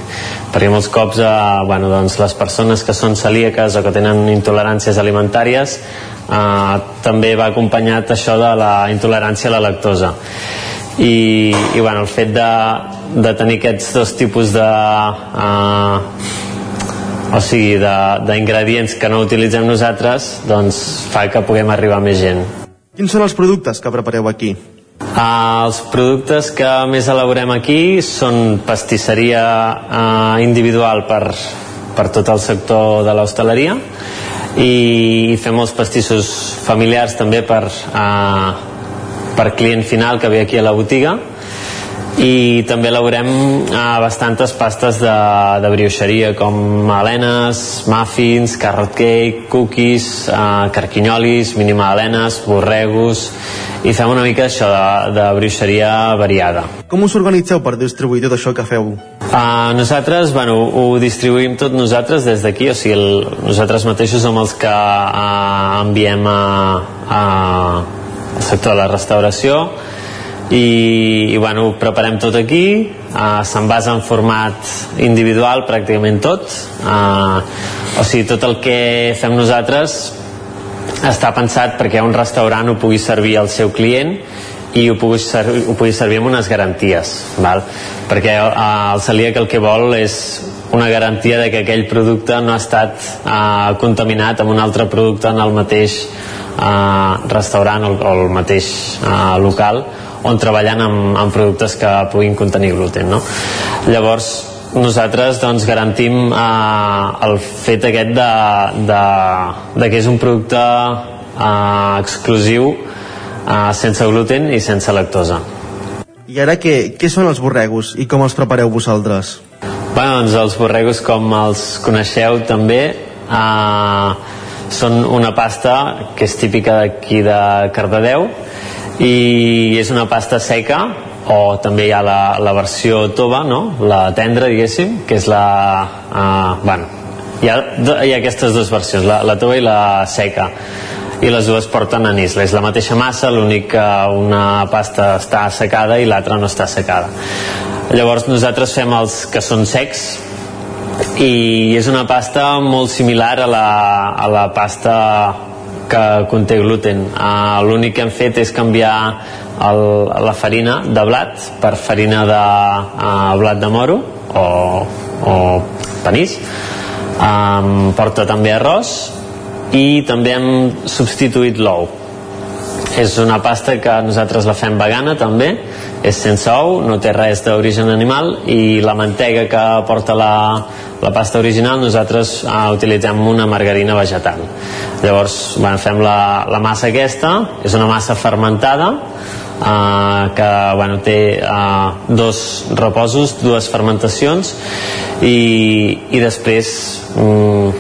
perquè molts cops eh, bueno, doncs les persones que són celíaques o que tenen intoleràncies alimentàries eh, també va acompanyat això de la intolerància a la lactosa i, i bueno, el fet de, de tenir aquests dos tipus de eh, o sigui, d'ingredients que no utilitzem nosaltres, doncs fa que puguem arribar a més gent. Quins són els productes que prepareu aquí? Uh, els productes que més elaborem aquí són pastisseria uh, individual per, per tot el sector de l'hostaleria i fem molts pastissos familiars també per, uh, per client final que ve aquí a la botiga i també elaborem eh, bastantes pastes de, de brioixeria com alenes, muffins, carrot cake, cookies, eh, carquinyolis, minimalenes, borregos i fem una mica això de, de brioixeria variada. Com us organitzeu per distribuir tot això que feu? Uh, nosaltres, bueno, ho distribuïm tot nosaltres des d'aquí, o sigui, el, nosaltres mateixos som els que uh, enviem a, a, al sector de la restauració i, i bueno, preparem tot aquí uh, s'envasa en format individual pràcticament tot uh, o sigui, tot el que fem nosaltres està pensat perquè un restaurant ho pugui servir al seu client i ho pugui, servir, ho pugui servir amb unes garanties val? perquè uh, el celíac el que vol és una garantia de que aquell producte no ha estat uh, contaminat amb un altre producte en el mateix uh, restaurant o, o el mateix uh, local on treballant amb, amb productes que puguin contenir gluten no? llavors nosaltres doncs, garantim eh, el fet aquest de, de, de que és un producte eh, exclusiu eh, sense gluten i sense lactosa i ara què, què són els borregos i com els prepareu vosaltres? Bueno, doncs els borregos com els coneixeu també eh, són una pasta que és típica d'aquí de Cardedeu i és una pasta seca o també hi ha la, la versió tova, no? la tendra, diguéssim, que és la... Uh, bueno, hi ha, hi ha aquestes dues versions, la, la tova i la seca i les dues porten anís. És la mateixa massa, l'únic que una pasta està secada i l'altra no està secada. Llavors nosaltres fem els que són secs i és una pasta molt similar a la, a la pasta que conté gluten. Uh, L'únic que hem fet és canviar el, la farina de blat per farina de uh, blat de moro o, o panís. Um, porta també arròs i també hem substituït l'ou. És una pasta que nosaltres la fem vegana també, és sense ou, no té res d'origen animal i la mantega que porta la, la pasta original nosaltres uh, utilitzem una margarina vegetal. Llavors bueno, fem la, la massa aquesta. És una massa fermentada uh, que bueno, té uh, dos reposos, dues fermentacions i, i després um,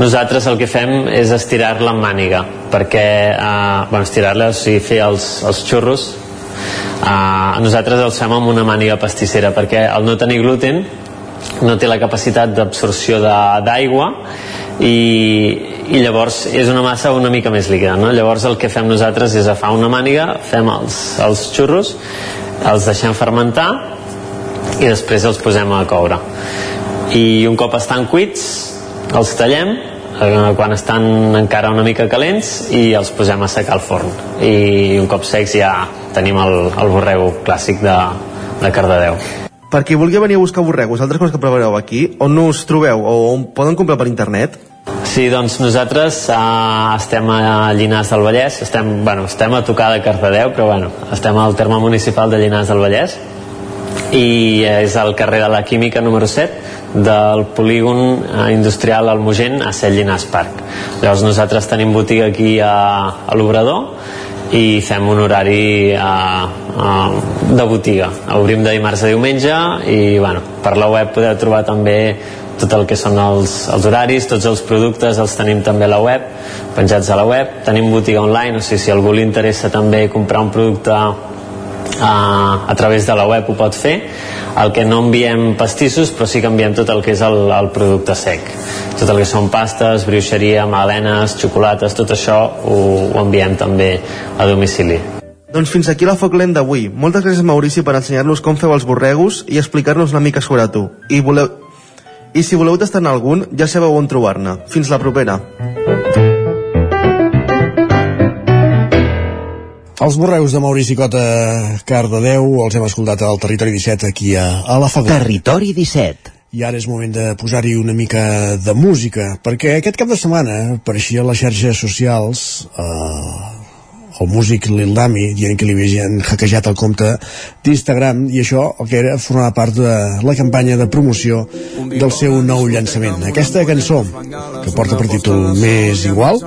nosaltres el que fem és estirar-la en màniga perquè, uh, bueno, estirar-la o sigui, fer els, els xurros Uh, nosaltres els fem amb una màniga pastissera perquè al no tenir gluten no té la capacitat d'absorció d'aigua i, i llavors és una massa una mica més líquida no? llavors el que fem nosaltres és agafar una màniga fem els, els xurros els deixem fermentar i després els posem a coure i un cop estan cuits els tallem eh, quan estan encara una mica calents i els posem a secar al forn. I un cop secs ja tenim el, el borrego clàssic de, de Cardedeu. Per qui vulgui venir a buscar borregos, altres coses que prepareu aquí, on us trobeu o on poden comprar per internet? Sí, doncs nosaltres uh, estem a Llinars del Vallès, estem, bueno, estem a tocar de Cardedeu, però bueno, estem al terme municipal de Llinars del Vallès i és al carrer de la Química número 7 del polígon eh, industrial Almugent a Cell Llinars. Llavors nosaltres tenim botiga aquí a, a l'Obrador i fem un horari a, a, de botiga. Obrim de dimarts a diumenge i bueno, per la web podeu trobar també tot el que són els, els horaris, tots els productes els tenim també a la web, penjats a la web. Tenim botiga online, o sigui, si algú li interessa també comprar un producte a, a través de la web ho pot fer el que no enviem pastissos però sí que enviem tot el que és el, el producte sec tot el que són pastes, brioixeria, magdalenes, xocolates, tot això ho, ho enviem també a domicili doncs fins aquí la Foc Lent d'avui. Moltes gràcies Maurici per ensenyar-nos com feu els borregos i explicar-nos una mica sobre tu. I, voleu... I si voleu tastar algun, ja sabeu on trobar-ne. Fins la propera. Els borreus de Maurici Cota Cardedeu els hem escoltat al Territori 17 aquí a, a la Fagot. Territori 17. I ara és moment de posar-hi una mica de música, perquè aquest cap de setmana apareixia a les xarxes socials eh, el músic Lil Dami dient que li havien hackejat el compte d'Instagram i això el que era formar part de la campanya de promoció del seu nou llançament. Aquesta cançó, que porta per títol Més Igual,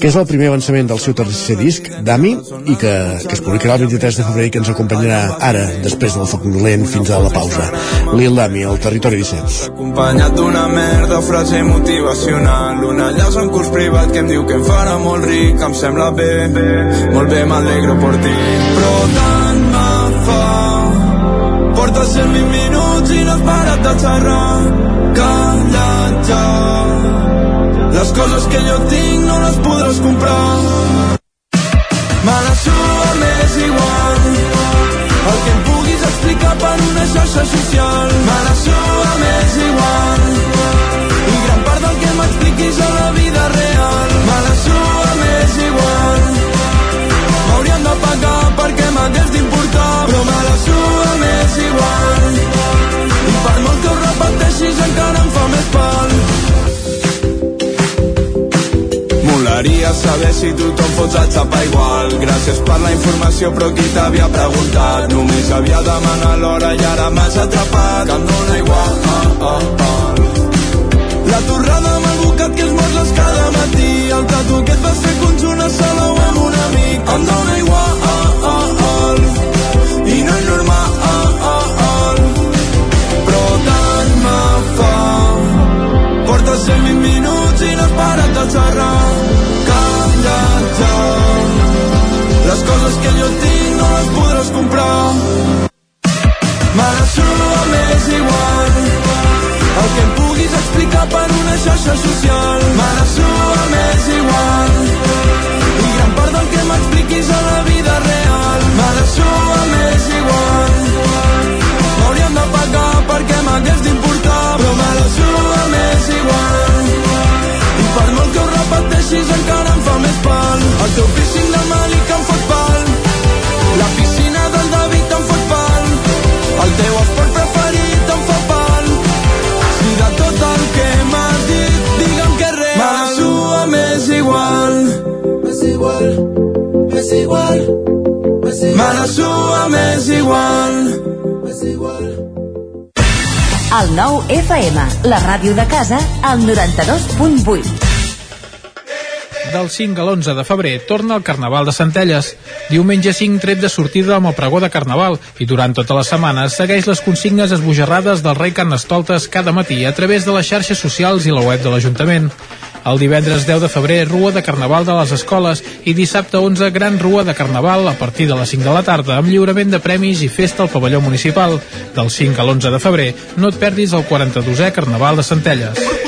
que és el primer avançament del seu tercer disc, Dami, i que, que es publicarà el 23 de febrer i que ens acompanyarà ara, després del foc dolent, fins a la pausa. Lil Dami, al Territori 17. Acompanyat d'una merda, frase motivacional Una llaç en curs privat que em diu que em farà molt ric Em sembla bé, bé molt bé, m'alegro per ti. Però tant me fa Portes 120 minuts i no has parat de xerrar Callat ja Les coses que jo tinc no les podràs comprar. Me la sua m'és igual. El que em puguis explicar per una xarxa social. Me la sua m'és igual. I gran part del que m'expliquis a la vida real. Me la sua m'és igual m'hagués d'importar Però me la sua m'és igual. I per molt que ho repeteixis encara em fa més pal. Molaria saber si tothom fots a xapa igual. Gràcies per la informació però qui t'havia preguntat? Només havia demanat l'hora i ara m'has atrapat. Que em dóna igual ah, ah, ah. La torrada amb el bocat que esmorzes cada matí. El tatu que et vas fer conjunt a Salou amb un amic. Em dóna igual has parat de xerrar Canviat ja Les coses que jo tinc no les podràs comprar. Me la m'és igual. El que em puguis explicar per una xarxa social. Me la m'és igual el teu piercing de Mali que em fot pal. La piscina del David em fot pal. El teu esport preferit em fa pal. Si de tot el que m'has dit digue'm que és real. Me la sua m'és igual m'és igual m'és igual. Me la sua m'és igual. M'és igual. El nou FM, la ràdio de casa, al 92.8. Del 5 a l'11 de febrer torna el Carnaval de Centelles. Diumenge 5 tret de sortida amb el pregó de Carnaval i durant tota la setmana segueix les consignes esbojarrades del rei Carnestoltes cada matí a través de les xarxes socials i la web de l'Ajuntament. El divendres 10 de febrer, Rua de Carnaval de les escoles i dissabte 11, Gran Rua de Carnaval a partir de les 5 de la tarda amb lliurament de premis i festa al pavelló municipal. Del 5 a l'11 de febrer, no et perdis el 42è Carnaval de Centelles.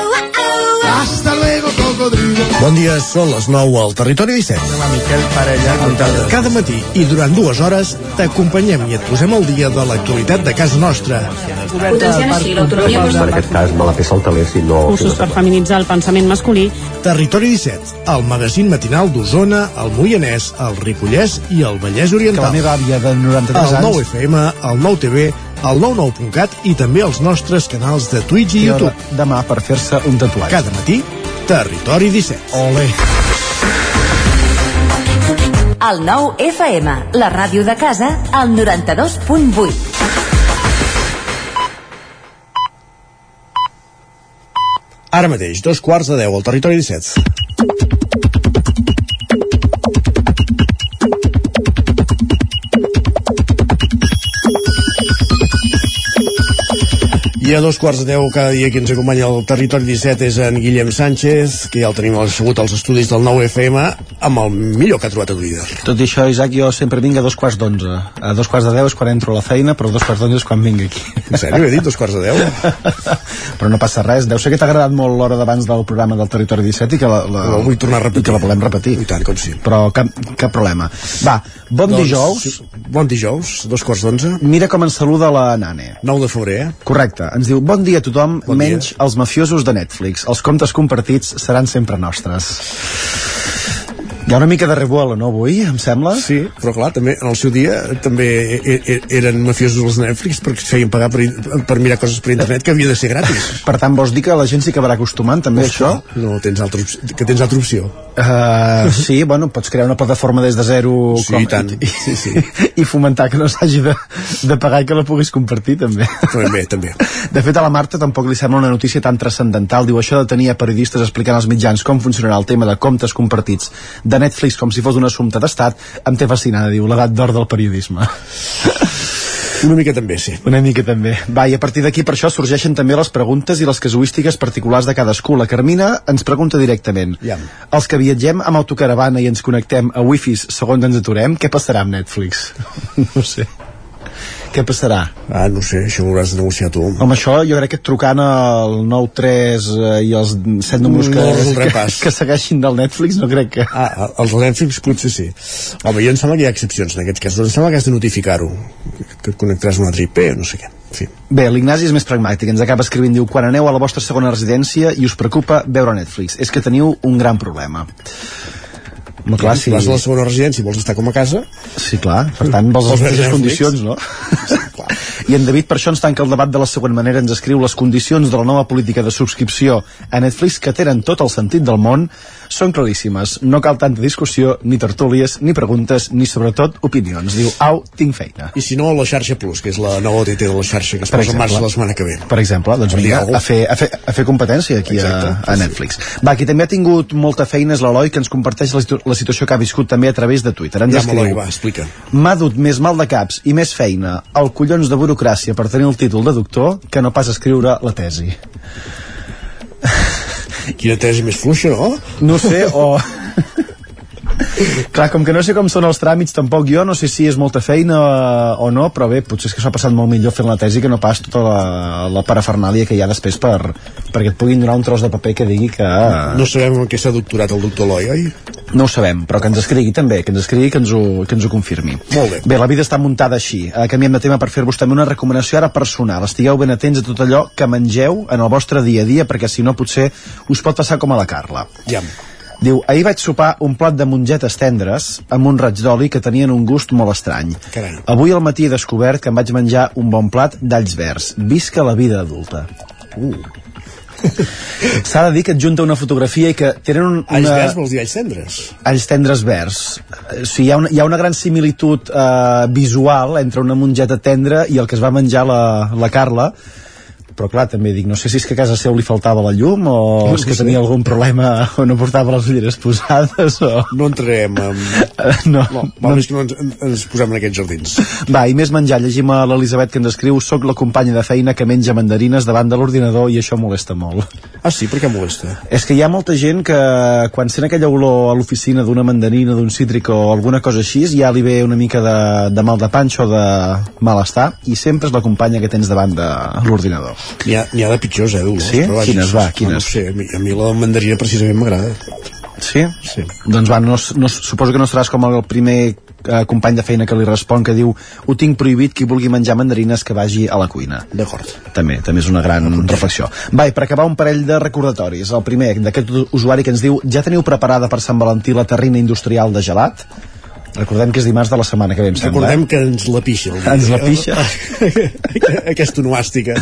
Hasta luego, cocodrilo. Bon dia, són les 9 al Territori 17. Demà Miquel Parella Cada matí i durant dues hores t'acompanyem i et posem al dia de l'actualitat de casa nostra. Potenciant així l'autonomia En aquest cas me la peça el taler si no... cursos per feminitzar el pensament masculí. Territori 17, el magazín matinal d'Osona, el Moianès, el Ripollès i el Vallès Oriental. Que la meva àvia de 93 el anys... 9 FM, el 9 TV, el 99.cat i també els nostres canals de Twitch i I YouTube. demà per fer-se un tatuatge. Cada matí, Territori 17. Ole. El 9 FM, la ràdio de casa, al 92.8. Ara mateix, dos quarts de 10 al Territori 17. I a dos quarts de deu cada dia que ens acompanya al Territori 17 és en Guillem Sánchez, que ja el tenim assegut als estudis del 9 FM, amb el millor que ha trobat a Twitter. Tot i això, Isaac, jo sempre vinc a dos quarts d'onze. A dos quarts de deu és quan entro a la feina, però a dos quarts d'onze és quan vinc aquí. En sèrio, he dit dos quarts de deu? però no passa res. Deu ser que t'ha agradat molt l'hora d'abans del programa del Territori 17 i que la, la, La vull tornar a repetir. i que la volem repetir. I tant, com sí. Però cap, cap problema. Va, bon Doncs, dijous. sí, Bon dijous, dos quarts d'onze. Mira com ens saluda la Nane. 9 de febrer, eh? Correcte. Ens diu, bon dia a tothom, Bon menys els mafiosos de Netflix. Els comptes compartits seran sempre nostres. Hi ha una mica de revuelo, no, avui, em sembla? Sí, però clar, també en el seu dia també e- e- eren mafiosos els Netflix perquè es feien pagar per, per mirar coses per internet que havia de ser gratis. Per tant, vols dir que la gent s'hi acabarà acostumant també això? No, tens altra, que tens altra opció. Uh, sí, bueno, pots crear una plataforma des de zero Sí, i tant. i, Sí, sí. i fomentar que no s'hagi de, de pagar i que la puguis compartir també. També, també. De fet, a la Marta tampoc li sembla una notícia tan transcendental. Diu això de tenir a periodistes explicant als mitjans com funcionarà el tema de comptes compartits de Netflix com si fos un assumpte d'estat, em té fascinada, diu, l'edat d'or del periodisme. Una mica també, sí. Una mica també. Va, i a partir d'aquí per això sorgeixen també les preguntes i les casuístiques particulars de cadascú. La Carmina ens pregunta directament. Ja. Els que viatgem amb autocaravana i ens connectem a wifis segons ens aturem, què passarà amb Netflix? no sé. Què passarà? Ah, no sé, això ho hauràs de negociar tu. Home, això jo crec que trucant al 9-3 eh, i els 7 números que, No que, pas. que segueixin del Netflix, no crec que... Ah, els de Netflix potser sí. Home, jo em sembla que hi ha excepcions en aquest cas. Em sembla que has de notificar-ho. Que et connectaràs a una altra IP, no sé què. Fi. Bé, l'Ignasi és més pragmàtic, ens acaba escrivint, diu, quan aneu a la vostra segona residència i us preocupa veure Netflix, és que teniu un gran problema. Home, clar, si vas a la segona residència i vols estar com a casa... Sí, clar, per tant, vols les mateixes condicions, no? I en David per això ens tanca el debat de la següent manera, ens escriu les condicions de la nova política de subscripció a Netflix que tenen tot el sentit del món són claríssimes. No cal tanta discussió, ni tertúlies, ni preguntes, ni sobretot opinions. Diu, au, tinc feina. I si no, la xarxa Plus, que és la nova OTT de la xarxa, que es Per posa en marxa exemple. la setmana que ve. Per exemple, doncs vinga, a fer, a, fer, a fer competència aquí a, Exacte, a sí, Netflix. Va, qui també ha tingut molta feina és l'Eloi, que ens comparteix situ la situació que ha viscut també a través de Twitter. Ens Ja, escriu, va, explica. M'ha dut més mal de caps i més feina al collons de burocràcia per tenir el títol de doctor que no pas escriure la tesi. Quina tesi més fluixa, no? No sé, o... Clar, com que no sé com són els tràmits tampoc jo, no sé si és molta feina o no, però bé, potser és que s'ha passat molt millor fent la tesi que no pas tota la, la parafernàlia que hi ha després per, perquè et puguin donar un tros de paper que digui que... No sabem en què s'ha doctorat el doctor Eloi, oi? No ho sabem, però que ens escrigui també, que ens escrigui que ens ho, que ens ho confirmi. Molt bé. Bé, la vida està muntada així. Eh, canviem de tema per fer-vos també una recomanació ara personal. Estigueu ben atents a tot allò que mengeu en el vostre dia a dia, perquè si no potser us pot passar com a la Carla. Ja. Diu, ahir vaig sopar un plat de mongetes tendres amb un raig d'oli que tenien un gust molt estrany. Carai. Avui al matí he descobert que em vaig menjar un bon plat d'alls verds. Visca la vida adulta. Uh. S'ha de dir que adjunta una fotografia i que tenen un, una... Alls verds vols dir alls tendres? Alls tendres verds. Eh, O sigui, hi ha una, hi ha una gran similitud eh, visual entre una mongeta tendra i el que es va menjar la, la Carla, però clar, també dic, no sé si és que a casa seu li faltava la llum o No és que tenia algun problema o no portava les ulleres posades o... No entrarem en... No, no, més que no ens, ens posem en aquests jardins. Va, i més menjar, llegim a l'Elisabet que ens escriu Soc la companya de feina que menja mandarines davant de l'ordinador i això molesta molt. Ah, sí? Per què molesta? És que hi ha molta gent que quan sent aquella olor a l'oficina d'una mandarina, d'un cítric o alguna cosa així, ja li ve una mica de, de mal de panxa o de malestar i sempre és la companya que tens davant de l'ordinador. N'hi ha, ha de pitjors, eh, d'olors. Sí? però vaja, Quines, va, No, quines? no sé, a mi, a mi la mandarina precisament m'agrada. Sí? Sí. Doncs va, no, no, suposo que no seràs com el primer eh, company de feina que li respon que diu ho tinc prohibit qui vulgui menjar mandarines que vagi a la cuina. D'acord. També, també és una gran reflexió. Va, i per acabar un parell de recordatoris. El primer, d'aquest usuari que ens diu ja teniu preparada per Sant Valentí la terrina industrial de gelat? Recordem que és dimarts de la setmana que ve, em sembla. Recordem que ens la pixa. Ens la pixa. Aquesta onomàstica.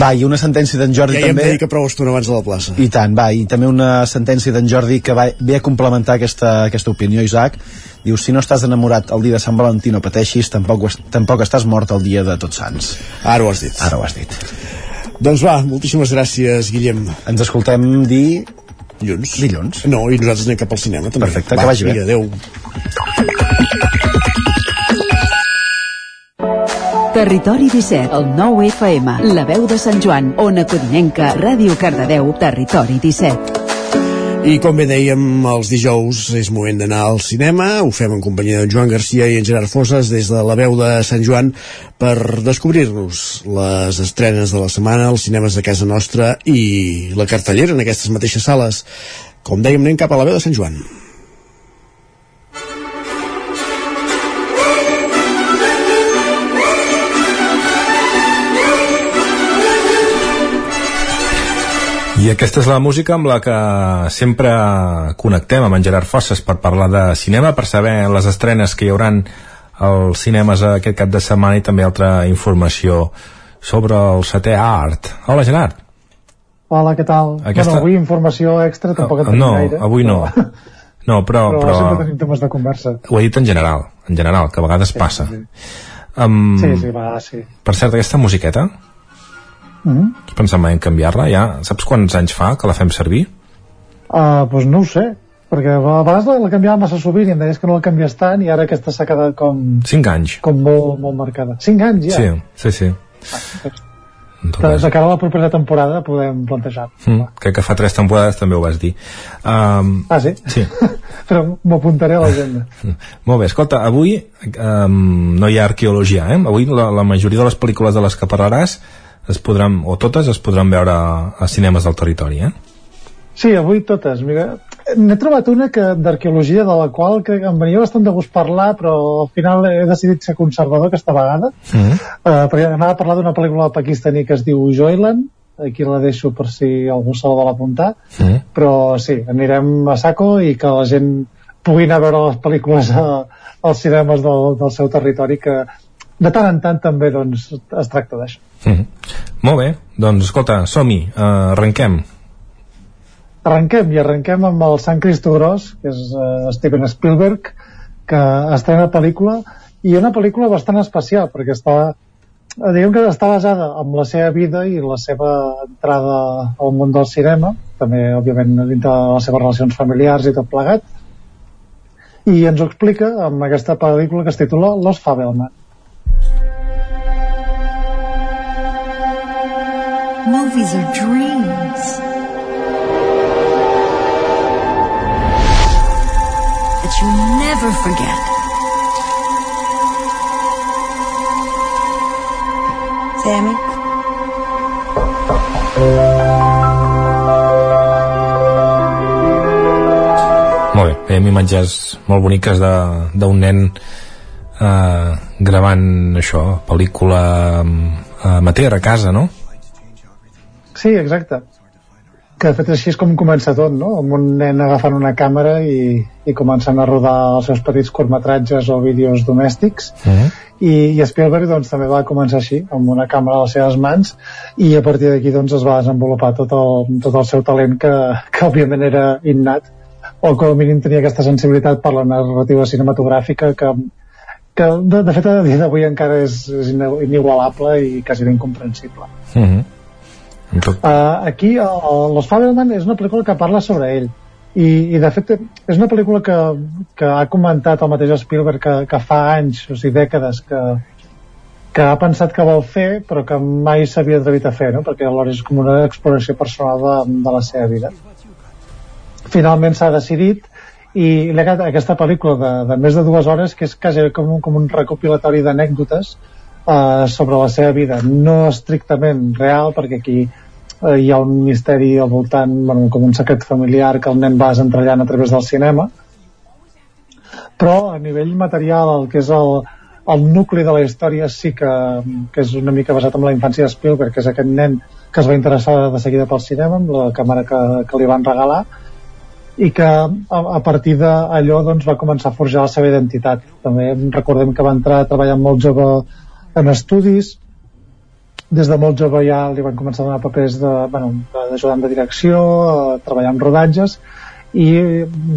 Va, i una sentència d'en Jordi Ja hem també... de dir que prou estona abans de la plaça. I tant, va, i també una sentència d'en Jordi que va, ve a complementar aquesta, aquesta opinió, Isaac. Diu, si no estàs enamorat el dia de Sant Valentí no pateixis, tampoc, tampoc estàs mort el dia de Tots Sants. Ara ho has dit. Ara ho has dit. Doncs va, moltíssimes gràcies, Guillem. Ens escoltem dir... Dilluns. Dilluns. No, i nosaltres anem cap al cinema, també. Perfecte, va, que vagi bé. Adéu. Territori 17, el 9 FM, la veu de Sant Joan, Ona Codinenca, Ràdio Cardedeu, Territori 17. I com bé dèiem, els dijous és moment d'anar al cinema, ho fem en companyia de Joan Garcia i en Gerard Fosses des de la veu de Sant Joan per descobrir-nos les estrenes de la setmana, els cinemes de casa nostra i la cartellera en aquestes mateixes sales. Com dèiem, anem cap a la veu de Sant Joan. I aquesta és la música amb la que sempre connectem amb en Gerard Fosses per parlar de cinema, per saber les estrenes que hi hauran als cinemes aquest cap de setmana i també altra informació sobre el setè art. Hola, Gerard. Hola, què tal? Aquesta- Bueno, avui informació extra tampoc en tenim no, gaire. avui no. No, però, Però, però, sempre tenim temes de conversa. ho he dit en general, en general, que a vegades passa. Um, Sí, sí, va, sí. Per cert, aquesta musiqueta, Mm has pensat mai en canviar-la? Ja, saps quants anys fa que la fem servir? uh, pues no ho sé, perquè a vegades la, la canviava massa sovint i em deies que no la canvies tant i ara aquesta s'ha quedat com, 5 anys. com molt, molt marcada. 5 anys ja? Sí, sí, sí. De, de cara a la propera temporada podem plantejar. Mm, crec que fa tres temporades també ho vas dir. Um, Ah, sí? Sí. Però m'ho apuntaré a l'agenda. Molt bé, escolta, avui um, no hi ha arqueologia, eh? Avui la, la majoria de les pel·lícules de les que parlaràs es podran, o totes es podran veure a cinemes del territori, eh? Sí, avui totes. Mira, n'he trobat una que d'arqueologia de la qual que em venia bastant de gust parlar, però al final he decidit ser conservador aquesta vegada, Mm. uh, perquè anava a parlar d'una pel·lícula pakistaní que es diu Joyland, aquí la deixo per si algú se la vol apuntar, Mm. però sí, anirem a saco i que la gent pugui anar a veure les pel·lícules a, als cinemes del, del seu territori, que de tant en tant també doncs, es tracta d'això. Mm. Molt bé, doncs escolta, som-hi, uh, arrenquem. Arrenquem, i arrenquem amb el Sant Cristo Gros, que és uh, Steven Spielberg, que estrena pel·lícula, i una pel·lícula bastant especial, perquè està, eh, diguem que està basada en la seva vida i la seva entrada al món del cinema, també, òbviament, dintre de les seves relacions familiars i tot plegat, i ens ho explica amb aquesta pel·lícula que es titula Los Fabelman. Movies are dreams. That you never forget. Sammy? Molt bé, veiem imatges molt boniques d'un nen eh, gravant això, pel·lícula eh, amateur a casa, no? Sí, exacte. que de fet així és com comença tot, no? amb un nen agafant una càmera i, i començant a rodar els seus petits curtmetratges o vídeos domèstics Mm. i, i Spielberg doncs, també va començar així, amb una càmera a les seves mans i a partir d'aquí doncs, es va desenvolupar tot el, tot el seu talent que, que òbviament era innat o com a mínim tenia aquesta sensibilitat per la narrativa cinematogràfica que, que de, de fet a dia d'avui encara és, és inigualable i quasi incomprensible Mm -hmm. Uh, aquí uh, Los Fabelman és una pel·lícula que parla sobre ell i, i de fet és una pel·lícula que, que ha comentat el mateix Spielberg que, que fa anys, o sigui dècades que, que ha pensat que vol fer però que mai s'havia atrevit a fer no? perquè alhora és com una exploració personal de, de la seva vida finalment s'ha decidit i aquesta pel·lícula de, de més de dues hores que és quasi com un, com un recopilatori d'anècdotes uh, sobre la seva vida. No estrictament real perquè aquí uh, hi ha un misteri al voltant bueno, com un secret familiar que el nen va desentrellant a través del cinema. Però a nivell material el que és el, el nucli de la història sí que, que és una mica basat en la infància de Spielberg que és aquest nen que es va interessar de seguida pel cinema amb la càmera que, que li van regalar i que a, a partir d'allò doncs, va començar a forjar la seva identitat. També recordem que va entrar a treballar molt jove en estudis. Des de molt jove ja li van començar a donar papers de, bueno, d'ajudant de direcció a treballar en rodatges i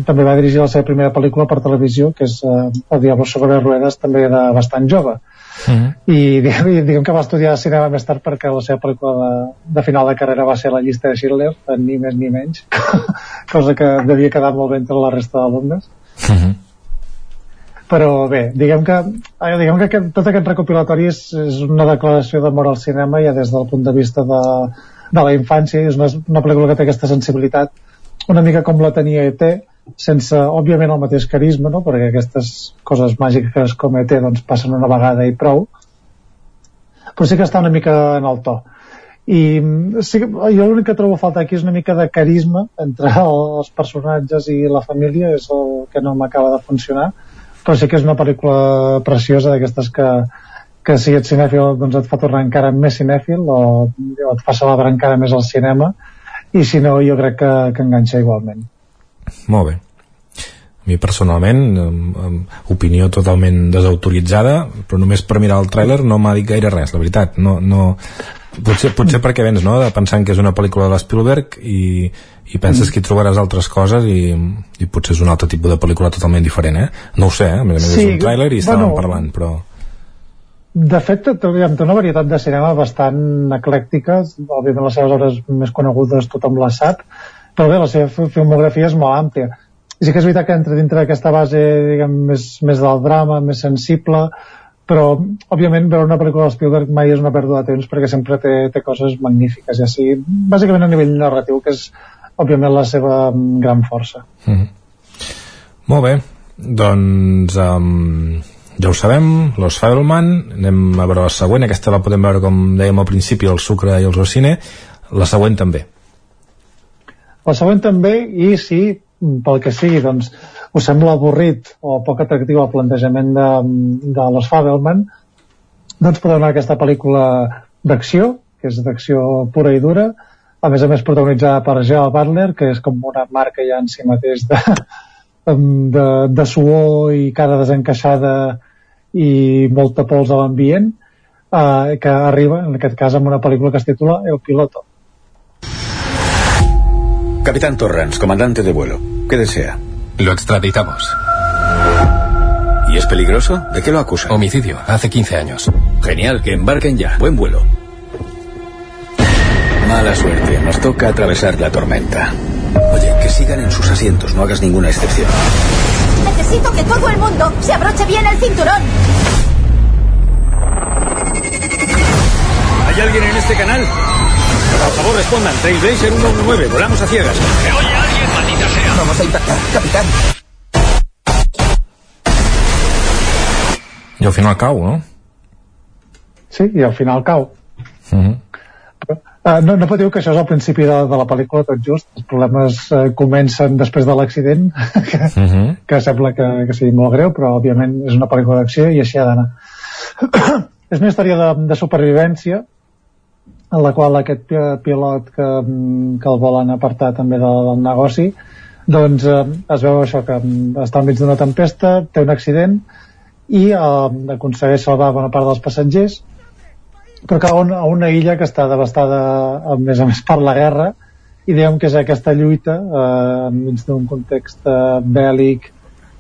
també va dirigir la seva primera pel·lícula per televisió que és eh, El Diablo sobre ruedas també de bastant jove Mm. i diguem, diguem que va estudiar cinema més tard perquè la seva pel·lícula de, de final de carrera va ser la llista de Schindler ni més ni menys cosa que devia quedar molt bé entre la resta d'alumnes Mm -hmm. però bé, diguem que, eh, diguem que aquest, tot aquest recopilatori és, és una declaració d'amor al cinema ja des del punt de vista de, de la infància és una, una pel·lícula que té aquesta sensibilitat una mica com la tenia ET sense, òbviament, el mateix carisma no? perquè aquestes coses màgiques com ET doncs, passen una vegada i prou. Però sí que està una mica en el to. I mm, sí, que- jo l'únic que trobo a faltar aquí és una mica de carisma entre els personatges i la família és el que no m'acaba de funcionar. Però sí que és una pel·lícula preciosa d'aquestes que, que si ets cinèfil doncs et fa tornar encara més cinèfil o, o et fa celebrar encara més el cinema. I si no jo crec que, que enganxa igualment Molt bé. A mi personalment, em, em, opinió totalment desautoritzada, però només per mirar el tràiler no m'ha dit gaire res, la veritat. No, no... Potser, potser perquè vens, no?, de pensant que és una pel·lícula de l'Spielberg i, i penses que hi trobaràs altres coses i, i potser és un altre tipus de pel·lícula totalment diferent, eh? No ho sé, eh? A més a més Sí, és un tràiler i estàvem bueno, parlant, però... De fet, té, una varietat de cinema bastant eclèctica, òbviament les seves obres més conegudes tothom les sap, però bé, la seva fi- filmografia és molt àmplia. I sí que és veritat que entra dintre d'aquesta base diguem, més, més del drama, més sensible, però, òbviament, veure una pel·lícula de Spielberg mai és una pèrdua de temps perquè sempre té, té coses magnífiques, ja sigui, bàsicament a nivell narratiu, que és, òbviament, la seva mm, gran força. Mm. Molt bé, doncs um, ja ho sabem, Los Fabelman, anem a veure la següent, aquesta la podem veure com dèiem al principi, el sucre i el rocine, la següent també. La següent també, i si pel que sigui, doncs, us sembla avorrit o poc atractiu el plantejament de, de Los Fabelman, doncs podeu anar a aquesta pel·lícula d'acció, que és d'acció pura i dura, a més a més protagonitzada per Gerald Butler, que és com una marca ja en si mateix de, de, de suor i cara desencaixada i molta pols a l'ambient, eh, que arriba, en aquest cas, amb una pel·lícula que es titula El Piloto. Capitán Torrance, comandante de vuelo. ¿Qué desea? Lo extraditamos. ¿Y es peligroso? ¿De qué lo acusan? Homicidio, hace 15 años. Genial, que embarquen ya. Buen vuelo. Mala suerte, nos toca atravesar la tormenta. Oye, que sigan en sus asientos, no hagas ninguna excepción. Necesito que todo el mundo se abroche bien el cinturón. ¿Hay alguien en este canal? Por favor, respondan. Trailblazer 119, volamos a ciegas. ¿Me oye alguien, maldita sea? Vamos a impactar, capitán. I al final cau, no? Sí, i al final cau. Uh -huh. Uh, no, no patiu que això és el principi de, de la pel·lícula tot just els problemes uh, comencen després de l'accident que, Uh -huh. que sembla que, que sigui molt greu però òbviament és una pel·lícula d'acció i així ha d'anar és una història de, de supervivència en la qual aquest pi- pilot que, mm, que el volen apartar també del, del negoci doncs eh, es veu això que mm, està enmig d'una tempesta, té un accident i eh, aconsegueix salvar bona part dels passatgers però cau a una illa que està devastada a més a més per la guerra i diguem que és aquesta lluita eh, enmig d'un context eh, bèl·lic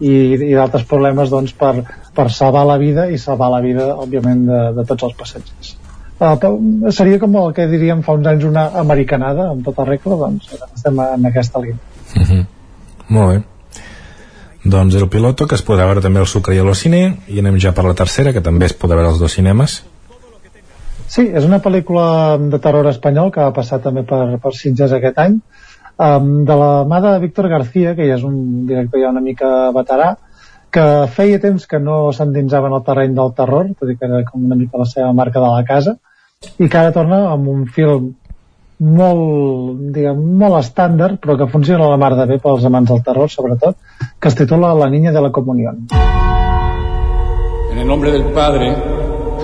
i, i d'altres problemes doncs, per, per salvar la vida i salvar la vida òbviament de, de tots els passatgers uh, seria com el que diríem fa uns anys una americanada amb tota regla doncs estem en aquesta línia Uh -huh. Molt bé. Doncs el piloto, que es podrà veure també al Sucre i a l'Ocine, i anem ja per la tercera, que també es podrà veure als dos cinemes. Sí, és una pel·lícula de terror espanyol que va passar també per, per Sitges aquest any um, de la mà de Víctor García que ja és un director ja una mica veterà que feia temps que no s'endinsava en el terreny del terror tot i que era com una mica la seva marca de la casa i que ara torna amb un film molt, diguem, molt estàndard però que funciona a la mar de bé pels amants del terror sobretot, que es titula La niña de la comunión En el nombre del Padre,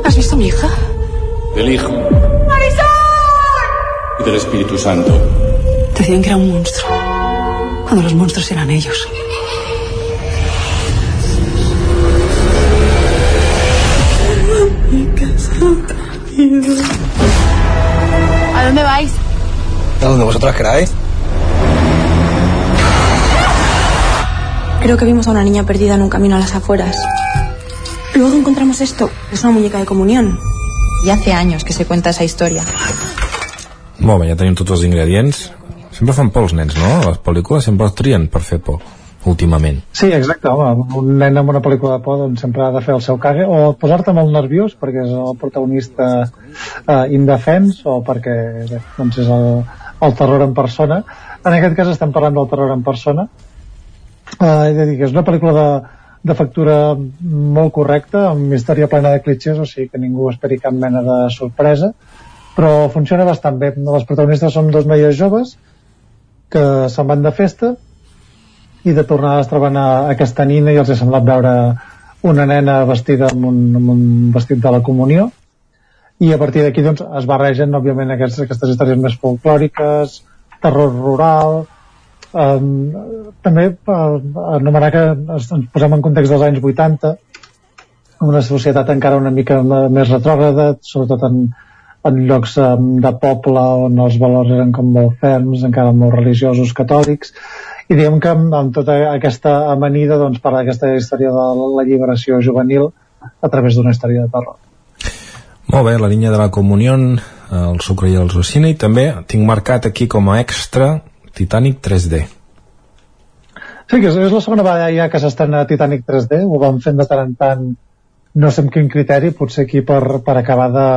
¿Has visto mi hija? del Hijo y del Espíritu Santo. Decían que era un monstruo. Cuando los monstruos eran ellos. ¿A dónde vais? ¿A dónde vosotras queráis? Creo que vimos a una niña perdida en un camino a las afueras. Luego encontramos esto. Es una muñeca de comunión. Y hace años que se cuenta esa historia. Molt bé, ja tenim tots els ingredients. Sempre fan por els nens, no? Les pel·lícules sempre els trien per fer por, últimament. Sí, exacte, home, un nen amb una pel·lícula de por doncs, sempre ha de fer el seu cague o posar-te molt nerviós perquè és el protagonista eh, indefens o perquè bé, doncs és el, el terror en persona. En aquest cas estem parlant del terror en persona. Eh, he de dir que és una pel·lícula de, de factura molt correcta amb història plena de clitxers o sigui que ningú esperi cap mena de sorpresa però funciona bastant bé. Les protagonistes són dos noies joves que se'n van de festa i de tornar es troben a aquesta nina i els ha semblat veure una nena vestida amb un, amb un vestit de la comunió. I a partir d'aquí doncs, es barregen òbviament aquestes, aquestes històries més folclòriques terror rural um, també uh, anomenar que ens, ens posem en context dels anys 80 una societat encara una mica més retrògrada sobretot en, en llocs um, de poble on els valors eren com molt ferms, encara molt religiosos catòlics i diguem que amb, amb tota aquesta amanida doncs parla d'aquesta història de la lliberació juvenil a través d'una història de terror Molt bé, la línia de la comunió, el sucre i el rocina, i també tinc marcat aquí com a extra Titanic 3D. Sí, que és, és la segona vegada ja que s'estrena Titanic 3D, ho vam fent de tant en tant, no sé amb quin criteri, potser aquí per, per acabar de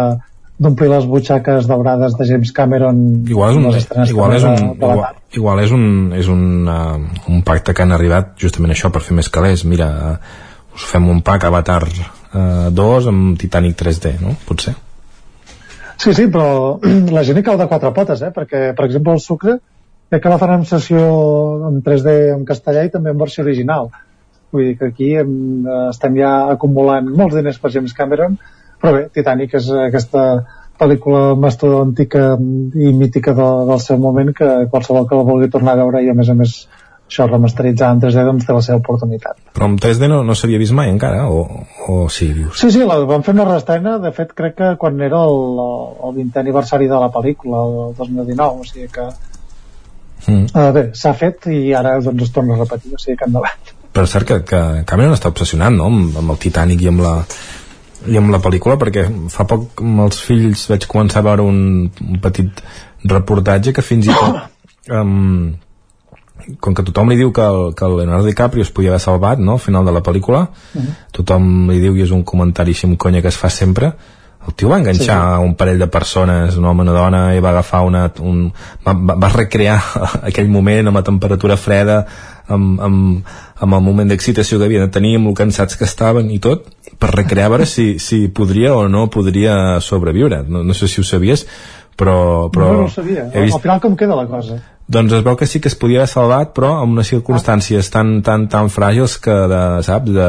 d'omplir les butxaques daurades de James Cameron Igual és un, igual és un, de- de igual, igual és un, és un, uh, un pacte que han arribat justament això per fer més calés. Mira, uh, us fem un pack Avatar uh, 2 amb Titanic 3D, no? Potser. Sí, sí, però la gent hi cau de quatre potes, eh? perquè, per exemple, el Sucre crec que la fan en sessió en 3D en castellà i també en versió original. Vull dir que aquí hem, eh, estem ja acumulant molts diners per James Cameron, però bé, Titanic és aquesta pel·lícula mastodòntica i mítica de, del seu moment que qualsevol que la vulgui tornar a veure i a més a més això remasteritzar en 3D doncs té la seva oportunitat. Però amb 3D no, no s'havia vist mai encara, o, o sí, dius? Sí, sí, la, vam fer una reestrena, de fet crec que quan era el, el 20è aniversari de la pel·lícula, el 2019, o sigui que Mm. uh, bé, s'ha fet i ara doncs es torna a repetir, o sigui que endavant. Però és cert que, que Cameron està obsessionat, no?, amb, amb el Titanic i amb la i amb la pel·lícula perquè fa poc amb els fills vaig començar a veure un, un petit reportatge que fins i tot um, com que tothom li diu que el, que el Leonardo DiCaprio es podia haver salvat no, al final de la pel·lícula tothom li diu i és un comentari així amb conya que es fa sempre el tio va enganxar Sí. sí. un parell de persones, un home una dona, i va agafar una... Un, va, va, va recrear aquell moment amb la temperatura freda, amb, amb, amb el moment d'excitació que havien de tenir, amb el cansats que estaven i tot, per recrear veure si, si podria o no podria sobreviure. No, no sé si ho sabies, però... però no, no ho sabia. vist, Al final com queda la cosa? doncs es veu que sí que es podia haver salvat, però amb unes circumstàncies tan, tan, tan fràgils que, de, saps, de,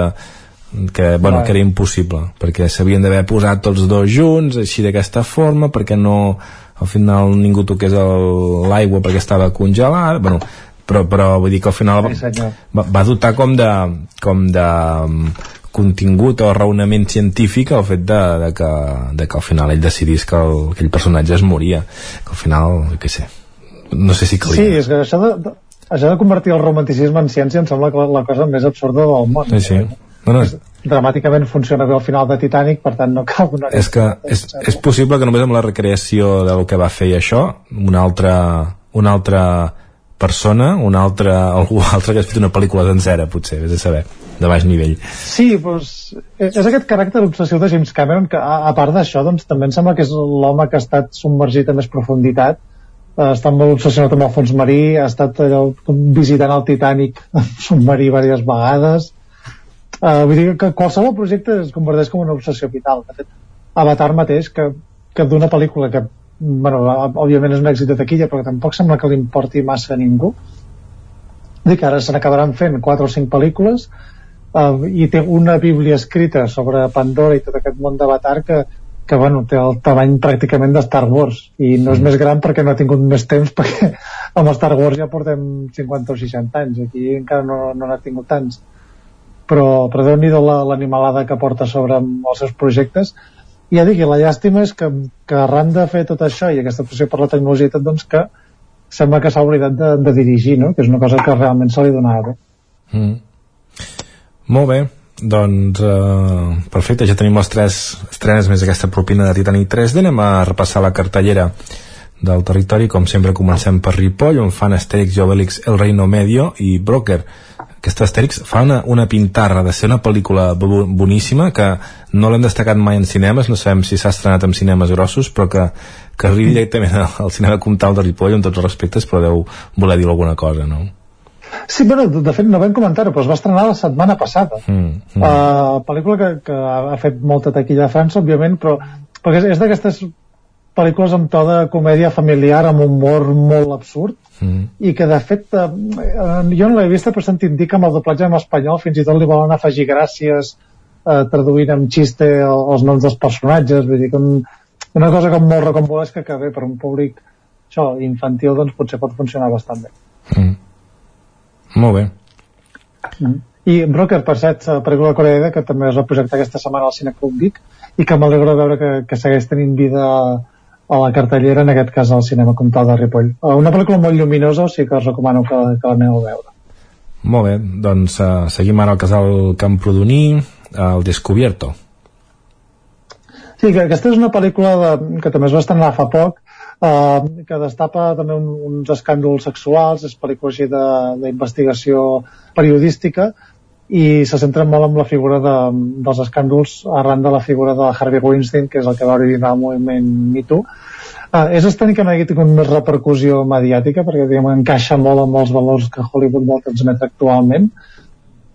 que, bueno, que era impossible perquè s'havien d'haver posat tots dos junts així d'aquesta forma perquè no al final ningú toqués l'aigua perquè estava congelada bueno, però, però vull dir que al final va, Sí, va, va dotar com de, com de um, contingut o raonament científic el fet de, de, que, de que al final ell decidís que el, aquell personatge es moria que al final, jo què sé no sé si Sí, calia és que això de, de, això de convertir el romanticisme en ciència em sembla la, la cosa més absurda del món. sí, sí. Bueno, és, Dramàticament funciona bé al final de Titanic, per tant no cal donar és que és, és possible que només amb la recreació del que va fer això una altra, una altra persona, una altra, algú altre que ha fet una pel·lícula sencera potser, vés a saber, de baix nivell. Sí, doncs, és és aquest caràcter obsessiu de James Cameron que, a, a part d'això, doncs, també em sembla que és l'home que ha estat submergit a més profunditat, ha estat molt obsessionat amb el fons marí, ha estat allò, visitant el Titanic submarí diverses vegades. Uh, vull dir que qualsevol projecte es converteix com una obsessió vital. De fet, Avatar mateix, que, que d'una pel·lícula que, bueno, òbviament és un èxit de taquilla, però que tampoc sembla que li importi massa a ningú, dic ara se n'acabaran fent 4 o 5 pel·lícules uh, i té una bíblia escrita sobre Pandora i tot aquest món d'Avatar que, que bueno, té el tamany pràcticament de Star Wars i no és més gran perquè no ha tingut més temps perquè amb Star Wars ja portem 50 o 60 anys aquí encara no, no n'ha tingut tants però, però déu nhi l'animalada que porta sobre els seus projectes i ja dic, la llàstima és que, que arran de fer tot això i aquesta obsessió per la tecnologia tot, doncs que sembla que s'ha oblidat de, de dirigir, no? que és una cosa que realment se li donava bé. mm. molt bé doncs uh, perfecte, ja tenim les tres estrenes més aquesta propina de Titanic 3D anem a repassar la cartellera del territori, com sempre comencem per Ripoll on fan Asterix i Obelix El Reino Medio i Broker aquest Asterix fa una, una pintarra de ser una pel·lícula bo- boníssima que no l'hem destacat mai en cinemes, no sabem si s'ha estrenat en cinemes grossos, però que, que arribi directament al, cinema comtal de Ripoll amb tots els respectes, però deu voler dir alguna cosa, no? Sí, bueno, de de fet no vam comentar-ho, però es va estrenar la setmana passada. Mm, mm. Uh, pel·lícula que, que ha fet molta taquilla a França, òbviament, però perquè és, és d'aquestes pel·lícules amb to de comèdia familiar, amb humor molt absurd, mm. i que de fet eh, jo no l'he vista però sentit dir que amb el doblatge en espanyol fins i tot li volen afegir gràcies eh, traduint amb xiste el, els noms dels personatges vull dir que un, una cosa com molt recombolesca que bé per un públic això, infantil doncs potser pot funcionar bastant bé Mm. Molt bé. i Broker, per cert, eh, pel·lícula coreana que també es va projectar aquesta setmana al Cineclub Vic i que m'alegro de veure que, que segueix tenint vida a la cartellera, en aquest cas al cinema comtal de Ripoll. Eh, Una pel·lícula molt lluminosa, o sigui que us recomano que, que l'aneu a veure. Molt bé, doncs uh, seguim ara al casal Camprodoní, el Descubierto. Sí, que aquesta és una pel·lícula de, que també es va estrenar fa poc, eh, que destapa també un, uns escàndols sexuals, és pel·lícula així d'investigació periodística, i se centra molt en la figura de, dels escàndols arran de la figura de Harvey Weinstein, que és el que va originar el moviment Me Too. Uh, és estrany que no hagi tingut més repercussió mediàtica, perquè diguem, encaixa molt amb els valors que Hollywood vol transmetre actualment,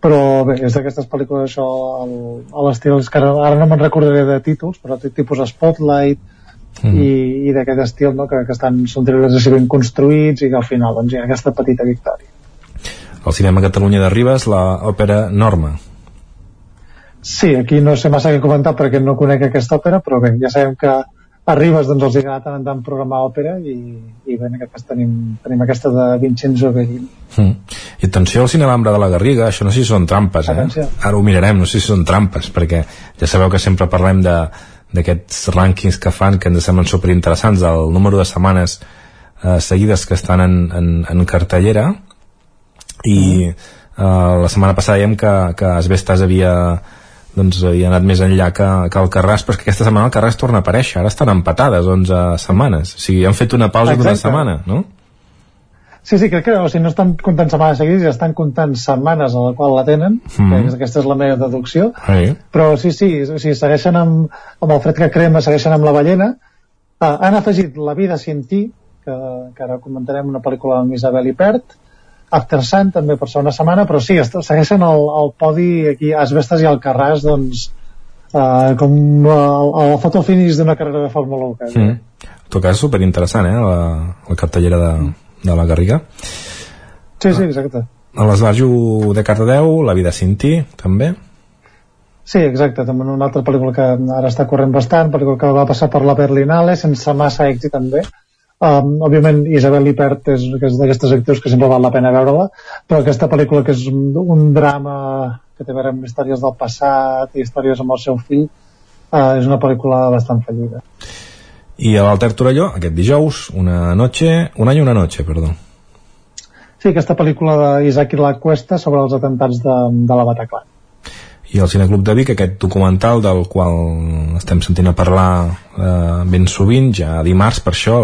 però bé, és d'aquestes pel·lícules això el, a l'estil, és que ara, ara no me'n recordaré de títols, però té tipus Spotlight Mm. i, i d'aquest estil no? que, que estan, són thrillers així ben construïts i que al final doncs, hi ha aquesta petita victòria. Al cinema Catalunya de Ribes, l'òpera Norma. Sí, aquí no sé massa què comentar perquè no conec aquesta òpera, però bé, ja sabem que a Ribes doncs, els agrada tant en tant programar òpera i, i bé, en aquest cas tenim, tenim aquesta de Vincenzo Bellini. Mm. I atenció al Cinelambre de la Garriga, això no sé si són trampes, eh? Atenció. Ara ho mirarem, no sé si són trampes, perquè ja sabeu que sempre parlem de d'aquests rànquings que fan que ens semblen superinteressants del número de setmanes eh, seguides que estan en, en, en cartellera i eh, la setmana passada dèiem que, que Asbestas havia doncs havia anat més enllà que, que el Carràs però és que aquesta setmana el Carràs torna a aparèixer. Ara estan empatades 11 setmanes. O sigui, han fet una pausa d'una setmana no? Sí, sí, crec que o sigui, no estan comptant setmanes seguides, ja estan comptant setmanes a la qual la tenen, que és- aquesta és la meva deducció, Ahí. però sí, sí, o sigui, segueixen amb, amb el fred que crema, segueixen amb la ballena, uh, han afegit La vida sin ti, que, que ara comentarem una pel·lícula amb Isabel Ipert, After Sun també per ser una setmana, però sí, segueixen el, el podi aquí, Asbestes i Alcarràs, doncs, uh, com el, el foto finish d'una carrera de Fórmula 1. Que, Mm. En tot cas, superinteressant, eh, la, la cartellera de, de la Garriga. Sí, sí, exacte. A l'Esbarjo de Cardedeu, La vida sin ti, també. Sí, exacte, també una altra pel·lícula que ara està corrent bastant, pel·lícula que va passar per la Berlinale sense massa èxit també. Um, òbviament Isabel Ipert és, és d'aquestes actrius que sempre val la pena veure-la, però aquesta pel·lícula que és un, drama que té a veure amb històries del passat i històries amb el seu fill, uh, és una pel·lícula bastant fallida. I a l'Alter Torelló, aquest dijous, una noche, un any una noche, perdó. Sí, aquesta pel·lícula d'Isaac La Cuesta sobre els atentats de, de la Bataclan i el Cineclub de Vic, aquest documental del qual estem sentint a parlar eh, ben sovint, ja dimarts per això,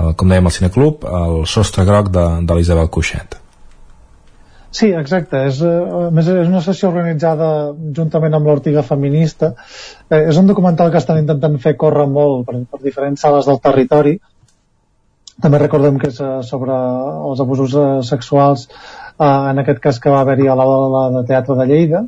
el, com dèiem al Cineclub, el sostre groc de, de l'Isabel Cuixet. Sí, exacte. És, eh, més, és una sessió organitzada juntament amb l'Ortiga Feminista. Eh, és un documental que estan intentant fer córrer molt per, per diferents sales del territori. També recordem que és eh, sobre els abusos eh, sexuals, eh, en aquest cas que va haver-hi a la de Teatre de Lleida,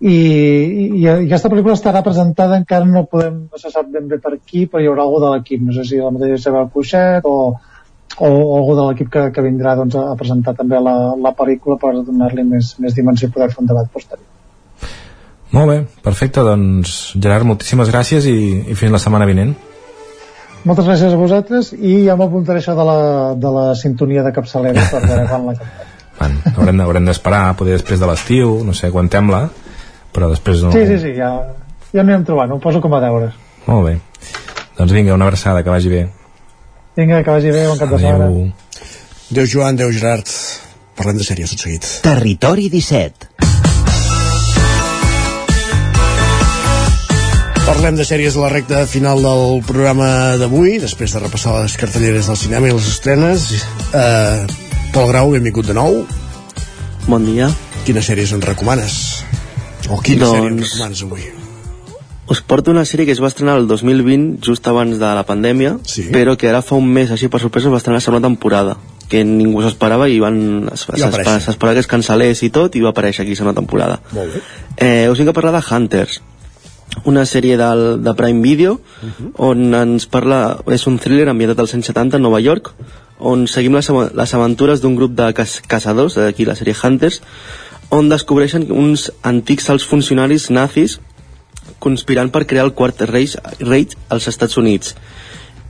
i, i, i aquesta pel·lícula estarà presentada encara no podem, no se sap ben bé per qui però hi haurà algú de l'equip, no sé si la mateixa Isabel Cuixet o, o, o algú de l'equip que, que vindrà doncs, a presentar també la, la pel·lícula per donar-li més, més dimensió i poder fer un debat posterior. Molt bé, perfecte, doncs Gerard, moltíssimes gràcies i, i fins la setmana vinent. Moltes gràcies a vosaltres i ja m'apuntaré això de la, de la sintonia de capçalera per veure quan la captaré bueno, haurem d'esperar poder després de l'estiu, no sé, quan la però després no... Sí, sí, sí, ja, ja anirem trobant, ho poso com a deures. Molt bé. Doncs vinga, una abraçada, que vagi bé. Vinga, que vagi bé, bon cap de setmana. Adéu Joan, adéu Gerard. Parlem de sèries tot seguit. Territori 17. Parlem de sèries a la recta final del programa d'avui, després de repassar les cartelleres del cinema i les estrenes. Uh, Pol Grau, benvingut de nou. Bon dia. Quines sèries ens recomanes? O quina doncs... sèrie ens recomanes avui? Us porto una sèrie que es va estrenar el 2020, just abans de la pandèmia, sí? però que ara fa un mes, així per sorpresa, va estrenar la segona temporada, que ningú s'esperava i van s'esperava que es cancel·lés i tot, i va aparèixer aquí la segona temporada. Molt bé. Eh, us vinc a parlar de Hunters, una sèrie del, de Prime Video, uh -huh. on ens parla... És un thriller ambientat als anys 70 a Nova York, on seguim les, les aventures d'un grup de caçadors, d'aquí la sèrie Hunters, on descobreixen uns antics alts funcionaris nazis conspirant per crear el quart Reich, Reich als Estats Units.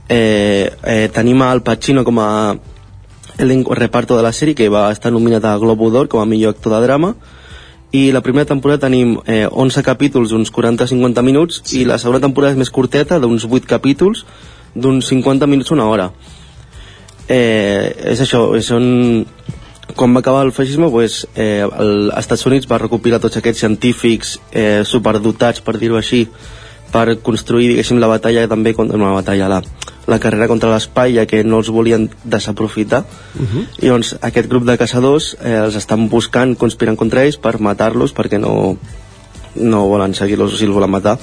Eh, eh, tenim Al Pacino com a elenco reparto de la sèrie que va estar nominat a Globo d'Or com a millor actor de drama i la primera temporada tenim eh, 11 capítols d'uns 40-50 minuts sí. i la segona temporada és més curteta d'uns 8 capítols d'uns 50 minuts una hora eh, és això, són quan va acabar el feixisme pues, eh, els Estats Units va recopilar tots aquests científics eh, superdotats per dir-ho així per construir diguéssim la batalla també contra la batalla la, la carrera contra l'espai ja que no els volien desaprofitar uh -huh. i doncs aquest grup de caçadors eh, els estan buscant, conspirant contra ells per matar-los perquè no, no volen seguir-los o si els volen matar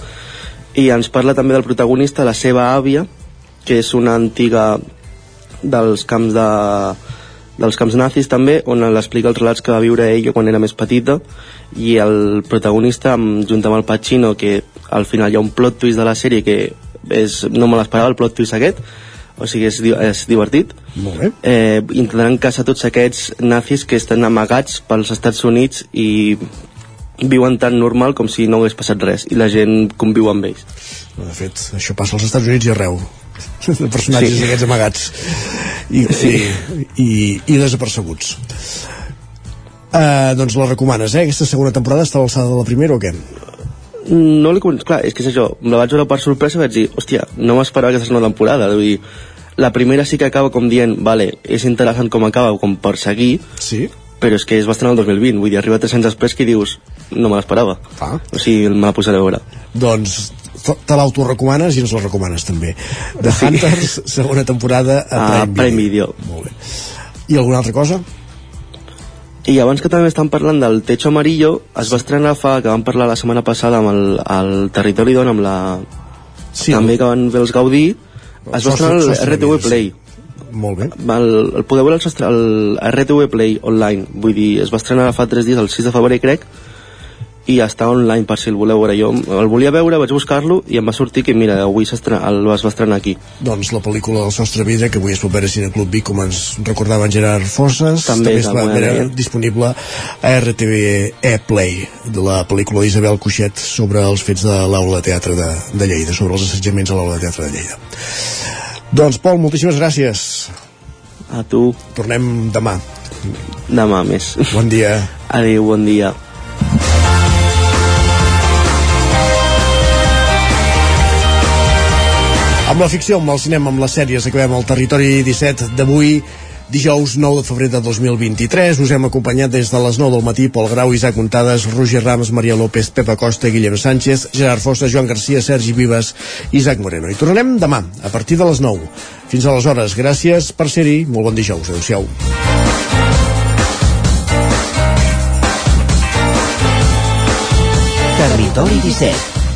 i ens parla també del protagonista la seva àvia que és una antiga dels camps de dels camps nazis també, on l'explica els relats que va viure ella quan era més petita i el protagonista, amb, junt amb el Pacino, que al final hi ha un plot twist de la sèrie que és, no me l'esperava el plot twist aquest, o sigui, és, és divertit. Molt bé. Eh, intentaran caçar tots aquests nazis que estan amagats pels Estats Units i viuen tan normal com si no hagués passat res i la gent conviu amb ells. De fet, això passa als Estats Units i arreu de personatges sí. aquests amagats i, sí. i, i, i desapercebuts uh, doncs la recomanes, eh? Aquesta segona temporada està a l'alçada de la primera o què? No li clar, és que és això, me la vaig veure per sorpresa i vaig dir, hòstia, no m'esperava aquesta segona temporada, vull dir, la primera sí que acaba com dient, vale, és interessant com acaba, com per seguir, sí. però és que és bastant el 2020, vull dir, arriba 3 anys després que dius, no me l'esperava. Ah. O sigui, me la posaré a veure. Doncs te l'autorecomanes i ens la recomanes també The sí. Hunters, segona temporada a ah, Prime, Prime Video. Molt bé. I alguna altra cosa? I abans que també estan parlant del Techo Amarillo, es va estrenar fa, que vam parlar la setmana passada amb el, el Territori Dona, amb la... Sí, també que van fer els Gaudí, es va estrenar el RTV Play. Molt bé. El, el podeu veure el, el RTV Play online, vull dir, es va estrenar fa 3 dies, el 6 de febrer crec, i està online per si el voleu veure jo el volia veure, vaig buscar-lo i em va sortir que mira, avui el es va estrenar aquí Doncs la pel·lícula del Sostre Vida, que avui es propera a Cineclub Vic, com ens recordava en Gerard Fosses, També també està alguna vera, deien. disponible a RTV E-Play, de la pel·lícula d'Isabel Cuixet sobre els fets de l'aula de teatre de, de Lleida, sobre els assetjaments a l'aula de teatre de Lleida. Doncs, Pol, moltíssimes gràcies. A tu. Tornem demà. demà més bon dia adéu, bon dia Amb la ficció, amb el cinema, amb les sèries, acabem el territori 17 d'avui, dijous 9 de febrer de 2023. Us hem acompanyat des de les 9 del matí Pol Grau, Isaac Montades, Roger Rams, Maria López, Pepa Costa, Guillem Sánchez, Gerard Fossa, Joan Garcia, Sergi Vives, Isaac Moreno. I tornarem demà, a partir de les 9. Fins aleshores, gràcies per ser-hi. Molt bon dijous. Adéu-siau. Territori 17,